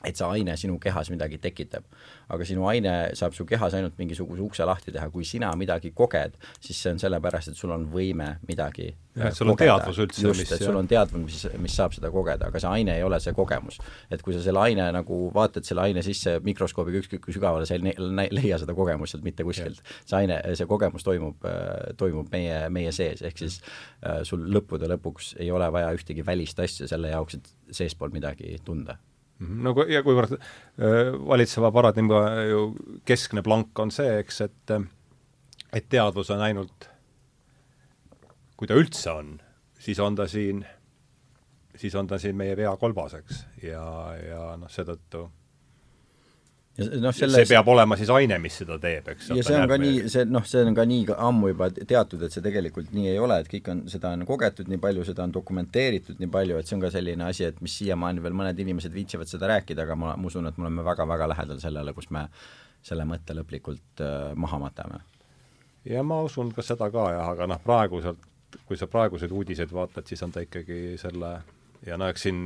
et see aine sinu kehas midagi tekitab. aga sinu aine saab su kehas ainult mingisuguse ukse lahti teha, kui sina midagi koged, siis see on sellepärast, et sul on võime midagi jah, et sul on teadvus üldse, just, et sul on teadvus, mis, mis saab seda kogeda, aga see aine ei ole see kogemus. et kui sa selle aine nagu vaatad selle aine sisse mikroskoobiga ükskõik kui sügavale, sa ei leia seda kogemust sealt mitte kuskilt. see aine, see kogemus toimub, toimub meie, meie sees, ehk siis äh, sul lõppude lõpuks ei ole vaja ühtegi välist asja selle jaoks, et seespool midagi tunda Mhm. no ja kuivõrd valitseva paradigma ju keskne plank on see, eks, et et teadvus on ainult, kui ta üldse on, siis on ta siin, siis on ta siin meie pea kolbas, eks, ja, ja noh, seetõttu No, selles... see peab olema siis aine, mis seda teeb, eks. ja see on ka nii, see noh, see on ka nii ammu juba teatud, et see tegelikult nii ei ole, et kõik on, seda on kogetud nii palju, seda on dokumenteeritud nii palju, et see on ka selline asi, et mis siiamaani veel mõned inimesed viitsivad seda rääkida, aga ma, ma usun, et me oleme väga-väga lähedal sellele, kus me selle mõtte lõplikult äh, maha matame. ja ma usun ka seda ka jah, aga noh, praeguselt, kui sa praeguseid uudiseid vaatad, siis on ta ikkagi selle ja no eks siin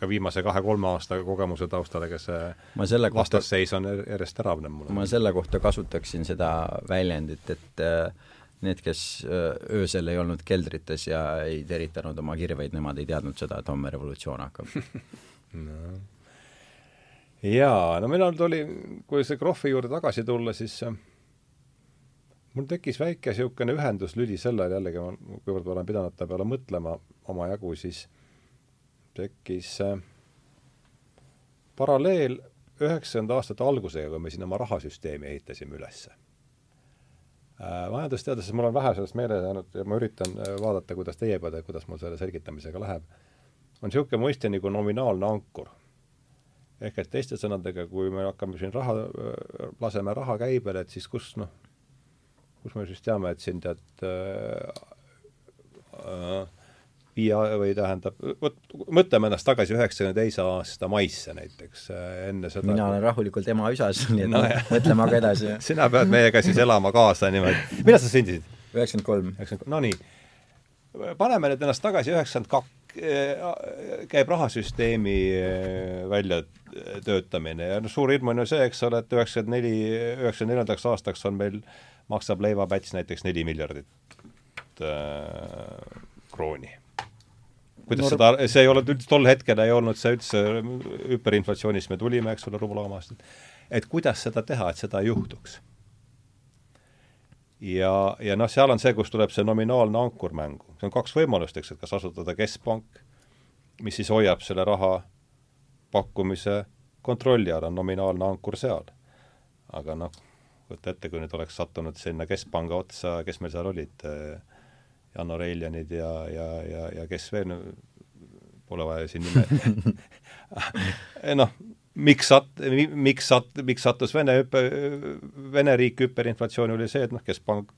ka viimase kahe-kolme aasta kogemuse taustal, ega see vastasseis on järjest teravnev mulle. ma selle kohta kasutaksin seda väljendit, et äh, need, kes äh, öösel ei olnud keldrites ja ei teritanud oma kirveid, nemad ei teadnud seda, et homme revolutsioon hakkab no jaa, no minul tuli, kui see Krohvi juurde tagasi tulla, siis äh, mul tekkis väike niisugune ühenduslüli sellel jällegi, ma, kuivõrd ma olen pidanud ta peale mõtlema omajagu, siis tekkis äh, paralleel üheksakümnenda aastate algusega, kui me siin oma rahasüsteemi ehitasime ülesse äh,. majandusteaduses mul on vähe sellest meelde jäänud ja ma üritan äh, vaadata, kuidas teie peale, kuidas mul selle selgitamisega läheb, on niisugune mõiste nagu nominaalne ankur. ehk et teiste sõnadega, kui me hakkame siin raha, laseme raha käibele, et siis kus noh, kus me siis teame, et siin tead äh, äh, viie või tähendab, vot mõtleme ennast tagasi üheksakümne teise aasta maisse näiteks, enne seda mina olen rahulikult ema üsas, nii et no, mõtleme aga edasi. sina pead meiega siis elama kaasa niimoodi. millal sa sündisid? üheksakümmend kolm. üheksakümmend kolm, no nii. paneme nüüd ennast tagasi üheksakümmend kaks, käib rahasüsteemi väljatöötamine ja noh, suur hirm on ju see, eks ole, et üheksakümmend neli, üheksakümne neljandaks aastaks on meil, maksab leivapäts näiteks neli miljardit äh, krooni kuidas Noor... seda, see ei olnud üldse, tol hetkel ei olnud see üldse hüperinflatsioonist me tulime, eks ole, rublaamast, et kuidas seda teha, et seda ei juhtuks. ja, ja noh, seal on see, kus tuleb see nominaalne ankur mängu. see on kaks võimalust, eks, et kas asutada keskpank, mis siis hoiab selle raha pakkumise kontrolli all, on nominaalne ankur seal. aga noh, võta ette, kui nüüd oleks sattunud sinna keskpanga otsa, kes meil seal olid äh,, Janno Reiljanid ja, ja, ja, ja kes veel, pole vaja siin nime noh, miks sat-, miks sat-, miks sattus Vene hüpe, Vene riik hüperinflatsiooni, oli see, et noh, keskpank,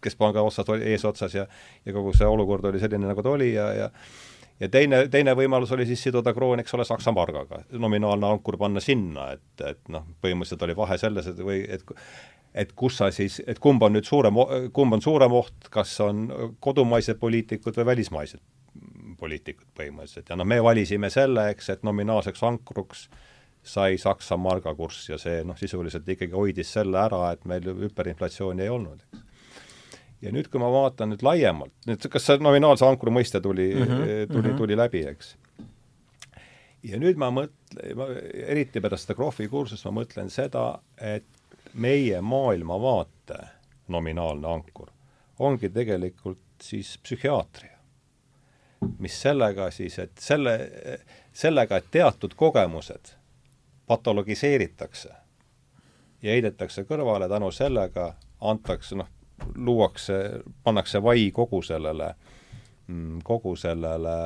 keskpanga otsas oli eesotsas ja ja kogu see olukord oli selline, nagu ta oli ja, ja ja teine, teine võimalus oli siis siduda kroon, eks ole, Saksa margaga, nominaalne ankur panna sinna, et, et noh, põhimõtteliselt oli vahe selles, et või et et kus sa siis, et kumb on nüüd suurem, kumb on suurem oht, kas on kodumaised poliitikud või välismaised poliitikud põhimõtteliselt ja noh, me valisime selle, eks, et nominaalseks ankruks sai Saksa marga kurss ja see noh, sisuliselt ikkagi hoidis selle ära, et meil hüperinflatsiooni ei olnud, eks. ja nüüd, kui ma vaatan nüüd laiemalt, nüüd kas see nominaalse ankru mõiste tuli mm, -hmm, tuli mm, -hmm. tuli läbi, eks. ja nüüd ma mõtlen, eriti pärast seda Krohvi kursust ma mõtlen seda, et meie maailmavaate nominaalne ankur ongi tegelikult siis psühhiaatria. mis sellega siis, et selle, sellega, et teatud kogemused patologiseeritakse ja heidetakse kõrvale, tänu sellega antakse, noh, luuakse, pannakse vai kogu sellele, mm, kogu sellele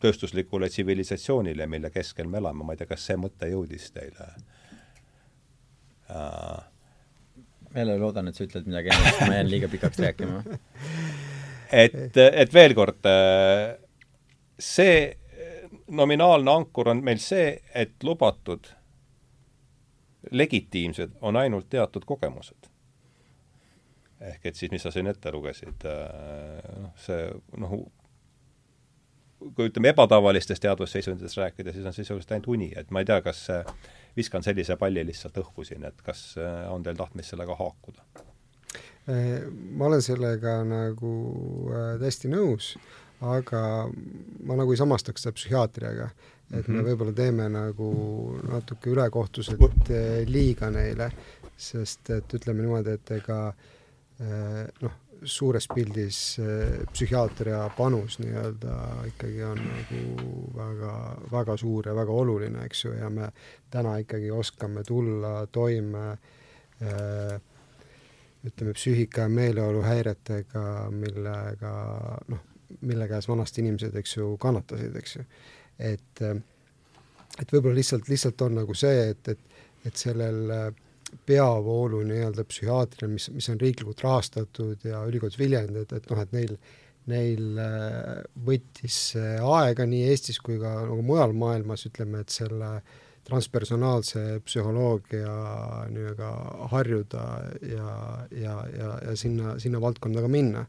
tööstuslikule tsivilisatsioonile, mille keskel me elame, ma ei tea, kas see mõte jõudis teile? Uh.... jälle loodan, et sa ütled midagi enne, sest ma jään liiga pikaks rääkima. et, et veel kord, see nominaalne ankur on meil see, et lubatud legitiimsed on ainult teatud kogemused. ehk et siis, mis sa siin ette lugesid, noh, see noh, kui ütleme ebatavalistest teadvusseisunditest rääkida, siis on sisuliselt ainult uni, et ma ei tea, kas see viskan sellise palli lihtsalt õhku siin, et kas äh, on teil tahtmist sellega haakuda? Äh, ma olen sellega nagu äh, täiesti nõus, aga ma nagu ei samastaks seda psühhiaatriaga. et me mhm. võib-olla teeme nagu natuke ülekohtuselt liiga neile, sest et ütleme niimoodi, et ega noh, suures pildis psühhiaatria panus nii-öelda ikkagi on nagu väga, väga suur ja väga oluline, eks ju, ja me täna ikkagi oskame tulla toime äh, ütleme, psüühika- ja meeleoluhäiretega, millega noh, mille käes vanasti inimesed, eks ju, kannatasid, eks ju. et, et võib-olla lihtsalt, lihtsalt on nagu see, et, et, et sellel äh, peavoolu nii-öelda psühhiaatrial, mis, mis on riiklikult rahastatud ja ülikoolis Viljandi, et, et noh, et neil, neil äh, võttis aega nii Eestis kui ka nagu mujal maailmas, ütleme, et selle transpersonaalse psühholoogia nii-öelda harjuda ja, ja, ja, ja sinna, sinna valdkonda ka minna.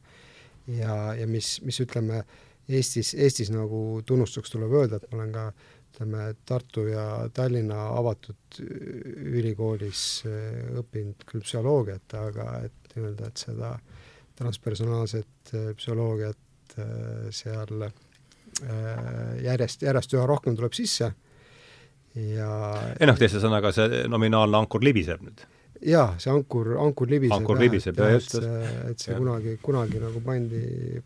ja, ja mis, mis ütleme, Eestis, Eestis nagu tunnustuseks tuleb öelda, et ma olen ka äh, ütleme, Tartu ja Tallinna avatud ülikoolis eh, õppinud küll psühholoogiat, aga et nii-öelda, et seda transpersonaalset eh, psühholoogiat eh, seal järjest, järjest üha rohkem tuleb sisse. Ja ei noh, teise sõnaga see nominaalne ankur libiseb nüüd jaa, see ankur, ankur libiseb. ankur libiseb, jah, just, just. et see ja. kunagi, kunagi nagu pandi,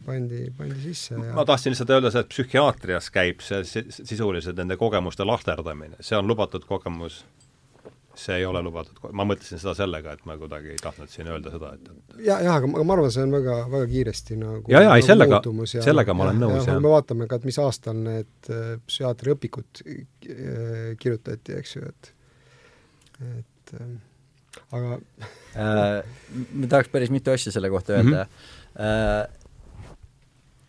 pandi, pandi sisse ja ma tahtsin lihtsalt öelda seda, et psühhiaatrias käib see sisuliselt nende kogemuste lahterdamine, see on lubatud kogemus, see ei ole lubatud, ma mõtlesin seda sellega, et ma kuidagi ei tahtnud siin öelda seda, et, et ja, jah, aga ma, arvan, see on väga, väga kiiresti nagu ja, ja nagu ei sellega, sellega ma olen nõus, jah. me vaatame ka, et mis aastal need äh, psühhiaatriaõpikud äh, kirjutati, eks ju, et et äh, aga äh, ma tahaks päris mitu asja selle kohta öelda mm. -hmm.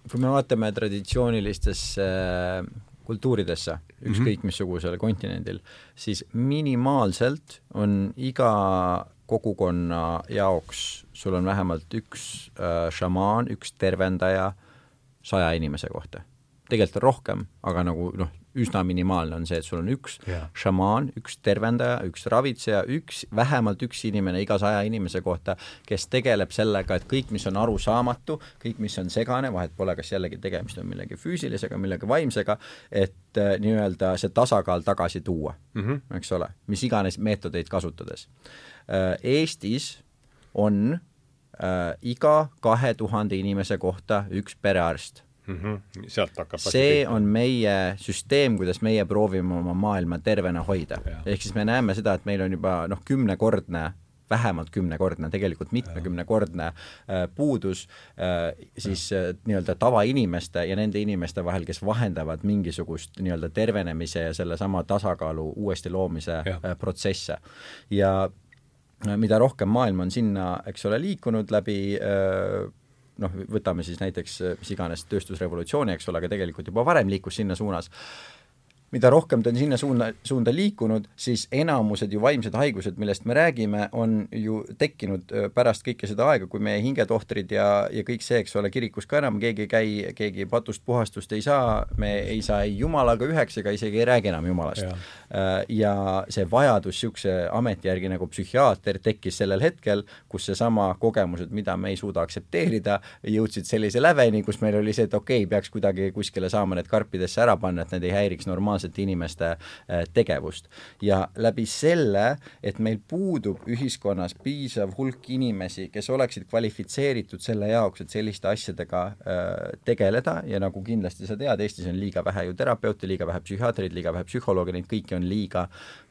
Kui me vaatame traditsioonilistesse äh, kultuuridesse, ükskõik mm -hmm. missugusel kontinendil, siis minimaalselt on iga kogukonna jaoks, sul on vähemalt üks äh, šamaan, üks tervendaja saja inimese kohta. Tegelikult on rohkem, aga nagu noh, üsna minimaalne on see, et sul on üks yeah. šamaan, üks tervendaja, üks ravitseja, üks, vähemalt üks inimene iga saja inimese kohta, kes tegeleb sellega, et kõik, mis on arusaamatu, kõik, mis on segane, vahet pole, kas jällegi tegemist on millegi füüsilisega, millegi vaimsega, et äh, nii-öelda see tasakaal tagasi tuua mm, -hmm. eks ole, mis iganes meetodeid kasutades äh,. Eestis on äh, iga kahe tuhande inimese kohta üks perearst mm. -hmm. sealt hakkab see on meie süsteem, kuidas meie proovime oma maailma tervena hoida. ehk siis me näeme seda, et meil on juba noh, kümnekordne vähemalt kümnekordne, tegelikult mitmekümnekordne äh, puudus äh, siis äh, nii-öelda tavainimeste ja nende inimeste vahel, kes vahendavad mingisugust nii-öelda tervenemise ja sellesama tasakaalu uuesti loomise äh, protsesse. ja äh, mida rohkem maailm on sinna, eks ole, liikunud läbi äh, noh, võtame siis näiteks mis iganes tööstusrevolutsiooni, eks ole, aga tegelikult juba varem liikus sinna suunas mida rohkem ta on sinna suunda, suunda liikunud, siis enamused ju vaimsed haigused, millest me räägime, on ju tekkinud pärast kõike seda aega, kui meie hingetohtrid ja, ja kõik see, eks ole, kirikus ka enam keegi ei käi, keegi patust puhastust ei saa, me ei saa ei jumalaga üheks ega isegi ei räägi enam jumalast. ja see vajadus niisuguse ameti järgi nagu psühhiaater tekkis sellel hetkel, kus seesama kogemused, mida me ei suuda aktsepteerida, jõudsid sellise läveni, kus meil oli see, et okei okay,, peaks kuidagi kuskile saama need karpidesse ära panna, et need ei häiriks normaalselt normaalsete inimeste äh, tegevust. ja läbi selle, et meil puudub ühiskonnas piisav hulk inimesi, kes oleksid kvalifitseeritud selle jaoks, et selliste asjadega äh, tegeleda ja nagu kindlasti sa tead, Eestis on liiga vähe ju terapeute, liiga vähe psühhiaatreid, liiga vähe psühholooge, neid kõiki on liiga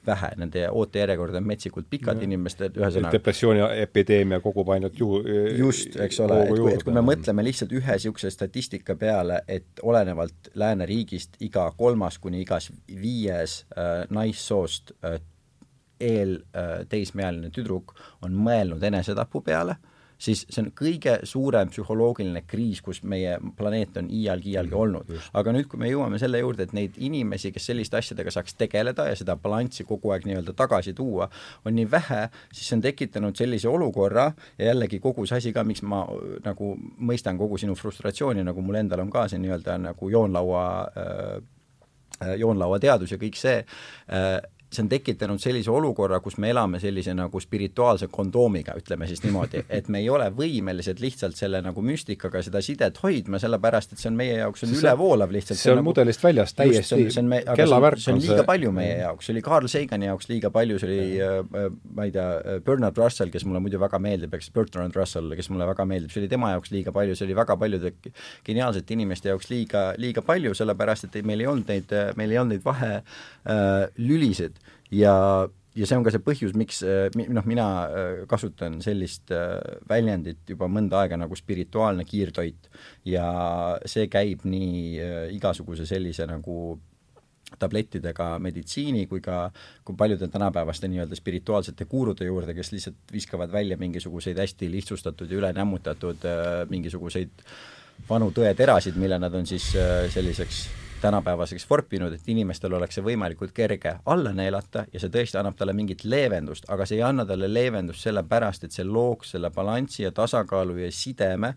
vähe, nende ootejärjekorrad on metsikult pikad no. inimestel, ühesõnaga depressiooni epideemia kogub ainult ju just, eks ole, et kui, et kui me mõtleme lihtsalt ühe niisuguse statistika peale, et olenevalt lääneriigist iga kolmas kuni igas viies äh, naissoost äh, eelteismeealine äh, tüdruk on mõelnud enesetapu peale äh,, siis see on kõige suurem psühholoogiline kriis, kus meie planeet on iialgi, iialgi mm, olnud. aga nüüd, kui me jõuame selle juurde, et neid inimesi, kes selliste asjadega saaks tegeleda ja seda balanssi kogu aeg nii-öelda tagasi tuua, on nii vähe, siis see on tekitanud sellise olukorra ja jällegi kogu see asi ka, miks ma nagu mõistan kogu sinu frustratsiooni, nagu mul endal on ka see nii-öelda nagu joonlaua äh, joonlauateadus ja kõik see äh,, see on tekitanud sellise olukorra, kus me elame sellise nagu spirituaalse kondoomiga, ütleme siis niimoodi, et me ei ole võimelised lihtsalt selle nagu müstikaga seda sidet hoidma, sellepärast et see on meie jaoks, on ülevoolav lihtsalt. see on nagu, mudelist väljas täiesti, kellavärk on see on liiga see... palju meie jaoks, see oli Carl Sagani jaoks liiga palju, see oli äh, äh, ma ei tea, äh, Bernard Russell, kes mulle muidu väga meeldib, eks, Bertrand Russell, kes mulle väga meeldib, see oli tema jaoks liiga palju, see oli väga paljude geniaalsete inimeste jaoks liiga, liiga palju, sellepärast et meil ei olnud neid, meil ei olnud neid vahelülisid ja, ja see on ka see põhjus, miks noh, mina äh, kasutan sellist äh, väljendit juba mõnda aega nagu spirituaalne kiirtoit. Ja see käib nii igasuguse sellise nagu tablettidega meditsiini kui ka kui paljude tänapäevaste nii-öelda spirituaalsete guurude juurde, kes lihtsalt viskavad välja mingisuguseid hästi lihtsustatud ja ülenammutatud mingisuguseid vanu tõeterasid, mille nad on siis selliseks tänapäevaseks vorpinud, et inimestel oleks see võimalikult kerge alla neelata ja see tõesti annab talle mingit leevendust, aga see ei anna talle leevendust sellepärast, et see looks selle balanssi ja tasakaalu ja sideme,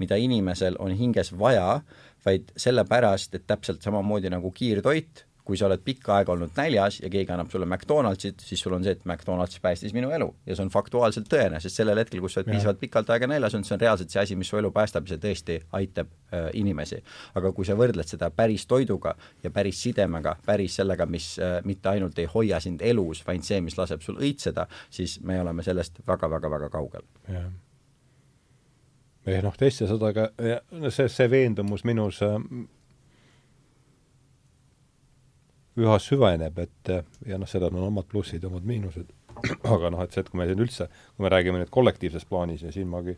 mida inimesel on hinges vaja, vaid sellepärast, et täpselt samamoodi nagu kiirtoit, kui sa oled pikka aega olnud näljas ja keegi annab sulle McDonaldsit, siis sul on see, et McDonalds päästis minu elu ja see on faktuaalselt tõene, sest sellel hetkel, kus sa oled piisavalt pikalt aega näljas olnud, see on reaalselt see asi, mis su elu päästab ja see tõesti aitab äh, inimesi. aga kui sa võrdled seda päris toiduga ja päris sidemega, päris sellega, mis äh, mitte ainult ei hoia sind elus, vaid see, mis laseb sul õitseda, siis me oleme sellest väga-väga-väga kaugel. jah ehk noh, teiste sõdaga, see, see veendumus minus äh, üha süveneb, et ja noh, sellel on omad plussid omad miinused, aga noh, et see, et kui me siin üldse, kui me räägime nüüd kollektiivses plaanis ja siin magi,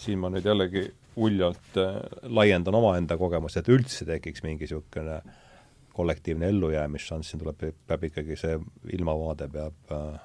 siin ma nüüd jällegi uljalt äh, laiendan omaenda kogemust, et üldse tekiks mingi niisugune kollektiivne ellujäämisšanss, siin tuleb, peab ikkagi see ilmavaade peab äh,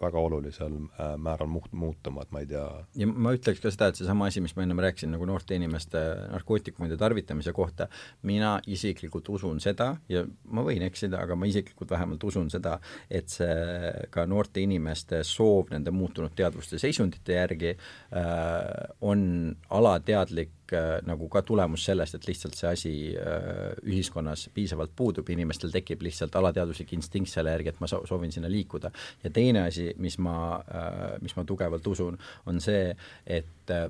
väga olulisel äh, määral muut-, muutuma, et ma ei tea. Ja ma ütleks ka seda, et seesama asi, mis ma ennem rääkisin nagu noorte inimeste narkootikumide tarvitamise kohta, mina isiklikult usun seda ja ma võin eksida, aga ma isiklikult vähemalt usun seda, et see ka noorte inimeste soov nende muutunud teadvuste seisundite järgi äh, on alateadlik nagu ka tulemus sellest, et lihtsalt see asi äh, ühiskonnas piisavalt puudub, inimestel tekib lihtsalt alateaduslik instinkt selle järgi, et ma soovin sinna liikuda. ja teine asi, mis ma äh,, mis ma tugevalt usun, on see, et äh,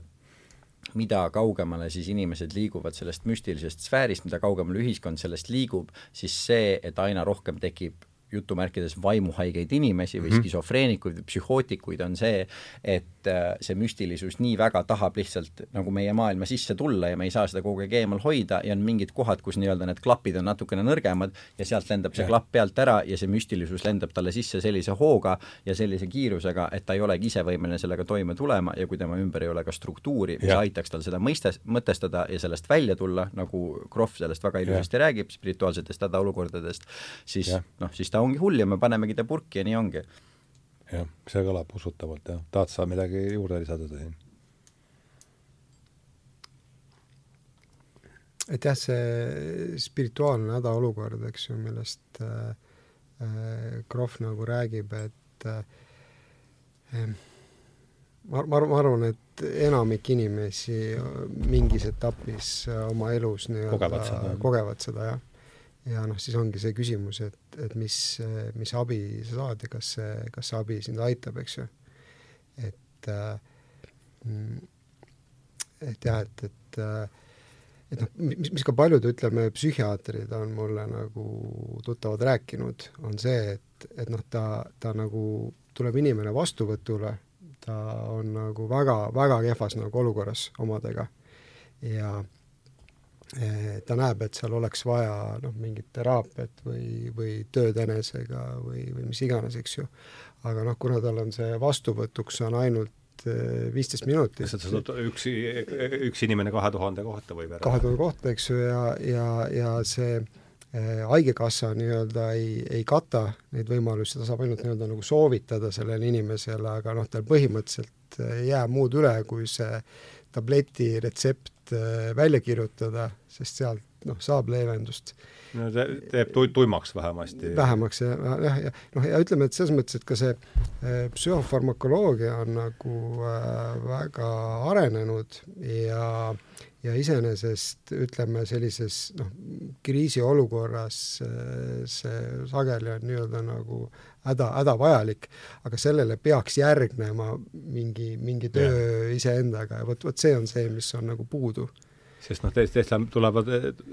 mida kaugemale siis inimesed liiguvad sellest müstilisest sfäärist, mida kaugemale ühiskond sellest liigub, siis see, et aina rohkem tekib jutumärkides vaimuhaigeid inimesi või -hmm. skisofreenikuid või psühhootikuid, on see, et äh, see müstilisus nii väga tahab lihtsalt nagu meie maailma sisse tulla ja me ei saa seda kogu aeg eemal hoida ja on mingid kohad, kus nii-öelda need klapid on natukene nõrgemad ja sealt lendab see ja. klapp pealt ära ja see müstilisus lendab talle sisse sellise hooga ja sellise kiirusega, et ta ei olegi ise võimeline sellega toime tulema ja kui tema ümber ei ole ka struktuuri, mis ja. aitaks tal seda mõistes, mõtestada ja sellest välja tulla, nagu Krohv sellest väga ilusasti räägib, spirituaalsetest hädaolukordadest, siis noh, siis ta ta ongi hull ja me panemegi ta purki ja nii ongi. Jah, see kõlab usutavalt, jah. tahad sa midagi juurde lisada siin? et jah, see spirituaalne hädaolukord, eks ju, millest äh, äh Krohv nagu räägib, et äh, ma, ma, ma arvan, et enamik inimesi mingis etapis oma elus nii-öelda kogevad seda, kogevad seda, jah ja noh, siis ongi see küsimus, et, et mis, mis abi sa saad ja kas see, kas see abi sind aitab, eks ju. et äh, et jah, et, et et noh, mis, mis ka paljud, ütleme, psühhiaatrid on mulle nagu tuttavad rääkinud, on see, et, et noh, ta, ta nagu, tuleb inimene vastuvõtule, ta on nagu väga, väga kehvas nagu olukorras omadega ja Eh, ta näeb, et seal oleks vaja noh, mingit teraapiat või, või tööd enesega või, või mis iganes, eks ju. aga noh, kuna tal on see vastuvõtuks on ainult eh, viisteist minutit. üks, üks inimene kahe tuhande kohta võib ära kahe tuhande kohta, eks ju, ja, ja, ja see eh, haigekassa nii-öelda ei, ei kata neid võimalusi, ta saab ainult nii-öelda nagu soovitada sellele inimesele, aga noh, tal põhimõtteliselt ei jää muud üle, kui see tableti retsept Äh, välja kirjutada, sest sealt noh, saab leevendust. no see teeb tu-, tuimaks vähemasti. vähemaks jah, jah, ja noh, ja ütleme, et selles mõttes, et ka see äh, psühhofarmakoloogia on nagu äh, väga arenenud ja ja iseenesest ütleme, sellises noh, kriisiolukorras äh, see sageli on nii-öelda nagu häda, hädavajalik, aga sellele peaks järgnema mingi, mingi töö iseendaga ja vot, vot see on see, mis on nagu puudu sest noh, teist, teist tulevad,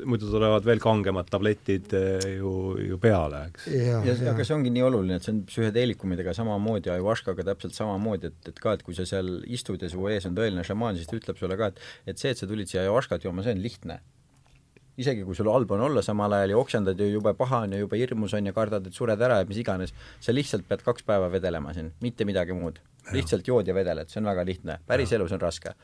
muidu tulevad veel kangemad tabletid eh, ju, ju peale, eks. ja, ja, ja aga see ongi nii oluline, et see on psühhedeelikumidega samamoodi, ajuvaškaga täpselt samamoodi, et, et ka, et kui sa seal istud ja su ees on tõeline šamaan, siis ta ütleb sulle ka, et et see, et sa tulid siia ajuvaškat jooma, see on lihtne isegi kui sul halb on olla samal ajal ja oksendad ja jube paha on ja jube hirmus on ja kardad, et sured ära ja mis iganes, sa lihtsalt pead kaks päeva vedelema siin, mitte midagi muud. Lihtsalt jood ja vedeled, see on väga lihtne, päris elus on raske.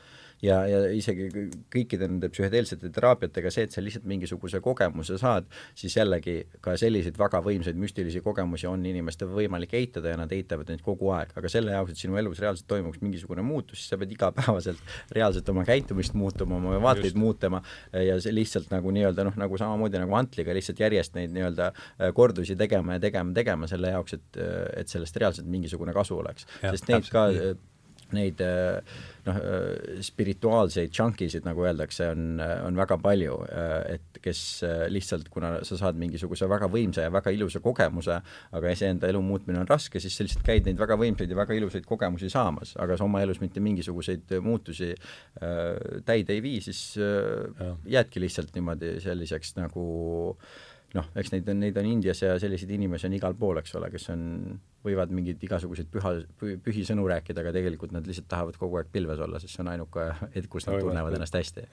Ja, ja isegi kõikide nende psühhedeelsete teraapiatega see, et sa lihtsalt mingisuguse kogemuse saad, siis jällegi ka selliseid väga võimsaid müstilisi kogemusi on inimestel võimalik eitada ja nad eitavad neid kogu aeg, aga selle jaoks, et sinu elus reaalselt toimuks mingisugune muutus, siis sa pead igapäevaselt reaalselt oma käitumist muutuma, oma vaateid Just. muutma ja see lihtsalt nagu nii-öelda noh, nagu samamoodi nagu Antliga lihtsalt järjest neid nii-öelda äh, kordusi tegema ja tegema, tegema selle jaoks, et, et sellest reaalselt mingisugune kasu oleks. sest neid ka neid noh, spirituaalseid chunkisid, nagu öeldakse, on, on väga palju, et kes lihtsalt, kuna sa saad mingisuguse väga võimsa ja väga ilusa kogemuse, aga iseenda elu muutmine on raske, siis sa lihtsalt käid neid väga võimsaid ja väga ilusaid kogemusi saamas, aga sa oma elus mitte mingisuguseid muutusi täide ei vii, siis jäädki lihtsalt niimoodi selliseks nagu noh, eks neid on, neid on Indias ja selliseid inimesi on igal pool, eks ole, kes on, võivad mingeid igasuguseid püha, pühi sõnu rääkida, aga tegelikult nad lihtsalt tahavad kogu aeg pilves olla, sest see on ainuke hetk, kus nad tunnevad ennast hästi.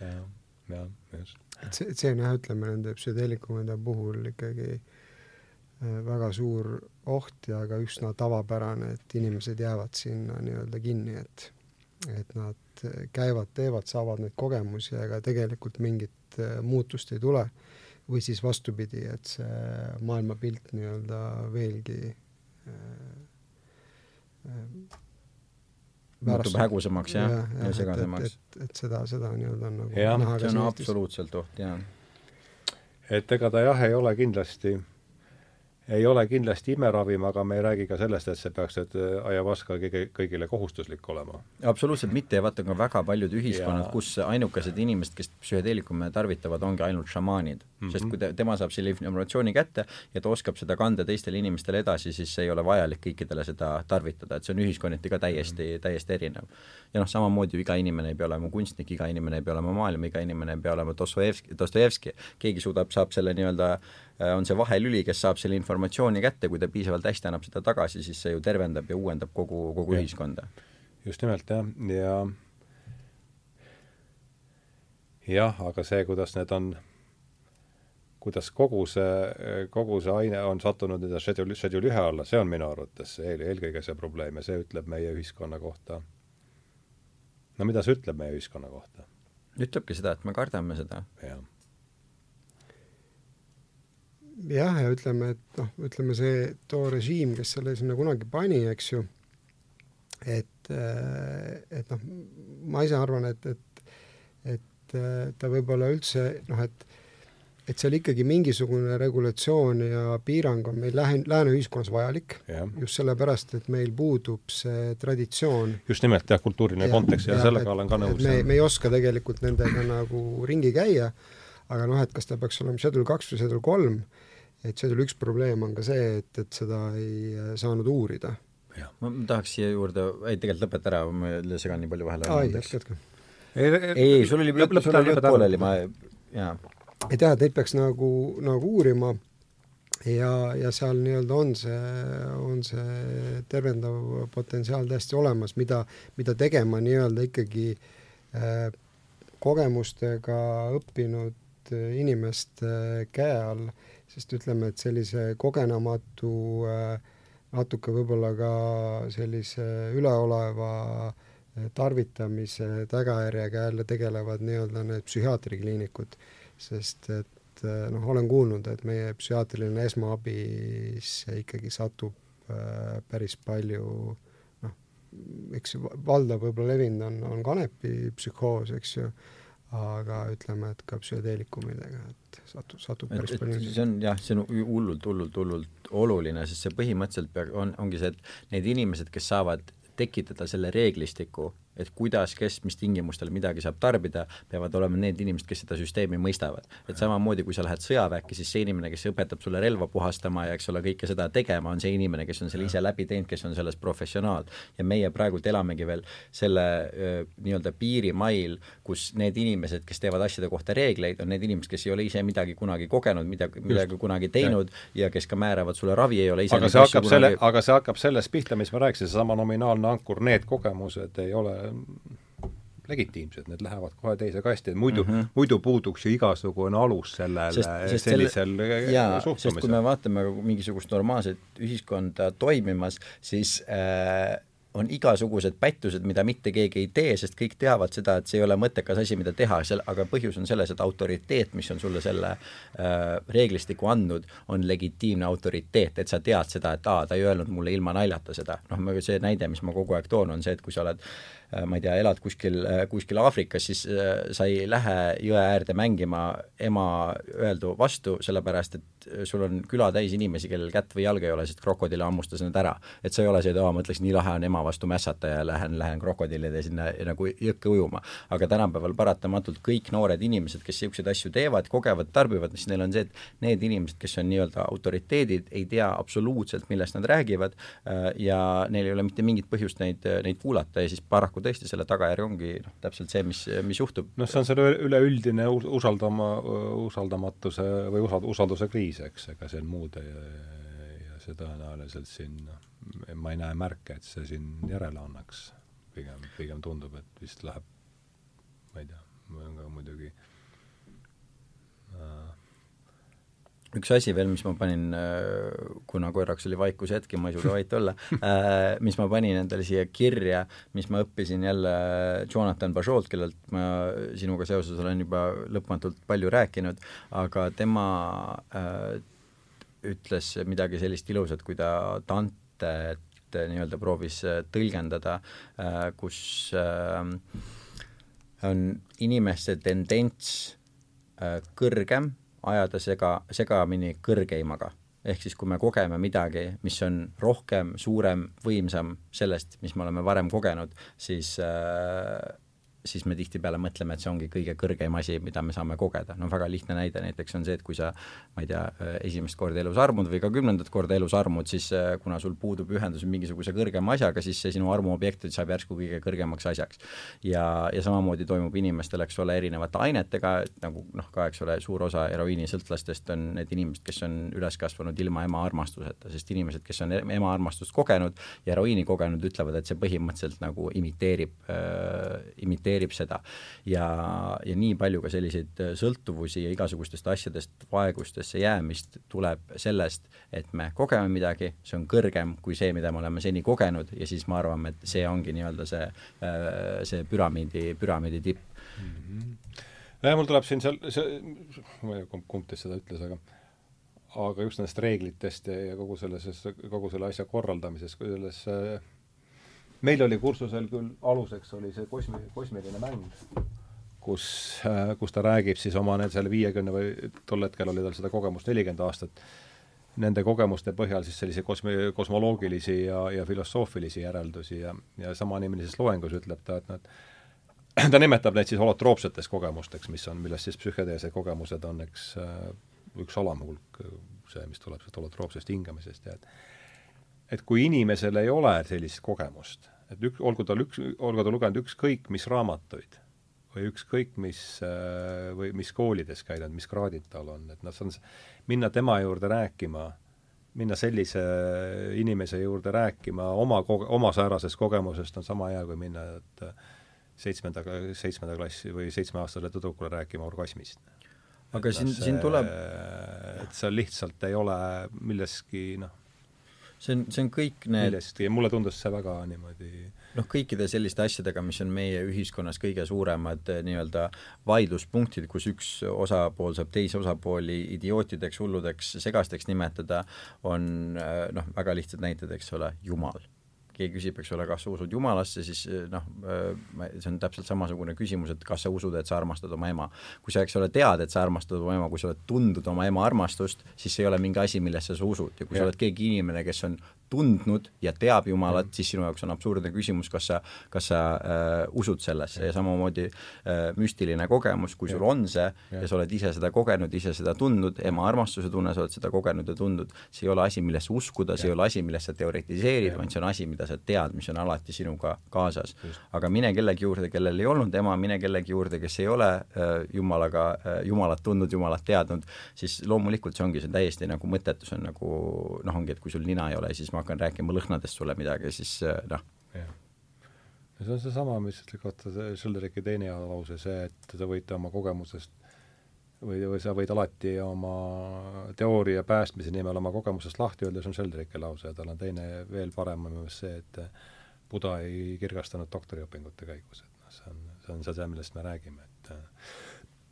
jah, just. et see, see on jah, ütleme nende psühhedeelikumide puhul ikkagi äh, väga suur oht ja ka üsna tavapärane, et inimesed jäävad sinna nii-öelda kinni, et et nad käivad, teevad, saavad neid kogemusi, aga tegelikult mingit äh, muutust ei tule või siis vastupidi, et see maailmapilt nii-öelda veelgi äh, äh, muutub hägusamaks jah, ja, ja, ja segasemaks. et, et, et seda, seda nii-öelda on nagu ja, näha see on absoluutselt oht, jaa. et ega ta jah, ei ole kindlasti ei ole kindlasti imeravim, aga me ei räägi ka sellest, et see peaks nüüd äh, ayahuasca kõigi, kõigile kohustuslik olema. absoluutselt mitte ja vaata ka väga paljud ühiskonnad, kus ainukesed inimesed, kes psühhedeelikume tarvitavad, ongi ainult šamaanid mm. -hmm. sest kui te, tema saab selle informatsiooni kätte ja ta oskab seda kanda teistele inimestele edasi, siis ei ole vajalik kõikidele seda tarvitada, et see on ühiskonniti ka täiesti mm, -hmm. täiesti erinev. ja noh, samamoodi ju iga inimene ei pea olema kunstnik, iga inimene ei pea olema maailma, iga inimene ei pea olema Dostojevski, Dostojevski, keegi suudab, saab selle nii-öelda Äh, on see vahelüli, kes saab selle informatsiooni kätte, kui ta piisavalt hästi annab seda tagasi, siis see ju tervendab ja uuendab kogu, kogu ja. ühiskonda. just nimelt, jah, ja jah, aga see, kuidas need on, kuidas kogu see, kogu see aine on sattunud nii-öelda schedule, schedule ühe alla, see on minu arvates eel, eelkõige see probleem ja see ütleb meie ühiskonna kohta, no mida see ütleb meie ühiskonna kohta? ütlebki seda, et me kardame seda. jah jah, ja ütleme, et noh, ütleme see too režiim, kes selle sinna kunagi pani, eks ju, et, äh, et noh, ma ise arvan, et, et, et äh, ta võib-olla üldse noh, et et seal ikkagi mingisugune regulatsioon ja piirang on meil lähe-, lääne ühiskonnas vajalik, just sellepärast, et meil puudub see traditsioon. just nimelt, jah, kultuuriline ja, kontekst ja, ja sellega et, olen ka nõus. me, me ei oska tegelikult nendega nagu ringi käia, aga noh, et kas ta peaks olema schedule kaks või schedule kolm, et seal üks probleem on ka see, et, et seda ei äh, saanud uurida. jah, ma tahaks siia juurde, ei tegelikult lõpeta ära, ma segan nii palju vahele. ei, jätke, jätke. ei, ei, sul oli lõpp, sul oli jutt pooleli, ma, jaa. et jah, et neid peaks nagu, nagu uurima ja, ja seal nii-öelda on see, on see tervendav potentsiaal täiesti olemas, mida, mida tegema nii-öelda ikkagi äh, kogemustega õppinud inimeste käe all sest ütleme, et sellise kogenematu äh, natuke võib-olla ka sellise üleoleva äh, tarvitamise tagajärjega jälle tegelevad nii-öelda need psühhiaatrikliinikud, sest et äh, noh, olen kuulnud, et meie psühhiaatriline esmaabis ikkagi satub päris palju noh, eks valdav võib-olla levinud on, on kanepipsühhoos, eks ju aga ütleme, et ka psühhedeelikumidega, et satub, satub päris et, palju. see on jah, see on hullult, hullult, hullult oluline, sest see põhimõtteliselt peab, on, ongi see, et need inimesed, kes saavad tekitada selle reeglistiku et kuidas, kes, mis tingimustel midagi saab tarbida, peavad olema need inimesed, kes seda süsteemi mõistavad. et samamoodi, kui sa lähed sõjaväkke, siis see inimene, kes õpetab sulle relva puhastama ja eks ole, kõike seda tegema, on see inimene, kes on selle ise läbi teinud, kes on selles professionaal. ja meie praegult elamegi veel selle nii-öelda piirimail, kus need inimesed, kes teevad asjade kohta reegleid, on need inimesed, kes ei ole ise midagi kunagi kogenud, midagi, midagi kunagi teinud ja. ja kes ka määravad sulle ravi, ei ole ise aga see hakkab kunagi... selle, aga see hakkab sellest pihta, mis ma rääkisin, seesama nominaalne ankur, need kogemused ei ole legitiimsed, need lähevad kohe teise kasti, muidu mm, -hmm. muidu puuduks ju igasugune alus sellele, sellisel selle, jaa, sest kui me vaatame mingisugust normaalset ühiskonda toimimas, siis äh, on igasugused pättused, mida mitte keegi ei tee, sest kõik teavad seda, et see ei ole mõttekas asi, mida teha, seal, aga põhjus on selles, et autoriteet, mis on sulle selle äh, reeglistiku andnud, on legitiimne autoriteet, et sa tead seda, et aa, ta ei öelnud mulle ilma naljata seda. noh, see näide, mis ma kogu aeg toon, on see, et kui sa oled ma ei tea, elad kuskil, kuskil Aafrikas, siis sa ei lähe jõe äärde mängima ema öeldu vastu, sellepärast et sul on küla täis inimesi, kellel kätt või jalga ei ole, sest krokodill hammustas need ära. et sa ei ole see, et aa, mõtleks, nii lahe on ema vastu mässata ja lähen, lähen krokodillide sinna nagu jõkke ujuma. aga tänapäeval paratamatult kõik noored inimesed, kes niisuguseid asju teevad, kogevad, tarbivad, siis neil on see, et need inimesed, kes on nii-öelda autoriteedid, ei tea absoluutselt, millest nad räägivad äh, ja neil ei ole mitte mingit põhjust neid, neid kuulata ja siis paraku tõesti selle tagajärg ongi noh, täpselt see, mis, mis juhtub. noh, see on selle üleüldine usaldama, usaldamatuse või usald-, usalduse kriis, eks, ega siin muud ei ja see tõenäoliselt siin noh, ma ei näe märke, et see siin järele annaks. pigem, pigem tundub, et vist läheb, ma ei tea, muidugi äh, üks asi veel, mis ma panin, äh, kuna korraks oli vaikushetk ja ma ei suuda vait olla äh,, mis ma panin endale siia kirja, mis ma õppisin jälle Jonathan Bajolt, kellelt ma sinuga seoses olen juba lõpmatult palju rääkinud, aga tema äh, ütles midagi sellist ilusat, kui ta Dantet nii-öelda proovis tõlgendada kus on inimeste tendents kõrgem ajada sega, segamini kõrgeimaga. ehk siis, kui me kogeme midagi, mis on rohkem, suurem, võimsam sellest, mis me oleme varem kogenud, siis äh, siis me tihtipeale mõtleme, et see ongi kõige kõrgem asi, mida me saame kogeda. no väga lihtne näide näiteks on see, et kui sa, ma ei tea, esimest korda elus armud või ka kümnendat korda elus armud, siis äh, kuna sul puudub ühendus mingisuguse kõrgema asjaga, siis see sinu armuobjekt saab järsku kõige kõrgemaks asjaks. ja, ja samamoodi toimub inimestel, eks ole, erinevate ainetega, nagu noh, ka eks ole, suur osa heroiinisõltlastest on need inimesed, kes on üles kasvanud ilma ema armastuseta, sest inimesed, kes on ema armastust kogenud ja heroiini kogenud, ütlevad, et see põhimõtteliselt nagu imiteerib äh,, imiteerib aktsepteerib seda. ja, ja nii palju ka selliseid äh, sõltuvusi ja igasugustest asjadest vaegustesse jäämist tuleb sellest, et me kogeme midagi, see on kõrgem kui see, mida me oleme seni kogenud ja siis me arvame, et see ongi nii-öelda see, äh, see püramiidi, püramiidi tipp mm. -hmm. ja mul tuleb siin seal, see, ma ei tea, kumb, teist seda ütles, aga aga just nendest reeglitest ja, ja kogu selles, kogu selle asja korraldamises, selles äh, meil oli kursusel küll aluseks oli see kosmi-, kosmiline mäng, kus, äh, kus ta räägib siis oma need selle viiekümne või tol hetkel oli tal seda kogemust nelikümmend aastat, nende kogemuste põhjal siis sellise kosmi-, kosmoloogilisi ja, ja filosoofilisi järeldusi ja, ja samanimelises loengus ütleb ta, et nad ta nimetab neid siis holotroopseteks kogemusteks, mis on, millest siis psühhedeelsed kogemused on, eks, äh, üks alamhulk, see, mis tuleb sealt holotroopsest hingamisest ja et et kui inimesel ei ole sellist kogemust, et ük-, olgu tal üks, olgu ta lugenud ükskõik mis raamatuid või ükskõik mis äh, või mis koolides käinud, mis kraadid tal on, et noh, see on, minna tema juurde rääkima, minna sellise inimese juurde rääkima oma koge-, oma säärasest kogemusest on sama hea, kui minna, et seitsmenda, seitsmenda klassi või seitsmeaastasele tüdrukule rääkima orgasmist. aga et siin, siin tuleb et see lihtsalt ei ole milleski noh, see on, see on kõik need millestki ja mulle tundus see väga niimoodi noh, kõikide selliste asjadega, mis on meie ühiskonnas kõige suuremad eh, nii-öelda vaidluspunktid, kus üks osapool saab teisi osapooli idiootideks, hulludeks, segasteks nimetada, on eh, noh, väga lihtsad näited, eks ole, Jumal keegi küsib, eks ole, kas sa usud Jumalasse, siis eh, noh, see on täpselt samasugune küsimus, et kas sa usud, et sa armastad oma ema. kui sa, eks ole, tead, et sa armastad oma ema, kui sa oled tundnud oma ema armastust, siis see ei ole mingi asi, millesse sa usud ja kui ja. sa oled keegi inimene, kes on tundnud ja teab Jumalat mm., siis sinu jaoks on absurdne küsimus, kas sa, kas sa äh, usud sellesse ja samamoodi äh, müstiline kogemus, kui sul on see ja. ja sa oled ise seda kogenud, ise seda tundnud, ema armastuse tunne, sa oled seda kogenud ja tundnud, see ei ole asi, millesse uskuda, see ei ole asi, millest sa teoritiseerid, vaid see on asi, mida sa tead, mis on alati sinuga kaasas. aga mine kellegi juurde, kellel ei olnud ema, mine kellegi juurde, kes ei ole äh, Jumalaga äh,, Jumalat tundnud, Jumalat teadnud, siis loomulikult see ongi, see on täiesti nagu mõttetu, see on nagu noh, ongi, et kui sul nina ei ole, siis ma ma hakkan rääkima lõhnadest sulle midagi, siis äh, noh. ja see on seesama, mis ütleb kohta Schilderiki teine lause, see, et te võite oma kogemusest või, või sa võid alati oma teooria päästmise nimel oma kogemusest lahti öelda, see on Schilderiki lause ja tal on teine veel parem minu meelest see, et Buda ei kirgastanud doktoriõpingute käigus, et noh, see on, see on see, millest me räägime, et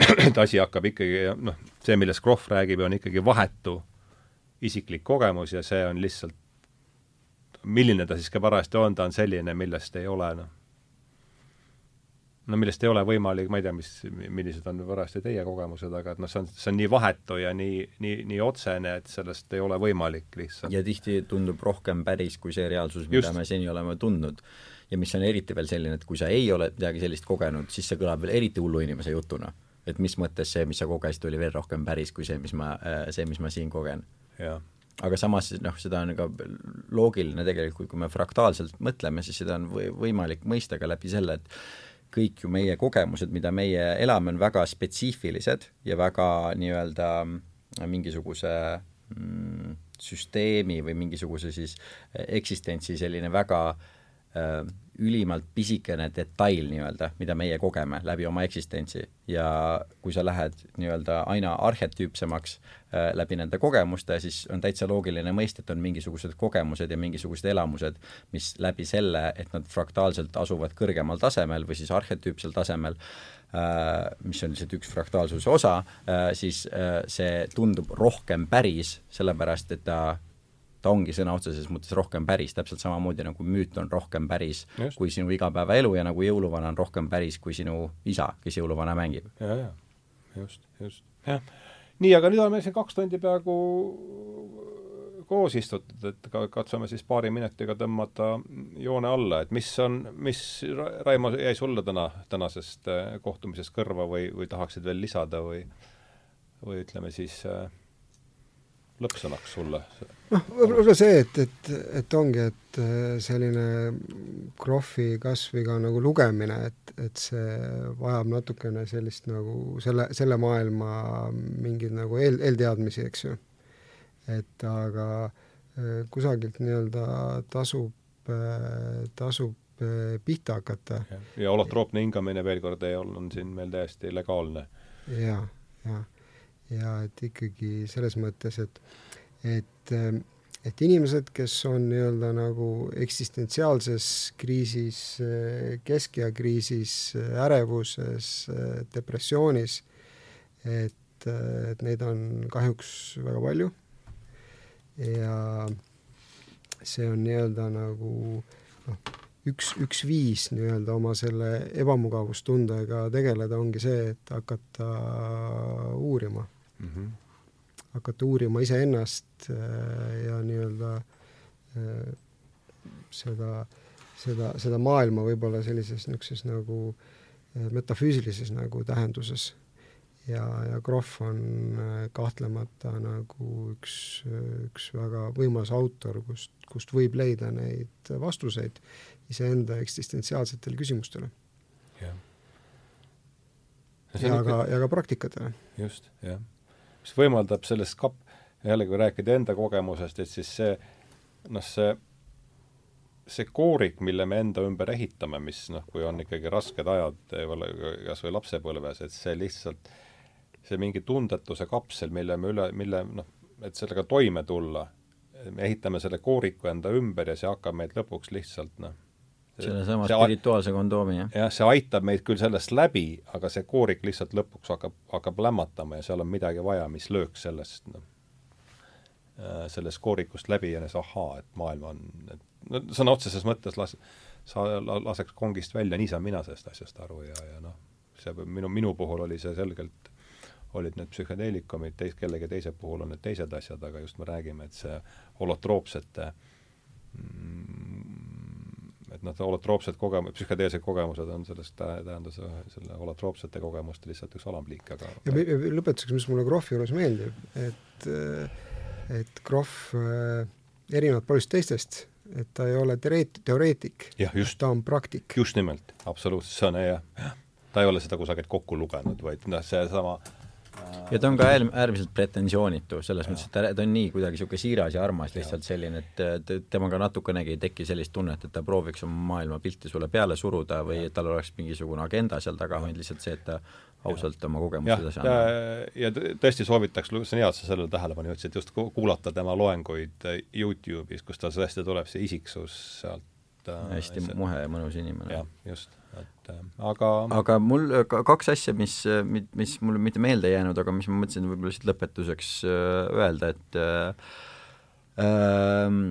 et asi hakkab ikkagi, noh, see, millest Krohv räägib, on ikkagi vahetu isiklik kogemus ja see on lihtsalt milline ta siis ka parajasti on, ta on selline, millest ei ole noh, no millest ei ole võimalik, ma ei tea, mis, millised on parajasti teie kogemused, aga et noh, see on, see on nii vahetu ja nii, nii, nii otsene, et sellest ei ole võimalik lihtsalt. ja tihti tundub rohkem päris kui see reaalsus, mida Just. me seni oleme tundnud. ja mis on eriti veel selline, et kui sa ei ole midagi sellist kogenud, siis see kõlab veel eriti hullu inimese jutuna. et mis mõttes see, mis sa kogesid, oli veel rohkem päris kui see, mis ma, see, mis ma siin kogen. Aga samas noh, seda on ka loogiline tegelikult, kui me fraktaalselt mõtleme, siis seda on või, võimalik mõista ka läbi selle, et kõik ju meie kogemused, mida meie elame, on väga spetsiifilised ja väga nii-öelda mingisuguse mm, süsteemi või mingisuguse siis eksistentsi selline väga äh, ülimalt pisikene detail nii-öelda, mida meie kogeme läbi oma eksistentsi. Ja kui sa lähed nii-öelda aina arhetüüpsemaks äh, läbi nende kogemuste, siis on täitsa loogiline mõista, et on mingisugused kogemused ja mingisugused elamused, mis läbi selle, et nad fraktaalselt asuvad kõrgemal tasemel või siis arhetüüpsel tasemel äh,, mis on lihtsalt üks fraktaalsuse osa äh,, siis äh, see tundub rohkem päris, sellepärast et ta ta ongi sõna otseses mõttes rohkem päris, täpselt samamoodi nagu müüt on rohkem päris just. kui sinu igapäevaelu ja nagu jõuluvana on rohkem päris kui sinu isa, kes jõuluvana mängib. ja, ja just, just, jah. nii, aga nüüd oleme siin kaks tundi peaaegu koos istutud, et katsume siis paari minutiga tõmmata joone alla, et mis on, mis, Raimo, jäi sulle täna, tänasest äh, kohtumisest kõrva või, või tahaksid veel lisada või, või ütleme siis äh, lõppsõnaks sulle? noh, võib-olla see, et, et, et ongi, et äh, selline Krohvi kasviga nagu lugemine, et, et see vajab natukene sellist nagu selle, selle maailma mingeid nagu eel, eelteadmisi, eks ju. et aga äh, kusagilt nii-öelda tasub, äh, tasub pihta hakata. ja holotroopne hingamine veel kord ei olnud, on siin meil täiesti legaalne ja,. jaa, jaa ja et ikkagi selles mõttes, et, et, et inimesed, kes on nii-öelda nagu eksistentsiaalses kriisis, keskea kriisis, ärevuses, depressioonis, et, et neid on kahjuks väga palju. Ja see on nii-öelda nagu noh, üks, üks viis nii-öelda oma selle ebamugavustundega tegeleda ongi see, et hakata uurima mm. -hmm. hakata uurima iseennast äh, ja nii-öelda äh, seda, seda, seda maailma võib-olla sellises niisuguses nagu äh, metafüüsilises nagu tähenduses. ja, ja Krohv on kahtlemata nagu üks, üks väga võimas autor, kust, kust võib leida neid vastuseid iseenda eksistentsiaalsetele küsimustele. ja, ja ka, ja ka praktikatele. just, jah mis võimaldab sellest kap-, jällegi kui rääkida enda kogemusest, et siis see noh, see see koorik, mille me enda ümber ehitame, mis noh, kui on ikkagi rasked ajad, kas või lapsepõlves, et see lihtsalt, see mingi tundetuse kapsel, mille me üle, mille noh, et sellega toime tulla, me ehitame selle kooriku enda ümber ja see hakkab meid lõpuks lihtsalt noh, sellesama spirituaalse kondoomi, jah? jah, see aitab meid küll sellest läbi, aga see koorik lihtsalt lõpuks hakkab, hakkab lämmatama ja seal on midagi vaja, mis lööks sellest, noh, äh, sellest koorikust läbi ja siis ahaa, et maailm on, et no sõna otseses mõttes las-, sa laseks kongist välja, nii saan mina sellest asjast aru ja, ja noh, see minu, minu puhul oli see selgelt, olid need psühhedeelikumid, teis-, kellegi teise puhul on need teised asjad, aga just me räägime, et see holotroopsete mm, et noh, holotroopsed kogem-, psühhedeelsed kogemused on sellest tähendas selle holotroopsete kogemuste lihtsalt üks alamliik, aga ja lõpetuseks, mis mulle Krohvi juures meeldib, et et Krohv erinevalt paljudest teistest, et ta ei ole tereet-, teoreetik, ta on praktik. just nimelt, absoluutselt, see on jah, ta ei ole seda kusagilt kokku lugenud, vaid noh, seesama ja ta on ka äärm-, äärmiselt pretensioonitu, selles mõttes, et ta, ta on nii kuidagi niisugune siiras ja armas lihtsalt selline, et temaga natukenegi ei teki sellist tunnet, et ta prooviks oma maailmapilti sulle peale suruda või et tal oleks mingisugune agenda seal taga, vaid lihtsalt see, et ta ausalt oma kogemusi edasi annab. ja tõesti soovitaks, see on hea, et sa sellele tähelepanu juhtisid, just kuulata tema loenguid YouTube'is, kus tal tõesti tuleb see isiksus sealt hästi see... muhe ja mõnus inimene. jah, just et äh, aga aga mul äh, kaks asja, mis, äh, mis mulle mitte meelde ei jäänud, aga mis ma mõtlesin võib-olla siit lõpetuseks öelda, et ähm,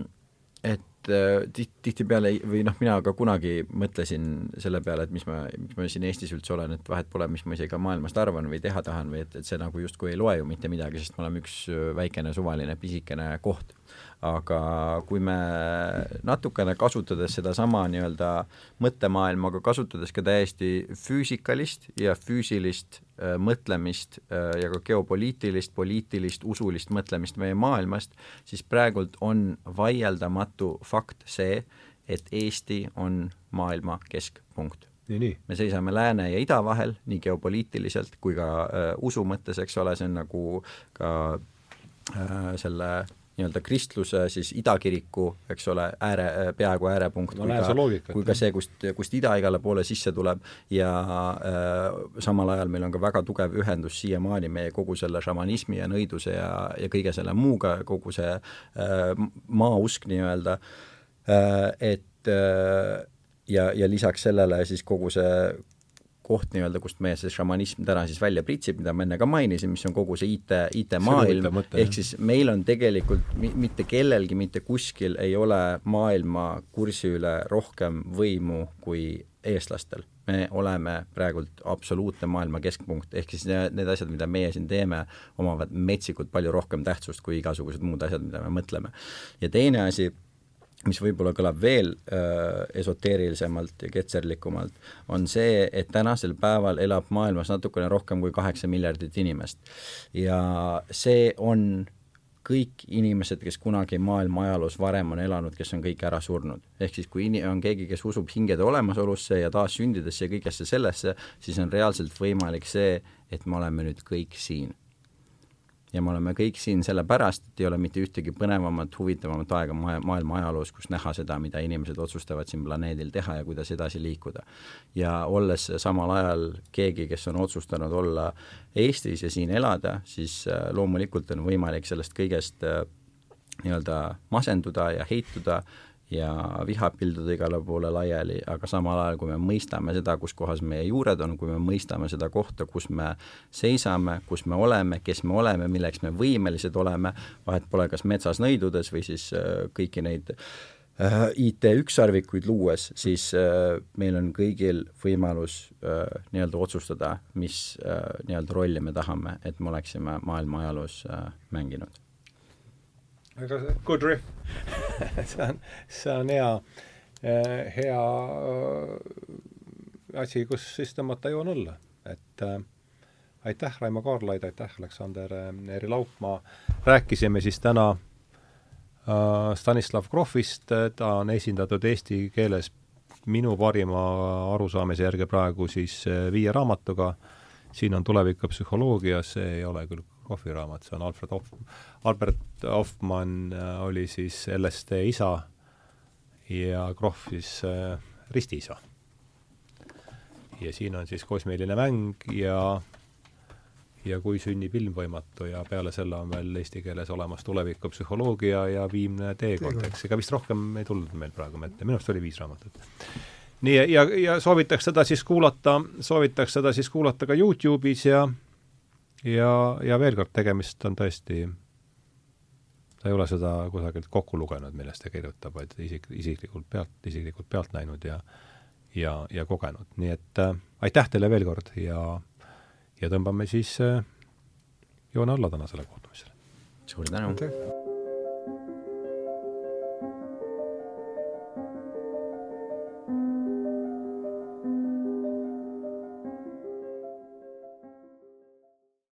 et et äh, tihtipeale või noh, mina ka kunagi mõtlesin selle peale, et mis ma, mis ma siin Eestis üldse olen, et vahet pole, mis ma ise ka maailmast arvan või teha tahan või et, et see nagu justkui ei loe ju mitte midagi, sest me oleme üks väikene suvaline pisikene koht. Aga kui me natukene kasutades sedasama nii-öelda mõttemaailma, aga kasutades ka täiesti füüsikalist ja füüsilist äh, mõtlemist äh, ja ka geopoliitilist, poliitilist, usulist mõtlemist meie maailmast, siis praegult on vaieldamatu fakt see, et Eesti on maailma keskpunkt. Me seisame lääne ja ida vahel nii geopoliitiliselt kui ka äh, usu mõttes, eks ole, see on nagu ka äh, selle nii-öelda kristluse siis idakiriku, eks ole, ääre, peaaegu äärepunkt no, kui, ka, kui ka see, kust, kust ida igale poole sisse tuleb. Ja äh, samal ajal meil on ka väga tugev ühendus siiamaani meie kogu selle šamanismi ja nõiduse ja, ja kõige selle muuga, kogu see äh, maausk nii-öelda. Äh,, et äh, ja, ja lisaks sellele siis kogu see koht nii-öelda, kust meie see šamanism täna siis välja pritsib, mida ma enne ka mainisin, mis on kogu see IT, IT-maailm, ehk siis meil on tegelikult mitte kellelgi mitte kuskil ei ole maailma kursi üle rohkem võimu kui eestlastel. me oleme praegult absoluutne maailma keskpunkt, ehk siis need, need asjad, mida meie siin teeme, omavad metsikult palju rohkem tähtsust kui igasugused muud asjad, mida me mõtleme. ja teine asi mis võib-olla kõlab veel äh, esoteerilisemalt ja ketserlikumalt, on see, et tänasel päeval elab maailmas natukene rohkem kui kaheksa miljardit inimest. ja see on kõik inimesed, kes kunagi maailma ajaloos varem on elanud, kes on kõik ära surnud. ehk siis kui in-, on keegi, kes usub hingede olemasolusse ja taassündidesse ja kõigesse sellesse, siis on reaalselt võimalik see, et me oleme nüüd kõik siin ja me oleme kõik siin sellepärast, et ei ole mitte ühtegi põnevamat, huvitavamat aega maailma ajaloos, kus näha seda, mida inimesed otsustavad siin planeedil teha ja kuidas edasi liikuda. ja olles samal ajal keegi, kes on otsustanud olla Eestis ja siin elada, siis äh, loomulikult on võimalik sellest kõigest äh, nii-öelda masenduda ja heituda ja vihapilduda igale poole laiali, aga samal ajal, kui me mõistame seda, kus kohas meie juured on, kui me mõistame seda kohta, kus me seisame, kus me oleme, kes me oleme, milleks me võimelised oleme, vahet pole, kas metsas nõidudes või siis äh, kõiki neid äh, IT ükssarvikuid luues, siis äh, meil on kõigil võimalus äh, nii-öelda otsustada, mis äh, nii-öelda rolli me tahame, et me oleksime maailma ajaloos äh, mänginud aga good riff. See on, see on hea, eh, hea eh, asi, kus siis tõmmata joon alla, et äh, aitäh, Raimo Kaarlaid, aitäh, Aleksander Eri Laupmaa, rääkisime siis täna äh, Stanislav Grohvist, ta on esindatud eesti keeles minu parima arusaamise järgi praegu siis viie raamatuga, siin on tuleviku psühholoogia, see ei ole küll kohviraamat, see on Alfred Hoff, Albert Hoffmann äh, oli siis LSD isa ja Krohv siis äh, ristiisa. ja siin on siis kosmiline mäng ja ja kui sünnib ilmvõimatu ja peale selle on veel eesti keeles olemas tulevikupsühholoogia ja viimne teekond, eks ega vist rohkem ei tulnud meil praegu ette, minu arust oli viis raamatut. nii, ja, ja soovitaks seda siis kuulata, soovitaks seda siis kuulata ka Youtube'is ja ja, ja veel kord, tegemist on tõesti, ta ei ole seda kusagilt kokku lugenud, millest ta kirjutab, vaid isik, isiklikult pealt, isiklikult pealt näinud ja ja, ja kogenud, nii et äh, aitäh teile veel kord ja ja tõmbame siis äh, joone alla tänasele kohtumisele. suur tänu!